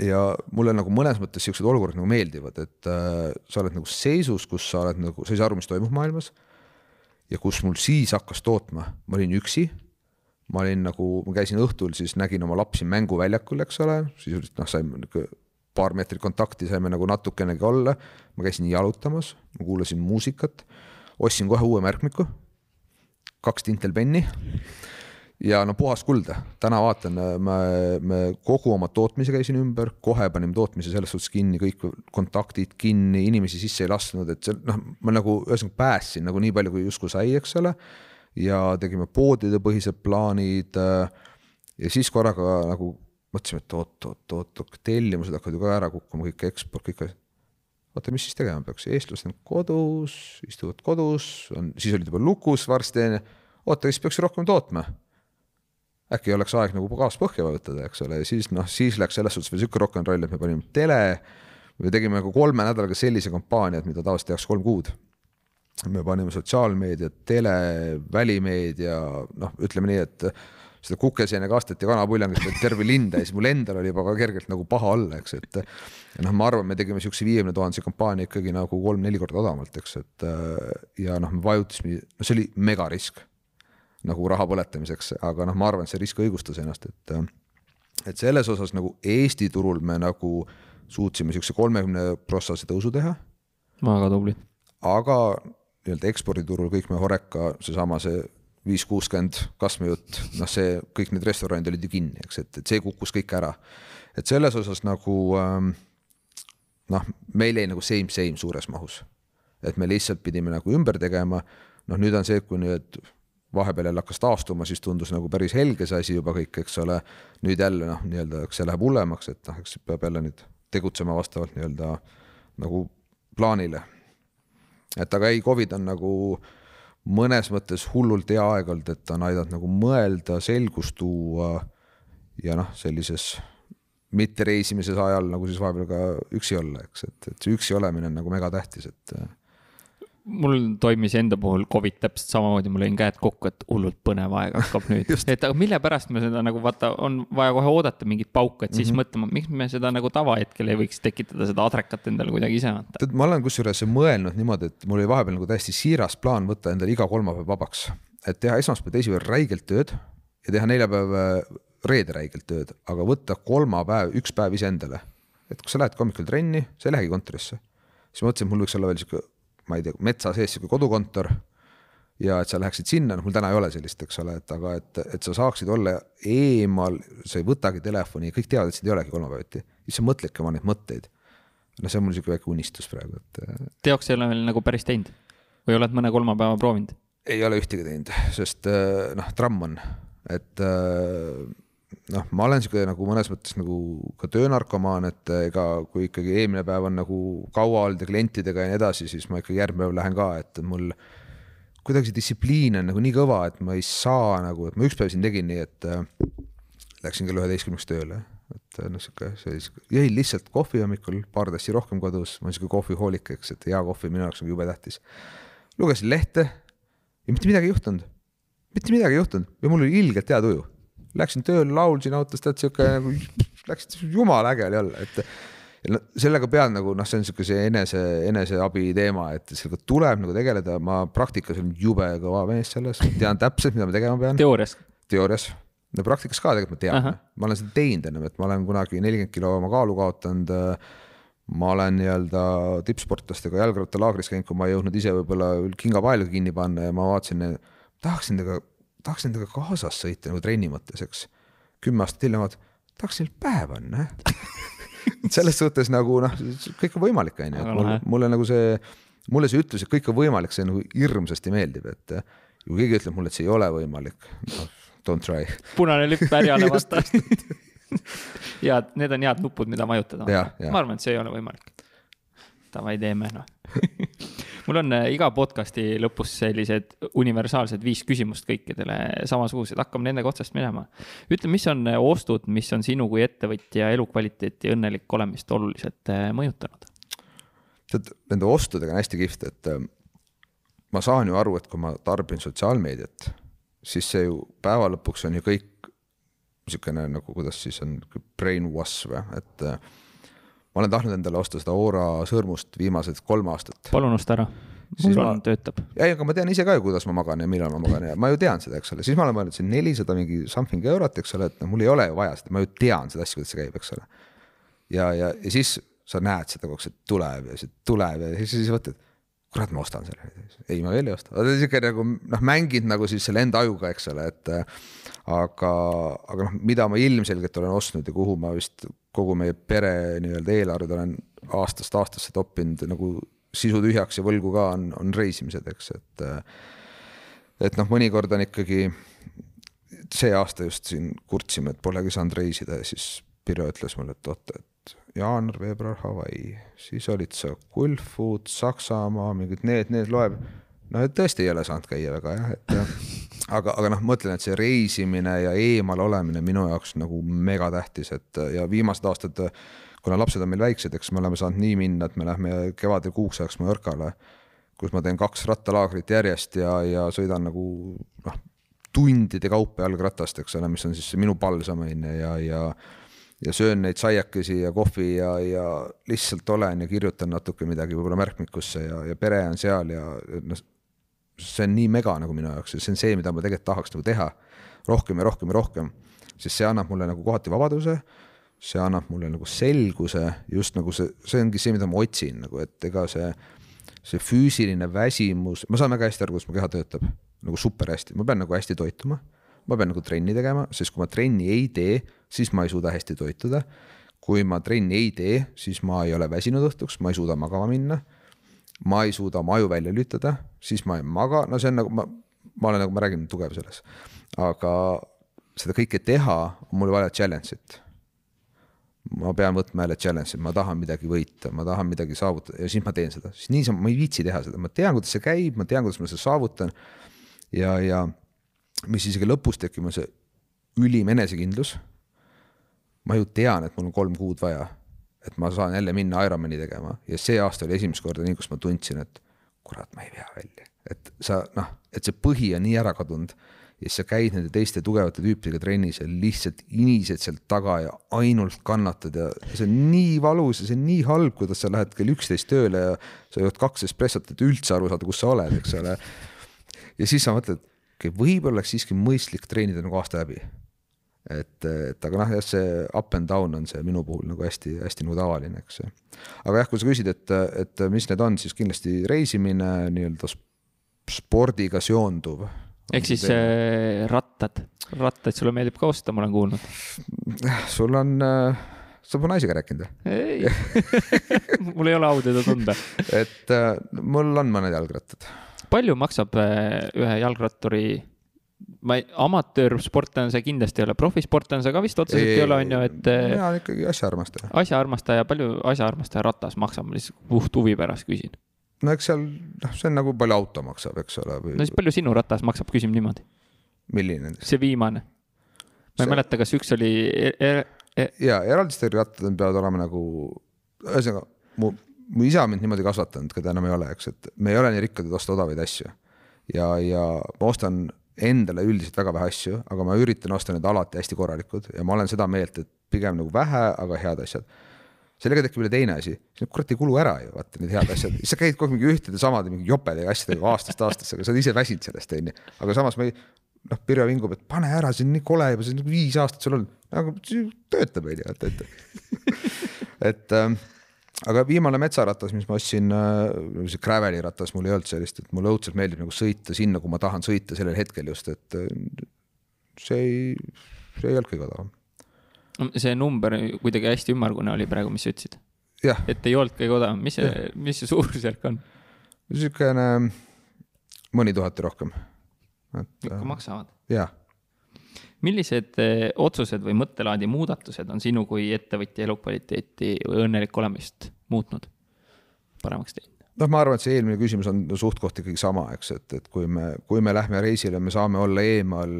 B: ja mulle nagu mõnes mõttes siuksed olukorrad nagu meeldivad, et äh, sa oled nagu seisus, kus sa oled nagu, sa ei saa aru, mis toimub maailmas. ja kus mul siis hakkas tootma, ma olin üksi. ma olin nagu, ma käisin õhtul, siis nägin oma lapsi mänguväljakul, eks ole, sisuliselt noh, saime nihuke paar meetrit kontakti saime nagu natukenegi olla. ma käisin jalutamas, ma kuulasin muusikat ostsin kohe uue märkmiku, kaks tintelpenni ja no puhas kulda, täna vaatan, me, me kogu oma tootmise käisin ümber, kohe panime tootmise selles suhtes kinni, kõik kontaktid kinni, inimesi sisse ei lasknud, et see noh, ma nagu ühesõnaga päästsin nagu nii palju, kui justkui sai, eks ole. ja tegime poodide põhised plaanid. ja siis korraga nagu mõtlesime, et oot-oot-oot, tellimused hakkavad ju ka ära kukkuma, kõik eksport, kõik asjad oota, mis siis tegema peaks, eestlased on kodus, istuvad kodus, on, siis olid juba lukus varsti onju. oota, siis peaks rohkem tootma. Äkki oleks aeg nagu gaas põhja vajutada, eks ole, ja siis noh, siis läks selles suhtes veel sihuke rock n roll, et me panime tele. me tegime nagu kolme nädalaga sellise kampaania, et mida tavaliselt tehakse kolm kuud. me panime sotsiaalmeediat, tele, välimeedia, noh, ütleme nii, et seda kukeseene kasteti kanapuljangist terve linn täis, mul endal oli juba ka kergelt nagu paha olla, eks, et. ja noh, ma arvan, me tegime siukse viiekümne tuhandese kampaania ikkagi nagu kolm-neli korda odavamalt, eks, et ja noh, me vajutasime, no see oli megarisk nagu raha põletamiseks, aga noh, ma arvan, et see risk õigustas ennast, et. et selles osas nagu Eesti turul me nagu suutsime siukse kolmekümne protsesse tõusu teha.
A: väga tubli.
B: aga nii-öelda eksporditurul kõik me Horeca, seesama see viis, kuuskümmend kasvujutt, noh, see kõik need restoranid olid ju kinni, eks, et, et see kukkus kõik ära. et selles osas nagu ähm, noh, meil jäi nagu same, same suures mahus. et me lihtsalt pidime nagu ümber tegema. noh, nüüd on see, kui nüüd vahepeal jälle hakkas taastuma, siis tundus nagu päris helge see asi juba kõik, eks ole. nüüd jälle noh, nii-öelda, eks see läheb hullemaks, et noh, eks peab jälle nüüd tegutsema vastavalt nii-öelda nagu plaanile. et aga ei, Covid on nagu mõnes mõttes hullult hea aeg olnud, et ta on aidanud nagu mõelda, selgust tuua ja noh, sellises mittereisimises ajal nagu siis vahepeal ka üksi olla, eks, et, et see üksi olemine on nagu megatähtis, et
A: mul toimis enda puhul Covid täpselt samamoodi, mul lõin käed kokku, et hullult põnev aeg hakkab nüüd et aga mille pärast me seda nagu vaata, on vaja kohe oodata mingit pauku, et siis mm -hmm. mõtlema, miks me seda nagu tavahetkel ei võiks tekitada seda adrekat endale kuidagi ise anda.
B: tead, ma olen kusjuures mõelnud niimoodi, et mul oli vahepeal nagu täiesti siiras plaan võtta endale iga kolmapäev vabaks, et teha esmaspäev, teisipäev räigelt tööd ja teha neljapäev, reede räigelt tööd, aga võtta kolmapäev, üks päev iseendale. et kui sa lähed hommikul trenni, sa ei lähegi kontorisse, siis ma mõtlesin, et mul võiks olla veel sihuke ma ei tea, metsa sees sihuke kodukontor ja et sa läheksid sinna, noh, mul täna ei ole sellist, eks ole, et aga et, et sa saaksid olla eemal, sa ei võtagi telefoni, kõik teavad, et sind ei olegi kolmapäeviti, siis sa mõtledki oma neid mõtteid. no see on mul sihuke väike unistus praegu, et.
A: teoks ei ole veel nagu päris teinud või oled mõne kolmapäeva proovinud?
B: ei ole ühtegi teinud, sest noh, tramm on, et noh, ma olen sihuke nagu mõnes mõttes nagu ka töönarkomaan, et ega kui ikkagi eelmine päev on nagu kaua olnud ja klientidega ja nii edasi, siis ma ikkagi järgmine päev lähen ka, et mul kuidagi see distsipliin on nagu nii kõva, et ma ei saa nagu, et ma üks päev siin tegin nii, et äh, läksin kell üheteistkümneks tööle, et noh, sihuke, see jõin lihtsalt kohvi hommikul, paar tassi rohkem kodus, ma olen sihuke kohvihoolik, eks, et hea kohvi minu jaoks on jube tähtis. lugesin lehte ja mitte midagi ei juhtunud, mitte midagi ei juhtunud ja mul oli ilgelt hea tuju läksin tööle, laulsin autos, tead sihuke nagu läks jumala äge oli olla, et no sellega pean nagu noh, see on sihuke see enese, eneseabi teema, et sellega tuleb nagu tegeleda, ma praktikas olen jube kõva mees selles, tean täpselt, mida ma tegema pean.
A: teoorias?
B: teoorias, no praktikas ka tegelikult ma tean, ma olen seda teinud ennem, et ma olen kunagi nelikümmend kilo oma kaalu kaotanud. ma olen nii-öelda tippsportlastega jalgrattalaagris käinud, kui ma ei jõudnud ise võib-olla kingapaelga kinni panna ja ma vaatasin, tahaksin temaga, tahaksin temaga kaasas sõita nagu trenni mõttes, eks. kümme aastat hiljem vaatan, tahaks neil pähe panna selles suhtes nagu noh, kõik on võimalik, on ju, et mulle, mulle nagu see, mulle see ütlus, et kõik on võimalik, see nagu hirmsasti meeldib, et kui keegi ütleb mulle, et see ei ole võimalik no,, don't try.
A: punane lipp härjale vaata ja need on head nupud, mida vajutada. ma arvan, et see ei ole võimalik. Davai, teeme noh mul on äh, iga podcast'i lõpus sellised universaalsed viis küsimust kõikidele samasugused, hakkame nendega otsast minema. ütle, mis on äh, ostud, mis on sinu kui ettevõtja elukvaliteeti ja õnnelik olemist oluliselt äh, mõjutanud?
B: tead, nende ostudega on hästi kihvt, et ma saan ju aru, et kui ma tarbin sotsiaalmeediat, siis see ju päeva lõpuks on ju kõik niisugune nagu, kuidas siis on, brainwash või, et ma olen tahtnud endale osta seda Aura sõrmust viimased kolm aastat.
A: palun osta ära. mul on, töötab.
B: ei, aga ma tean ise ka ju, kuidas ma magan ja millal ma magan ja ma ju tean seda, eks ole, siis ma olen mõelnud, see nelisada mingi something eurot, eks ole, et noh, mul ei ole ju vaja seda, ma ju tean seda asja, kuidas see käib, eks ole. ja, ja, ja siis sa näed seda kogu aeg, see tuleb ja see tuleb ja siis, siis mõtled kurat, ma ostan selle. ei, ma veel ei osta, sihuke nagu noh, mängid nagu siis selle enda ajuga, eks ole, et aga, aga noh, mida ma ilmselgelt olen ostnud ja kuhu ma vist kogu meie pere nii-öelda eelarved olen aastast aastasse toppinud nagu sisu tühjaks ja võlgu ka on, on reisimised, eks, et et noh, mõnikord on ikkagi, see aasta just siin kurtsime, et polegi saanud reisida ja siis Pirjo ütles mulle, et oota, et jaanuar, veebruar Hawaii, siis olid sa Gulfood, Saksamaa, mingid need, need loeb. no et tõesti ei ole saanud käia väga jah, et aga, aga noh, ma ütlen, et see reisimine ja eemal olemine minu jaoks nagu megatähtis, et ja viimased aastad, kuna lapsed on meil väiksed, eks me oleme saanud nii minna, et me lähme kevadel kuuks ajaks Mallorcale, kus ma teen kaks rattalaagrit järjest ja, ja sõidan nagu noh, tundide kaupa jalgratast, eks ole, mis on siis minu palsam on ju ja, ja ja söön neid saiakesi ja kohvi ja, ja lihtsalt olen ja kirjutan natuke midagi võib-olla märkmikusse ja, ja pere on seal ja noh, see on nii mega nagu minu jaoks ja see on see, mida ma tegelikult tahaks nagu teha rohkem ja rohkem ja rohkem, sest see annab mulle nagu kohati vabaduse, see annab mulle nagu selguse, just nagu see, see ongi see, mida ma otsin nagu, et ega see, see füüsiline väsimus, ma saan väga hästi aru, kuidas mu keha töötab, nagu super hästi, ma pean nagu hästi toituma ma pean nagu trenni tegema, sest kui ma trenni ei tee, siis ma ei suuda hästi toituda. kui ma trenni ei tee, siis ma ei ole väsinud õhtuks, ma ei suuda magama minna. Ma ei suuda oma aju välja lülitada, siis ma ei maga, no see on nagu ma, ma olen nagu, ma räägin, tugev selles. aga seda kõike teha, on mul vaja challenge'it. ma pean võtma jälle challenge'it, ma tahan midagi võita, ma tahan midagi saavutada ja siis ma teen seda, siis niisama ma ei viitsi teha seda, ma tean, kuidas see käib, ma tean, kuidas ma seda saavutan. ja, ja mis isegi lõpus tekib, on see ülim enesekindlus. ma ju tean, et mul on kolm kuud vaja, et ma saan jälle minna Ironmani tegema ja see aasta oli esimest korda nii, kus ma tundsin, et kurat, ma ei vea välja, et sa noh, et see põhi on nii ära kadunud ja siis sa käid nende teiste tugevate tüüpidega trennis ja lihtsalt inised sealt taga ja ainult kannatad ja see on nii valus ja see on nii halb, kuidas sa lähed kell üksteist tööle ja sa jood kaks espressot, et üldse aru saada, kus sa oled, eks ole. ja siis sa mõtled okei okay,, võib-olla oleks siiski mõistlik treenida nagu aasta läbi. Et, et aga noh, jah, see up and down on see minu puhul nagu hästi-hästi nagu tavaline, eks. aga jah, kui sa küsid, et, et mis need on, siis kindlasti reisimine, nii-öelda spordiga seonduv.
A: ehk siis äh, rattad, rattaid sulle meeldib ka osta, ma olen kuulnud.
B: sul on äh, sa pole naisega rääkinud
A: või? ei mul ei ole au teda tunda.
B: et äh, mul on mõned jalgrattad
A: palju maksab äh, ühe jalgratturi ma ei, amatöörsportlane see kindlasti ei ole, profisportlane see ka vist otseselt ei, ei ole, on ju, et.
B: Mina olen ikkagi asjaarmastaja.
A: asjaarmastaja, palju asjaarmastaja ratas maksab, ma lihtsalt puht huvi pärast küsin.
B: no eks seal, noh, see on nagu palju auto maksab, eks ole või....
A: no siis palju sinu ratas maksab, küsime niimoodi.
B: milline nendest?
A: see viimane. ma see... ei mäleta, kas üks oli e. E
B: e ja eraldistega rattad peavad olema nagu, ühesõnaga mu mu isa mind niimoodi kasvatanud, keda enam ei ole, eks, et me ei ole nii rikkad, et osta odavaid asju. ja, ja ma ostan endale üldiselt väga vähe asju, aga ma üritan osta need alati hästi korralikud ja ma olen seda meelt, et pigem nagu vähe, aga head asjad. sellega tekib veel teine asi, kurat ei kulu ära ju, vaata need head asjad, sa käid kogu aeg mingi ühtede samade mingi jopede asjadega aastast aastasse, aga sa oled ise väsinud sellest, onju. aga samas ma ei, noh, Pirjo vingub, et pane ära, see on nii kole juba, see on nagu viis aastat sul olnud, aga töötab, onju, et, et et ähm, aga viimane metsaratas, mis ma ostsin, see Graveli ratas, mul ei olnud sellist, et mulle õudselt meeldib nagu sõita sinna, kuhu ma tahan sõita sellel hetkel just, et see ei, see ei olnud kõige odavam.
A: see number kuidagi hästi ümmargune oli praegu, mis sa ütlesid. et ei olnud kõige odavam, mis see, mis see suurusjärk on?
B: niisugune mõni tuhat rohkem.
A: ikka maksavad?
B: jah
A: millised eh, otsused või mõttelaadi muudatused on sinu kui ettevõtja elukvaliteeti või õnnelikku olemist muutnud, paremaks teinud?
B: noh, ma arvan, et see eelmine küsimus on suht-koht ikkagi sama, eks, et, et kui me, kui me lähme reisile, me saame olla eemal,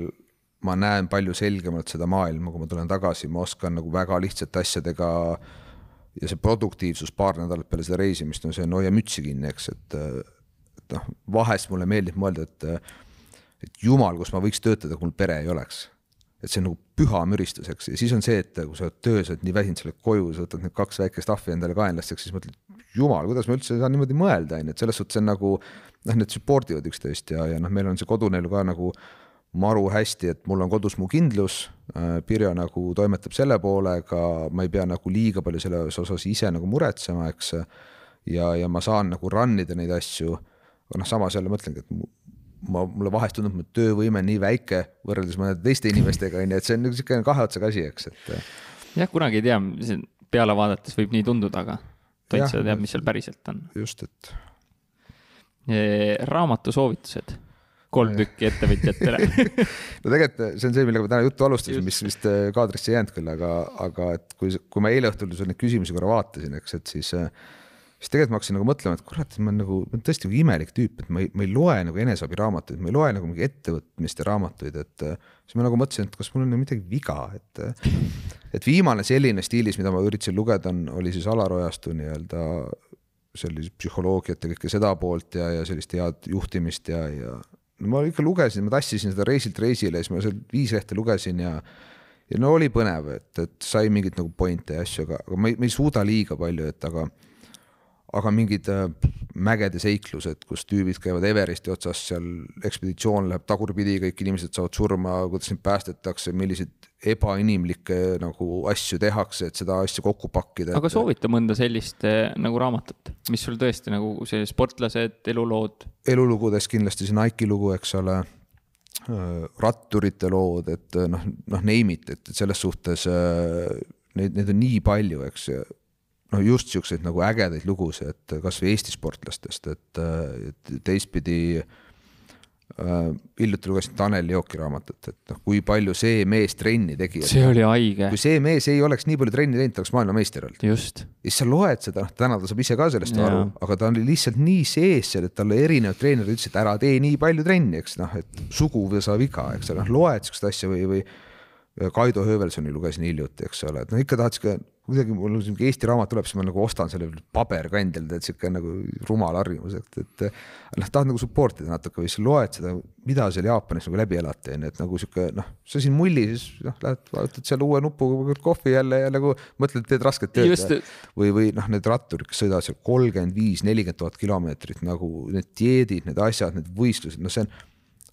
B: ma näen palju selgemalt seda maailma, kui ma tulen tagasi, ma oskan nagu väga lihtsate asjadega ja see produktiivsus paar nädalat peale seda reisimist, no see on hoia mütsi kinni, eks, et, et noh, vahest mulle meeldib mõelda, et et jumal, kus ma võiks töötada, kui mul pere ei oleks et see on nagu püha müristus, eks, ja siis on see, et kui sa oled töös, oled nii väsinud, sa lähed koju, sa võtad need kaks väikest ahvi endale kaenlasteks, siis mõtled, jumal, kuidas ma üldse saan niimoodi mõelda, on ju, et selles suhtes on nagu noh, need support ivad üksteist ja, ja noh, meil on see kodune elu ka nagu maru hästi, et mul on kodus mu kindlus äh,, Pirjo nagu toimetab selle poolega, ma ei pea nagu liiga palju selles osas ise nagu muretsema, eks. ja, ja ma saan nagu run ida neid asju, aga noh, samas jälle mõtlengi, et ma, mulle vahest tundub, et töövõime on nii väike võrreldes mõnede teiste inimestega, on ju, et see on niisugune kahe otsaga asi, eks, et.
A: Äh. jah, kunagi ei tea, peale vaadates võib nii tunduda, aga täitsa teab, mis seal päriselt on.
B: just, et.
A: raamatu soovitused kolm tükki ettevõtjatele
B: no tegelikult see on see, millega ma täna juttu alustasin, mis vist äh, kaadrisse ei jäänud küll, aga, aga et kui, kui ma eile õhtul neid küsimusi korra vaatasin, eks, et siis äh, siis tegelikult ma hakkasin nagu mõtlema, et kurat, ma olen nagu, ma olen tõesti nagu imelik tüüp, et ma ei, ma ei loe nagu eneseabiraamatuid, ma ei loe nagu mingi ettevõtmiste raamatuid, et siis ma nagu mõtlesin, et kas mul on nagu midagi viga, et et viimane selline stiilis, mida ma üritasin lugeda, on, oli siis Alar Ojastu nii-öelda sellist psühholoogiat ja kõike seda poolt ja, ja sellist head juhtimist ja, ja no ma ikka lugesin, ma tassisin seda reisilt reisile siis ma seal viis lehte lugesin ja ja no oli põnev, et, et sai mingeid nagu point'e ja asju, aga, aga ma ei, ma ei suuda liiga palju, et aga aga mingid äh, mägede seiklused, kus tüübid käivad Everesti otsas, seal ekspeditsioon läheb tagurpidi, kõik inimesed saavad surma, kuidas neid päästetakse, milliseid ebainimlikke nagu asju tehakse, et seda asja kokku pakkida.
A: aga soovita mõnda sellist äh, nagu raamatut, mis sul tõesti nagu see sportlased, elulood?
B: elulugudest kindlasti see Nike'i lugu, eks ole äh, ratturite lood, et noh, noh name it, et selles suhtes neid, neid on nii palju, eks no just siukseid nagu ägedaid lugusid, et kasvõi Eesti sportlastest, et, et teistpidi äh, hiljuti lugesin Tanel Jooki raamatut, et noh, kui palju see mees trenni tegi.
A: see oli haige.
B: kui see mees ei oleks nii palju trenni teinud, ta oleks maailmameister olnud.
A: ja
B: siis sa loed seda, noh täna ta saab ise ka sellest ja. aru, aga ta oli lihtsalt nii sees seal, et talle erinevad treenerid ütlesid, ära tee nii palju trenni, eks noh, et sugu või sa viga, eks ole, noh loed siukest asja või, või Kaido Höövelsoni lugesin hiljuti, eks ole, et no ikka tahad sihuke kuidagi mul sihuke Eesti raamat tuleb, siis ma nagu ostan selle paberkandjal, tead sihuke nagu rumal harjumus, et, et noh, tahad nagu support ida natuke või siis loed seda, mida seal Jaapanis nagu läbi elati, onju, et nagu sihuke noh, sa siin mulli, siis noh, lähed vajutad seal uue nupuga kohvi jälle ja nagu mõtled, teed rasket tööd. Või, või noh, need ratturid, kes sõidavad seal kolmkümmend viis, nelikümmend tuhat kilomeetrit nagu need dieedid, need asjad, need võistlused, no see on,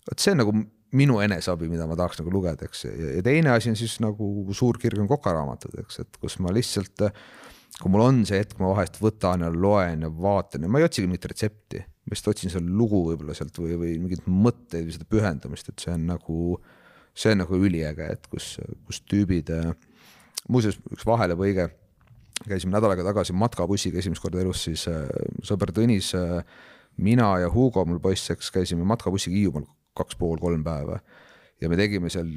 B: vot see on nagu minu eneseabi, mida ma tahaks nagu lugeda, eks, ja teine asi on siis nagu suur kirg on kokaraamatud, eks, et kus ma lihtsalt, kui mul on see hetk, ma vahest võtan ja loen ja vaatan ja ma ei otsigi mingit retsepti, ma lihtsalt otsin seal lugu võib-olla sealt või, või mingeid mõtteid või seda pühendumist, et see on nagu, see on nagu üliäge, et kus, kus tüübid, muuseas üks vahelepõige, käisime nädal aega tagasi matkabussiga esimest korda elus, siis sõber Tõnis mina ja Hugo, mul poiss, eks käisime matkabussiga Hiiumaal kaks pool, kolm päeva. ja me tegime seal,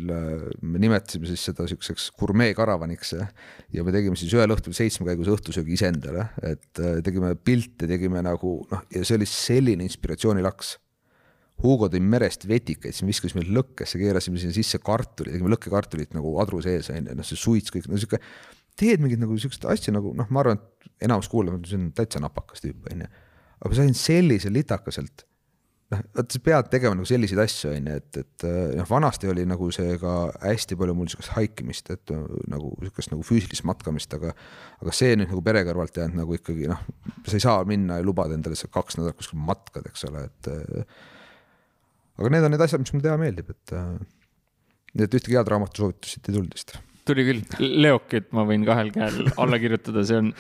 B: me nimetasime siis seda siukseks gurmeekaravaniks ja me tegime siis ühel õhtul seitsmekäiguse õhtusöögi iseendale, et äh, tegime pilte, tegime nagu noh, ja see oli selline inspiratsioonilaks. Hugo tõi merest vetikaid, siis me viskasime lõkkesse, keerasime sinna sisse kartuli, tegime lõkkekartulit nagu adru sees onju, noh see suits kõik, no sihuke teed mingeid nagu siukseid asju nagu noh, ma arvan, et enamus kuulab, see on täitsa napakas tüüp onju. aga ma sain sellise litakaselt noh, vot sa pead tegema nagu selliseid asju, on ju, et, et noh, vanasti oli nagu see ka hästi palju mul sihukest haikimist, et nagu sihukest nagu füüsilist matkamist, aga aga see nüüd nagu pere kõrvalt jäänud nagu ikkagi noh, sa ei saa minna ja lubada endale seal kaks nädalat kuskil matkad, eks ole, et aga need on need asjad, mis mulle teha meeldib, et nii et ühtegi head raamatusoovitust siit ei tulnud vist.
A: Tuli küll, Leokit ma võin kahel käel alla kirjutada, see on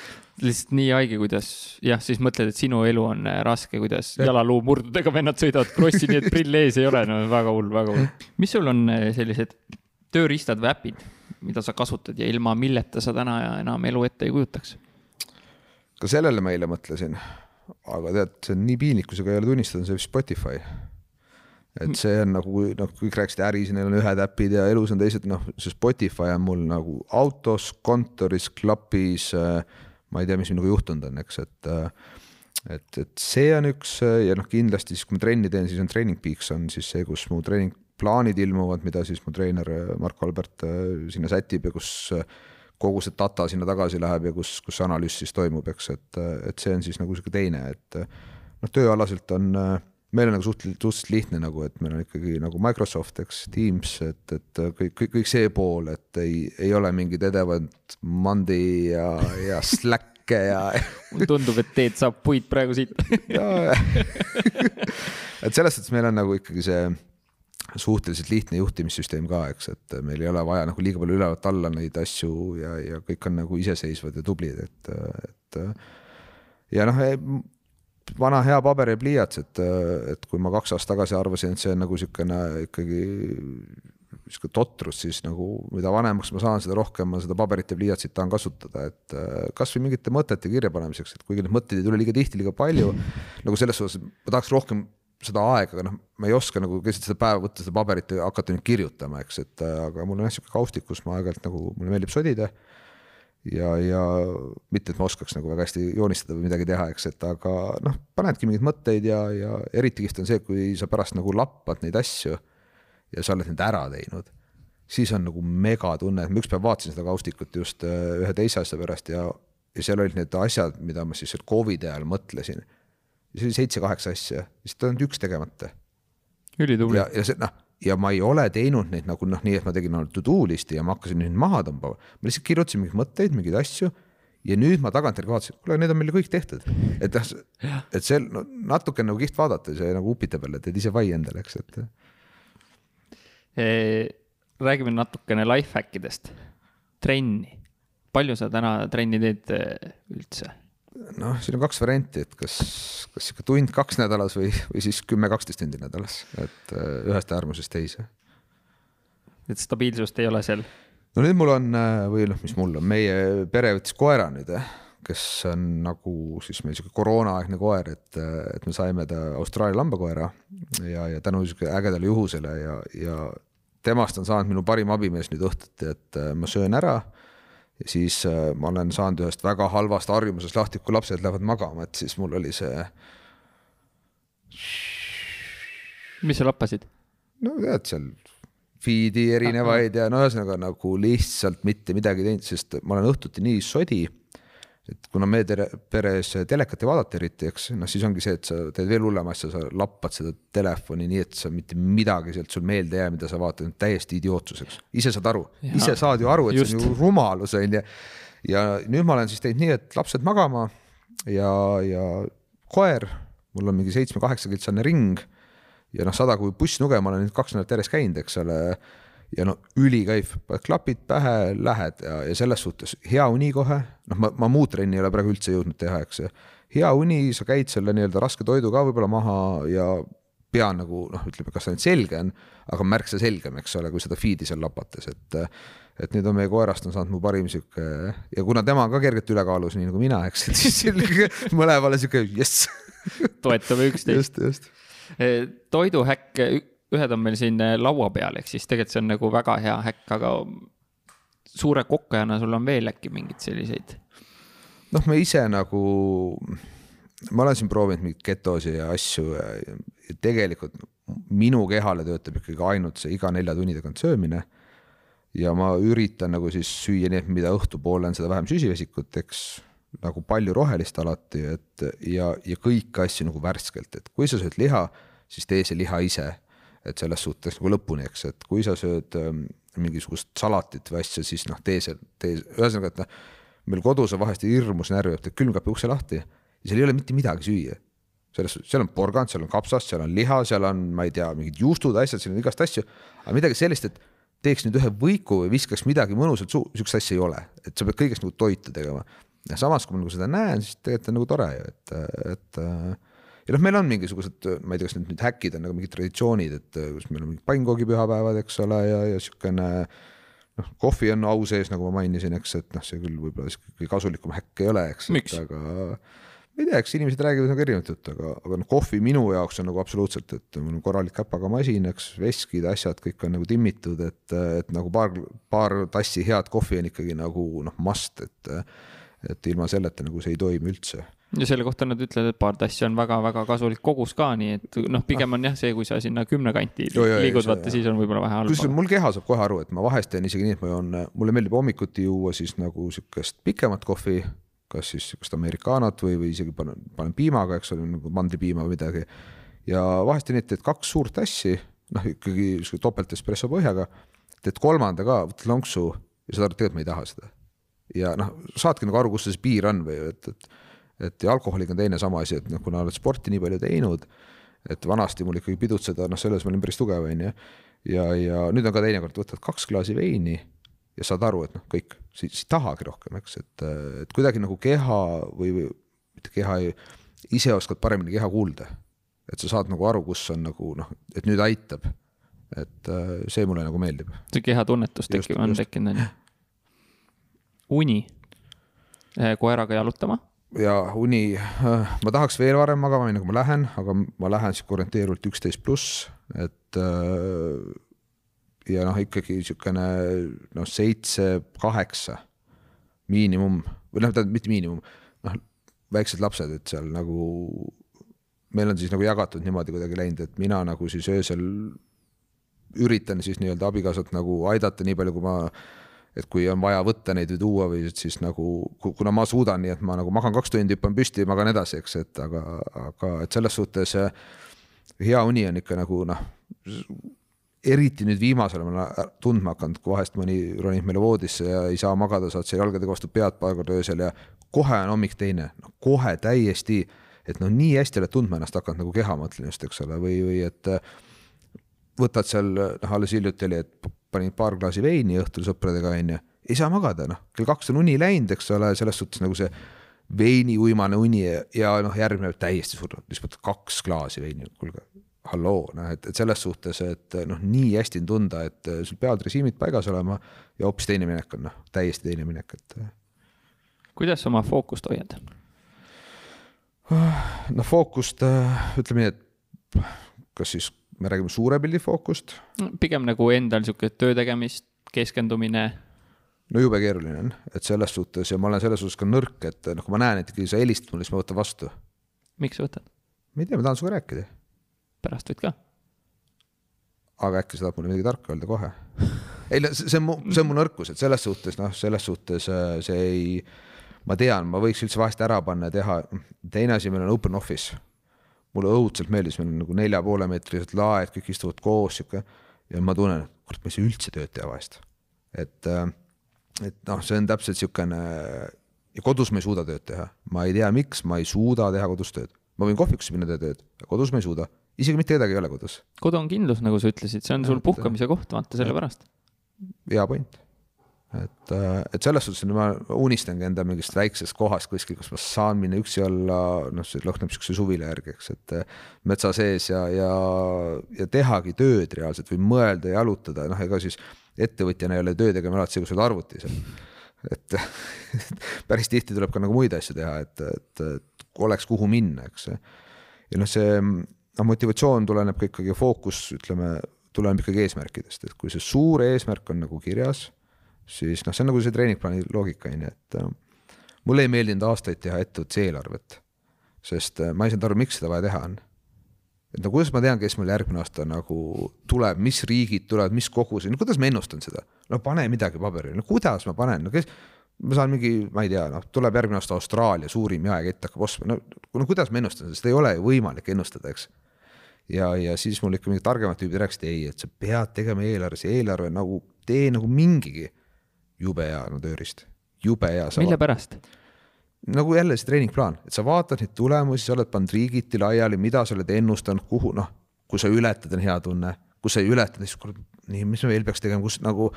A: lihtsalt nii haige, kuidas jah, siis mõtled, et sinu elu on äh, raske, kuidas jalaluu murdudega vennad sõidavad krossi, nii et prill ees ei ole, no väga hull, väga hull. mis sul on äh, sellised tööriistad või äpid, mida sa kasutad ja ilma milleta sa täna enam elu ette ei kujutaks?
B: ka sellele ma eile mõtlesin, aga tead, see on nii piinlik, kui sa ka ei ole tunnistanud, see Spotify et see on nagu, noh, kõik rääkisid äris, neil on ühed äpid ja elus on teised, noh, see Spotify on mul nagu autos, kontoris, klapis äh, ma ei tea, mis minuga juhtunud on, eks, et et, et see on üks ja noh, kindlasti siis, kui ma trenni teen, siis on Training Peaks on siis see, kus mu treeningplaanid ilmuvad, mida siis mu treener Marko Albert äh, sinna sätib ja kus äh, kogu see data sinna tagasi läheb ja kus, kus analüüs siis toimub, eks, et, et see on siis nagu sihuke teine, et noh, tööalaselt on meil on nagu suhteliselt, suhteliselt lihtne nagu, et meil on ikkagi nagu Microsoft, eks, Teams, et, et kõik, kõik, kõik see pool, et ei, ei ole mingeid edevad Mondi ja, ja Slacke ja
A: mulle tundub, et teed saab puid praegu siit.
B: Et selles suhtes meil on nagu ikkagi see suhteliselt lihtne juhtimissüsteem ka, eks, et meil ei ole vaja nagu liiga palju ülevalt alla neid asju ja, ja kõik on nagu iseseisvad ja tublid, et, et ja noh, vana hea paber ja pliiats, et, et kui ma kaks aastat tagasi arvasin, et see on nagu niisugune ikkagi niisugune totrus, siis nagu mida vanemaks ma saan, seda rohkem ma seda paberit ja pliiatsit tahan kasutada, et kasvõi mingite mõtete kirjapanemiseks, et kuigi neid mõtteid ei tule liiga tihti, liiga palju, nagu selles suhtes, et ma tahaks rohkem seda aega, aga noh, ma ei oska nagu keset seda päeva võtta seda paberit ja hakata nüüd kirjutama, eks, et aga mul on jah niisugune kaustik, kus ma aeg-ajalt nagu, mulle meeldib sodida ja, ja mitte, et ma oskaks nagu väga hästi joonistada või midagi teha, eks, et aga noh, panedki mingeid mõtteid ja, ja eriti kihvt on see, kui sa pärast nagu lappad neid asju ja sa oled need ära teinud, siis on nagu megatunne, et ma ükspäev vaatasin seda kaustikut just äh, ühe teise asja pärast ja, ja seal olid need asjad, mida ma siis Covidi ajal mõtlesin. see oli seitse-kaheksa asja, siis ta on üks tegemata.
A: ülitubli.
B: ja, ja see noh ja ma ei ole teinud neid nagu noh, nii et ma tegin to do list'i ja ma hakkasin nüüd maha tõmbama, ma lihtsalt kirjutasin mingeid mõtteid, mingeid asju ja nüüd ma tagantjärgi vaatasin, kuule, need on meil kõik tehtud, et noh, et see no, natuke nagu kihvt vaadata, see nagu upitab jälle, teed ise vai endale, eks, et.
A: E,. räägime natukene life hack idest, trenni, palju sa täna trenni teed e, üldse?
B: Noh, siin on kaks varianti, et kas, kas sihuke tund-kaks nädalas või, või siis kümme-kaksteist tundi nädalas, et äh, ühest äärmusest teise.
A: et stabiilsust ei ole seal?
B: no nüüd mul on äh, või noh, mis mul on, meie pere võttis koera nüüd, eh, kes on nagu siis meil sihuke koroonaaegne koer, et, äh, et me saime ta Austraalia lambakoera ja, ja tänu sihuke ägedale juhusele ja, ja temast on saanud minu parim abimees nüüd õhtuti, et ma söön ära siis äh, ma olen saanud ühest väga halvast harjumusest lahti, kui lapsed lähevad magama, et siis mul oli see.
A: mis sa lappasid?
B: no tead seal feed'i erinevaid ja no ühesõnaga nagu lihtsalt mitte midagi teinud, sest ma olen õhtuti nii sodi et kuna meie tere, peres telekat ei vaadata eriti, eks, noh siis ongi see, et sa teed veel hullema asja, sa lappad seda telefoni nii, et sa mitte midagi sealt sul meelde ei jää, mida sa vaatad, täiesti idiootsus, eks. ise saad aru, ise saad ju aru, et Just. see on ju rumalus, on ju. ja nüüd ma olen siis teinud nii, et lapsed magama ja, ja koer, mul on mingi seitsme-kaheksakiltsane ring ja noh, sada kui bussnuge, ma olen nüüd kaks nädalat järjest käinud, eks ole ja no ülikaif, klapid pähe, lähed ja, ja selles suhtes hea uni kohe, noh, ma, ma muud trenni ei ole praegu üldse jõudnud teha, eks. hea uni, sa käid selle nii-öelda raske toidu ka võib-olla maha ja pea nagu noh, ütleme, kas nüüd selge on, aga märksa selgem, eks ole, kui seda feed'i seal lapates, et et nüüd on meie koerast on saanud mu parim sihuke ja kuna tema on ka kergelt ülekaalus, nii nagu mina, eks, et siis mõlemale sihuke jess.
A: toetame üksteist.
B: just, just.
A: toiduhäkk ühed on meil siin äh, laua peal, ehk siis tegelikult see on nagu väga hea häkk, aga suure kokkajana sul on veel äkki mingeid selliseid?
B: noh, me ise nagu, ma olen siin proovinud mingeid ketosi ja asju ja, ja tegelikult minu kehale töötab ikkagi ainult see iga nelja tunni tagant söömine. ja ma üritan nagu siis süüa nii, et mida õhtupoole on, seda vähem süsivesikut, eks nagu palju rohelist alati, et ja, ja kõiki asju nagu värskelt, et kui sa sööd liha, siis tee see liha ise et selles suhtes nagu lõpuni, eks, et kui sa sööd ähm, mingisugust salatit või asja, siis noh, tee see, tee, ühesõnaga, et noh, meil kodus on vahest hirmus närvi, et külmkapi ukse lahti ja seal ei ole mitte midagi süüa. selles suhtes, seal on porgand, seal on kapsast, seal on liha, seal on, ma ei tea, mingid juustud, asjad, seal on igast asju, aga midagi sellist, et teeks nüüd ühe võiku või viskaks midagi mõnusat suu, sihukest asja ei ole, et sa pead kõigest nagu toitu tegema. ja samas, kui ma nagu seda näen, siis tegelikult on nagu tore ju, et, et ja noh, meil on mingisugused, ma ei tea, kas need nüüd häkid on nagu mingid traditsioonid, et kus meil on mingid pannkoogi-pühapäevad, eks ole, ja, ja siukene noh, kohvi on au sees, nagu ma mainisin, eks, et noh, see küll võib-olla kõige kasulikum häkk ei ole, eks, aga ma ei tea, eks inimesed räägivad nagu erinevat juttu, aga, aga noh, kohvi minu jaoks on nagu absoluutselt, et mul on korralik käpaga masin, eks, veskid, asjad, kõik on nagu timmitud, et, et nagu paar, paar tassi head kohvi on ikkagi nagu noh, must, et et ilma selleta nagu see ei toimi üldse
A: ja selle kohta nad ütlevad, et paar tassi on väga-väga kasulik kogus ka, nii et noh, pigem on jah see, kui sa sinna kümne kanti liigud, vaata siis on võib-olla vähe halba.
B: kusjuures mul keha saab kohe aru, et ma vahest teen isegi nii, et ma joon, mulle meeldib hommikuti juua siis nagu sihukest pikemat kohvi, kas siis sihukest americanot või, või isegi panen, panen piimaga, eks ole, nagu mandripiima või midagi. ja vahest teen nii, et teed kaks suurt tassi, noh ikkagi sihuke topelt espresso põhjaga, teed kolmanda ka, võtad lonksu ja saad aru, et tegelikult ma ei taha seda ja noh, saadki nagu aru, kus see piir on või et, et, et ja alkoholiga on teine sama asi, et noh, kuna oled sporti nii palju teinud, et vanasti mul ikkagi pidutseda, noh, selles ma olin päris tugev, on ju. ja, ja nüüd on ka teinekord võtad kaks klaasi veini ja saad aru, et noh, kõik, siis ei tahagi rohkem, eks, et, et kuidagi nagu keha või, või mitte keha ei, ise oskad paremini keha kuulda. et sa saad nagu aru, kus on nagu noh, et nüüd aitab. et see mulle nagu meeldib.
A: see kehatunnetus tekib, on tekkinud, on ju uni eh, koeraga jalutama?
B: Ja uni, äh, ma tahaks veel varem magama minna, kui ma lähen, aga ma lähen sihuke orienteeruvalt üksteist pluss, et äh, ja noh, ikkagi niisugune noh, seitse, kaheksa miinimum või noh, tähendab mitte miinimum, noh, väiksed lapsed, et seal nagu meil on siis nagu jagatud niimoodi kuidagi läinud, et mina nagu siis öösel üritan siis nii-öelda abikaasat nagu aidata nii palju, kui ma et kui on vaja võtta neid või tuua või siis nagu, kuna ma suudan, nii et ma nagu magan kaks tundi, hüppan püsti magan edasi, eks, et aga, aga et selles suhtes hea uni on ikka nagu noh, eriti nüüd viimasel olen tundma hakanud, kui vahest mõni ronib meile voodisse ja ei saa magada, saad seal jalgadega vastu pead paar korda öösel ja kohe on hommik teine, no kohe täiesti, et noh, nii hästi oled tundma ennast hakanud nagu keha, mõtlen just, eks ole, või, või et võtad seal, noh, alles hiljuti oli, et panin paar klaasi veini õhtul sõpradega, onju. ei saa magada, noh, kell kaks on uni läinud, eks ole, selles suhtes nagu see veini uimane uni ja, ja noh, järgmine päev täiesti surnud, siis võtad kaks klaasi veini, kuulge, halloo, noh, et, et selles suhtes, et noh, nii hästi on tunda, et sul peavad režiimid paigas olema ja hoopis teine minek on, noh, täiesti teine minek, et.
A: kuidas sa oma fookust hoiad?
B: noh, fookust ütleme nii, et kas siis me räägime suure pildi fookust.
A: pigem nagu endal sihuke töö tegemist, keskendumine.
B: no jube keeruline on, et selles suhtes ja ma olen selles suhtes ka nõrk, et noh, kui ma näen, et ikkagi sa helistad mulle, siis ma võtan vastu.
A: miks sa võtad?
B: ma ei tea, ma tahan sinuga rääkida.
A: pärast võid ka.
B: aga äkki sa tahad mulle midagi tarka öelda kohe? ei no see on mu, see on mu nõrkus, et selles suhtes noh, selles suhtes äh, see ei, ma tean, ma võiks üldse vahest ära panna ja teha, teine asi, meil on open office mulle õudselt meeldis, meil on nagu nelja poole meetrised laed, kõik istuvad koos sihuke ja ma tunnen, et kurat, ma ei saa üldse tööd teha vahest. et, äh, et noh, see on täpselt siukene ja kodus ma ei suuda tööd teha, ma ei tea, miks ma ei suuda teha kodus tööd. ma võin kohvikusse minna teha tööd, kodus ma ei suuda, isegi mitte kedagi ei ole kodus.
A: kodu on kindlus, nagu sa ütlesid, see on sul puhkamise koht, vaata sellepärast.
B: hea point et, äh, et selles suhtes ma unistangi enda mingist väiksest kohast kuskil, kus ma saan minna üksi olla, noh, see lõhnab siukse suvila järgi, eks, et äh, metsa sees ja, ja, ja tehagi tööd reaalselt või mõelda ja jalutada, noh, ega siis ettevõtjana ei ole töö tegema alati see, kui sa oled arvutis. et päris tihti tuleb ka nagu muid asju teha, et, et, et oleks kuhu minna, eks. ja noh, see noh, motivatsioon tuleneb ka ikkagi fookus, ütleme, tuleneb ikkagi eesmärkidest, et kui see suur eesmärk on nagu kirjas siis noh, see on nagu see treeningplaani loogika on ju, et äh, mulle ei meeldinud aastaid teha ettevõtte eelarvet, sest äh, ma ei saanud aru, miks seda vaja teha on. et no kuidas ma tean, kes mul järgmine aasta nagu tuleb, mis riigid tulevad, mis kogused, no kuidas ma ennustan seda? no pane midagi paberile, no kuidas ma panen, no kes, ma saan mingi, ma ei tea, noh, tuleb järgmine aasta Austraalia suurim jaekett hakkab ostma, no, no kuidas ma ennustan, sest ei ole ju võimalik ennustada, eks ja, ja siis mul ikka mingid targemad tüübid rääkisid, ei, et sa pead tegema eelarve, see eelarve nagu tee nagu mingigi jube hea no tööriist, jube hea.
A: mille pärast?
B: nagu jälle see treeningplaan, et sa vaatad neid tulemusi, sa oled pannud riigiti laiali, mida sa oled ennustanud, kuhu noh, kui sa ületad, on hea tunne, kui sa ei ületa, siis kurat, nii, mis ma veel peaks tegema, kus nagu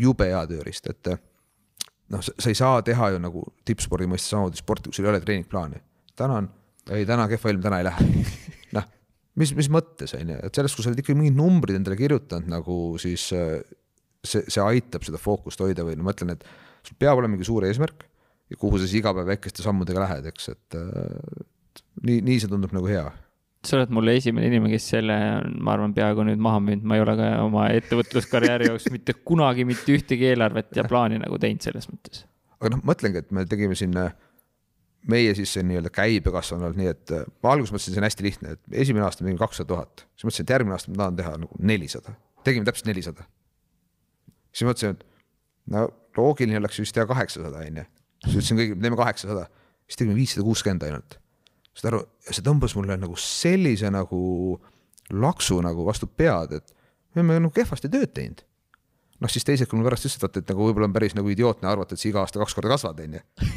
B: jube hea tööriist, et noh, sa ei saa teha ju nagu tippspordi mõistes samamoodi sporti, kui sul ei ole treeningplaani. täna on, ei täna kehva ilm, täna ei lähe. noh, mis, mis mõttes on ju, et sellest, kui sa oled ikkagi mingid numbrid endale kirjutanud nagu siis äh, see, see aitab seda fookust hoida või no ma ütlen, et sul peab olema mingi suur eesmärk ja kuhu sa siis iga päev väikeste sammudega lähed, eks, et nii, nii see tundub nagu hea
A: sa oled mulle esimene inimene, kes selle on, ma arvan, peaaegu nüüd maha müünud, ma ei ole ka oma ettevõtluskarjääri jaoks mitte kunagi mitte ühtegi eelarvet ja plaani nagu teinud selles mõttes.
B: aga noh, mõtlengi, et me tegime siin, meie siis see nii-öelda käibe kasvanud nii, et ma alguses mõtlesin, see on hästi lihtne, et esimene aasta me tegime kakssada tuhat, siis mõtlesin, et järgmine aasta ma tahan teha nagu nelisada, tegime täpselt nelisada. Siis mõtlesin, et no loogiline oleks vist teha kaheksasada, on ju. siis ütlesin kõigile, teeme kaheksasada, siis tegime viissada kuuskümmend ainult saad aru, see tõmbas mulle nagu sellise nagu laksu nagu vastu pead, et me oleme nagu kehvasti tööd teinud. noh, siis teised, kui mulle pärast ütlesid, et nagu võib-olla on päris nagu idiootne arvata, et sa iga aasta kaks korda kasvad, on ju.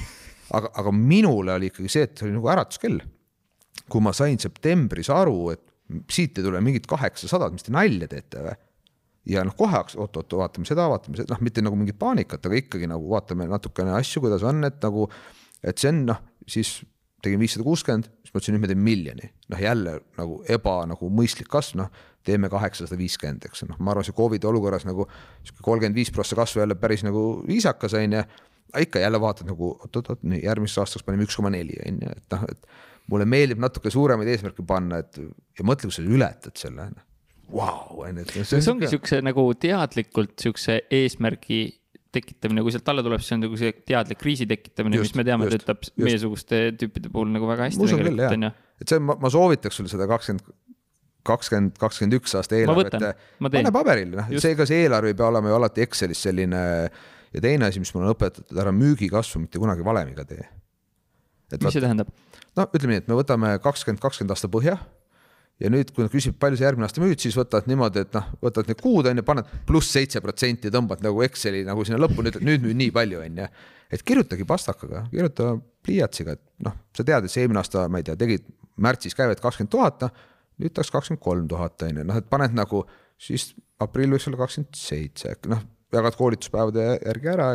B: aga, aga minule oli ikkagi see, et see oli nagu äratuskell. kui ma sain septembris aru, et siit ei tule mingit kaheksasadat, mis te nalja teete või? Ja noh, kohe hakkas, oot-oot, vaatame seda, vaatame seda, noh, mitte nagu mingit paanikat, aga ikkagi nagu vaatame natukene asju, kuidas on, et nagu, et see on noh, siis tegin viissada kuuskümmend, siis mõtlesin, nüüd me teeme miljoni. noh, jälle nagu eba nagu mõistlik kasv, noh, teeme kaheksasada viiskümmend, eks noh, ma arvan, see Covidi olukorras nagu sihuke kolmkümmend viis prossa kasvu jälle päris nagu viisakas, on ju. ikka jälle vaatad nagu oot-oot-oot, nii järgmiseks aastaks paneme üks koma neli, on ju, et noh, et mulle meeldib natuke suuremaid eesmärke panna, et ja mõtle, kui sa ületad selle, noh. Vau, on ju.
A: see ongi siukse nagu teadlikult siukse eesmärgi tekitamine, kui sealt alla tuleb, siis on nagu see teadlik kriisi tekitamine, mis me teame, töötab meiesuguste tüüpide puhul nagu väga hästi
B: tegelikult on ju. et see, ma, ma soovitaks sulle seda kakskümmend, kakskümmend, kakskümmend üks aasta eelarvet. pane paberile, noh, seega see eelarve ei pea olema ju alati Excelis selline. ja teine asi, mis mulle on õpetatud, ära müügikasvu mitte kunagi valemiga tee.
A: mis see tähendab?
B: no ütleme nii, et me võtame kakskümmend, kakskümmend aasta põhja ja nüüd, kui küsivad, palju sa järgmine aasta müüd, siis võtad niimoodi, et noh, võtad need kuud on ju, paned pluss seitse protsenti, tõmbad nagu Exceli nagu sinna lõppu, ütled nüüd müün nii palju, on ju. et kirjutagi pastakaga, kirjuta pliiatsiga, et noh, sa tead, et see eelmine aasta, ma ei tea, tegid märtsis käivet kakskümmend tuhat, noh. nüüd tahaks kakskümmend kolm tuhat, on ju, noh, et paned nagu siis aprill võiks olla kakskümmend seitse, noh, jagad koolituspäevade järgi ära,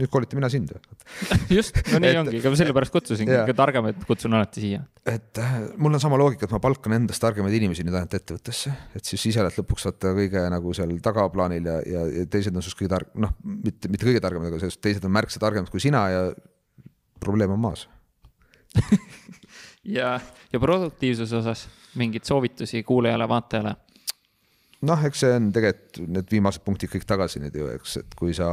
B: nüüd kolitan mina sind
A: just, no nii et, ongi, ega ma sellepärast kutsusingi, ikka targemaid kutsun alati siia.
B: et äh, mul on sama loogika, et ma palkan endast targemaid inimesi nüüd ainult ettevõttesse, et siis ise oled lõpuks vaata kõige nagu seal tagaplaanil ja, ja, ja teised on sinust kõige targ-, noh, mitte, mitte kõige targemad, aga sellest teised on märksa targemad kui sina ja probleem on maas.
A: Ja, ja produktiivsuse osas mingeid soovitusi kuulajale-vaatajale
B: noh, eks see on tegelikult need viimased punktid kõik tagasi nüüd ju, eks, et kui sa,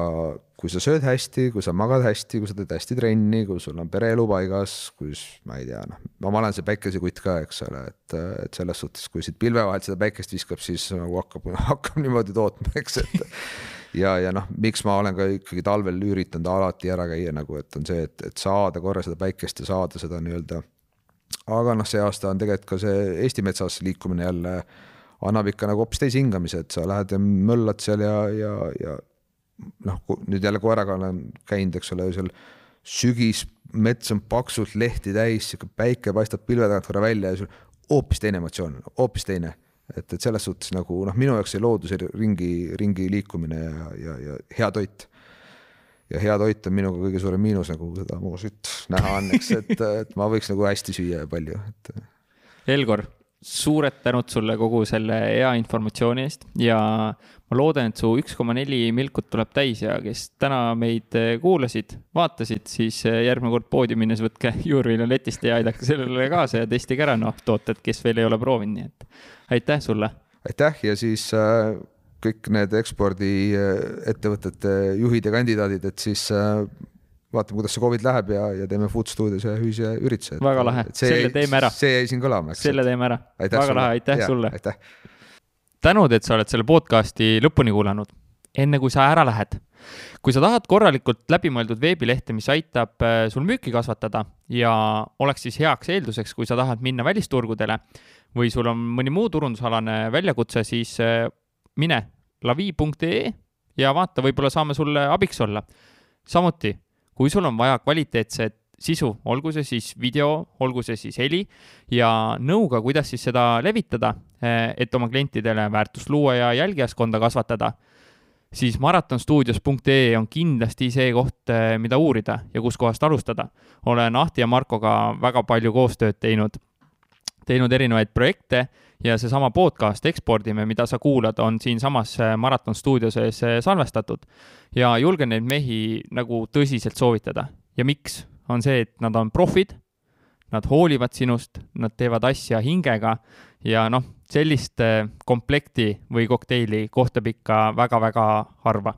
B: kui sa sööd hästi, kui sa magad hästi, kui sa teed hästi trenni, kui sul on pereelu paigas, kui ma ei tea, noh, ma olen see päikesekutt ka, eks ole, et, et selles suhtes, kui siit pilve vahelt seda päikest viskab, siis nagu hakkab, hakkab niimoodi tootma, eks, et ja, ja noh, miks ma olen ka ikkagi talvel üritanud alati ära käia nagu, et on see, et, et saada korra seda päikest ja saada seda nii-öelda. aga noh, see aasta on tegelikult ka see Eesti metsas liikumine jälle annab ikka nagu hoopis teise hingamise, et sa lähed ja möllad seal ja, ja, ja noh, nüüd jälle koeraga olen käinud, eks ole, seal sügis, mets on paksult lehti täis, sihuke päike paistab pilve tagant korra välja ja sul hoopis teine emotsioon, hoopis teine. et, et selles suhtes nagu noh, minu jaoks see looduse ringi, ringi liikumine ja, ja, ja hea toit. ja hea toit on minuga kõige suurem miinus, nagu seda mu sütt näha on, eks, et, et ma võiks nagu hästi süüa ja palju, et.
A: Elgor suured tänud sulle kogu selle hea informatsiooni eest ja ma loodan, et su üks koma neli milkut tuleb täis ja kes täna meid eh, kuulasid, vaatasid, siis eh, järgmine kord poodi minnes võtke juurvilja letist ja aidake sellele kaasa ja testige ära, noh, tooted, kes veel ei ole proovinud, nii et aitäh sulle.
B: aitäh ja siis äh, kõik need ekspordiettevõtete juhid ja kandidaadid, et siis äh, vaatame, kuidas see Covid läheb ja, ja teeme Food Studios ühe ühise ürituse.
A: väga lahe, selle teeme ära.
B: see jäi siin kõlama,
A: eks. selle teeme ära. väga lahe, aitäh ja, sulle. tänud, et sa oled selle podcast'i lõpuni kuulanud. enne kui sa ära lähed, kui sa tahad korralikult läbimõeldud veebilehte, mis aitab äh, sul müüki kasvatada ja oleks siis heaks eelduseks, kui sa tahad minna välisturgudele või sul on mõni muu turundusalane väljakutse, siis äh, mine lavi.ee ja vaata, võib-olla saame sulle abiks olla. samuti kui sul on vaja kvaliteetset sisu, olgu see siis video, olgu see siis heli ja nõuga, kuidas siis seda levitada, eh, et oma klientidele väärtust luua ja jälgijaskonda kasvatada, siis maratonstuudios.ee on kindlasti see koht, mida uurida ja kuskohast alustada. olen Ahti ja Markoga väga palju koostööd teinud, teinud erinevaid projekte ja seesama podcast Ekspordime, mida sa kuulad, on siinsamas Maraton stuudio sees salvestatud. ja julgen neid mehi nagu tõsiselt soovitada. ja miks? on see, et nad on profid, nad hoolivad sinust, nad teevad asja hingega ja noh, sellist komplekti või kokteili kohtab ikka väga-väga harva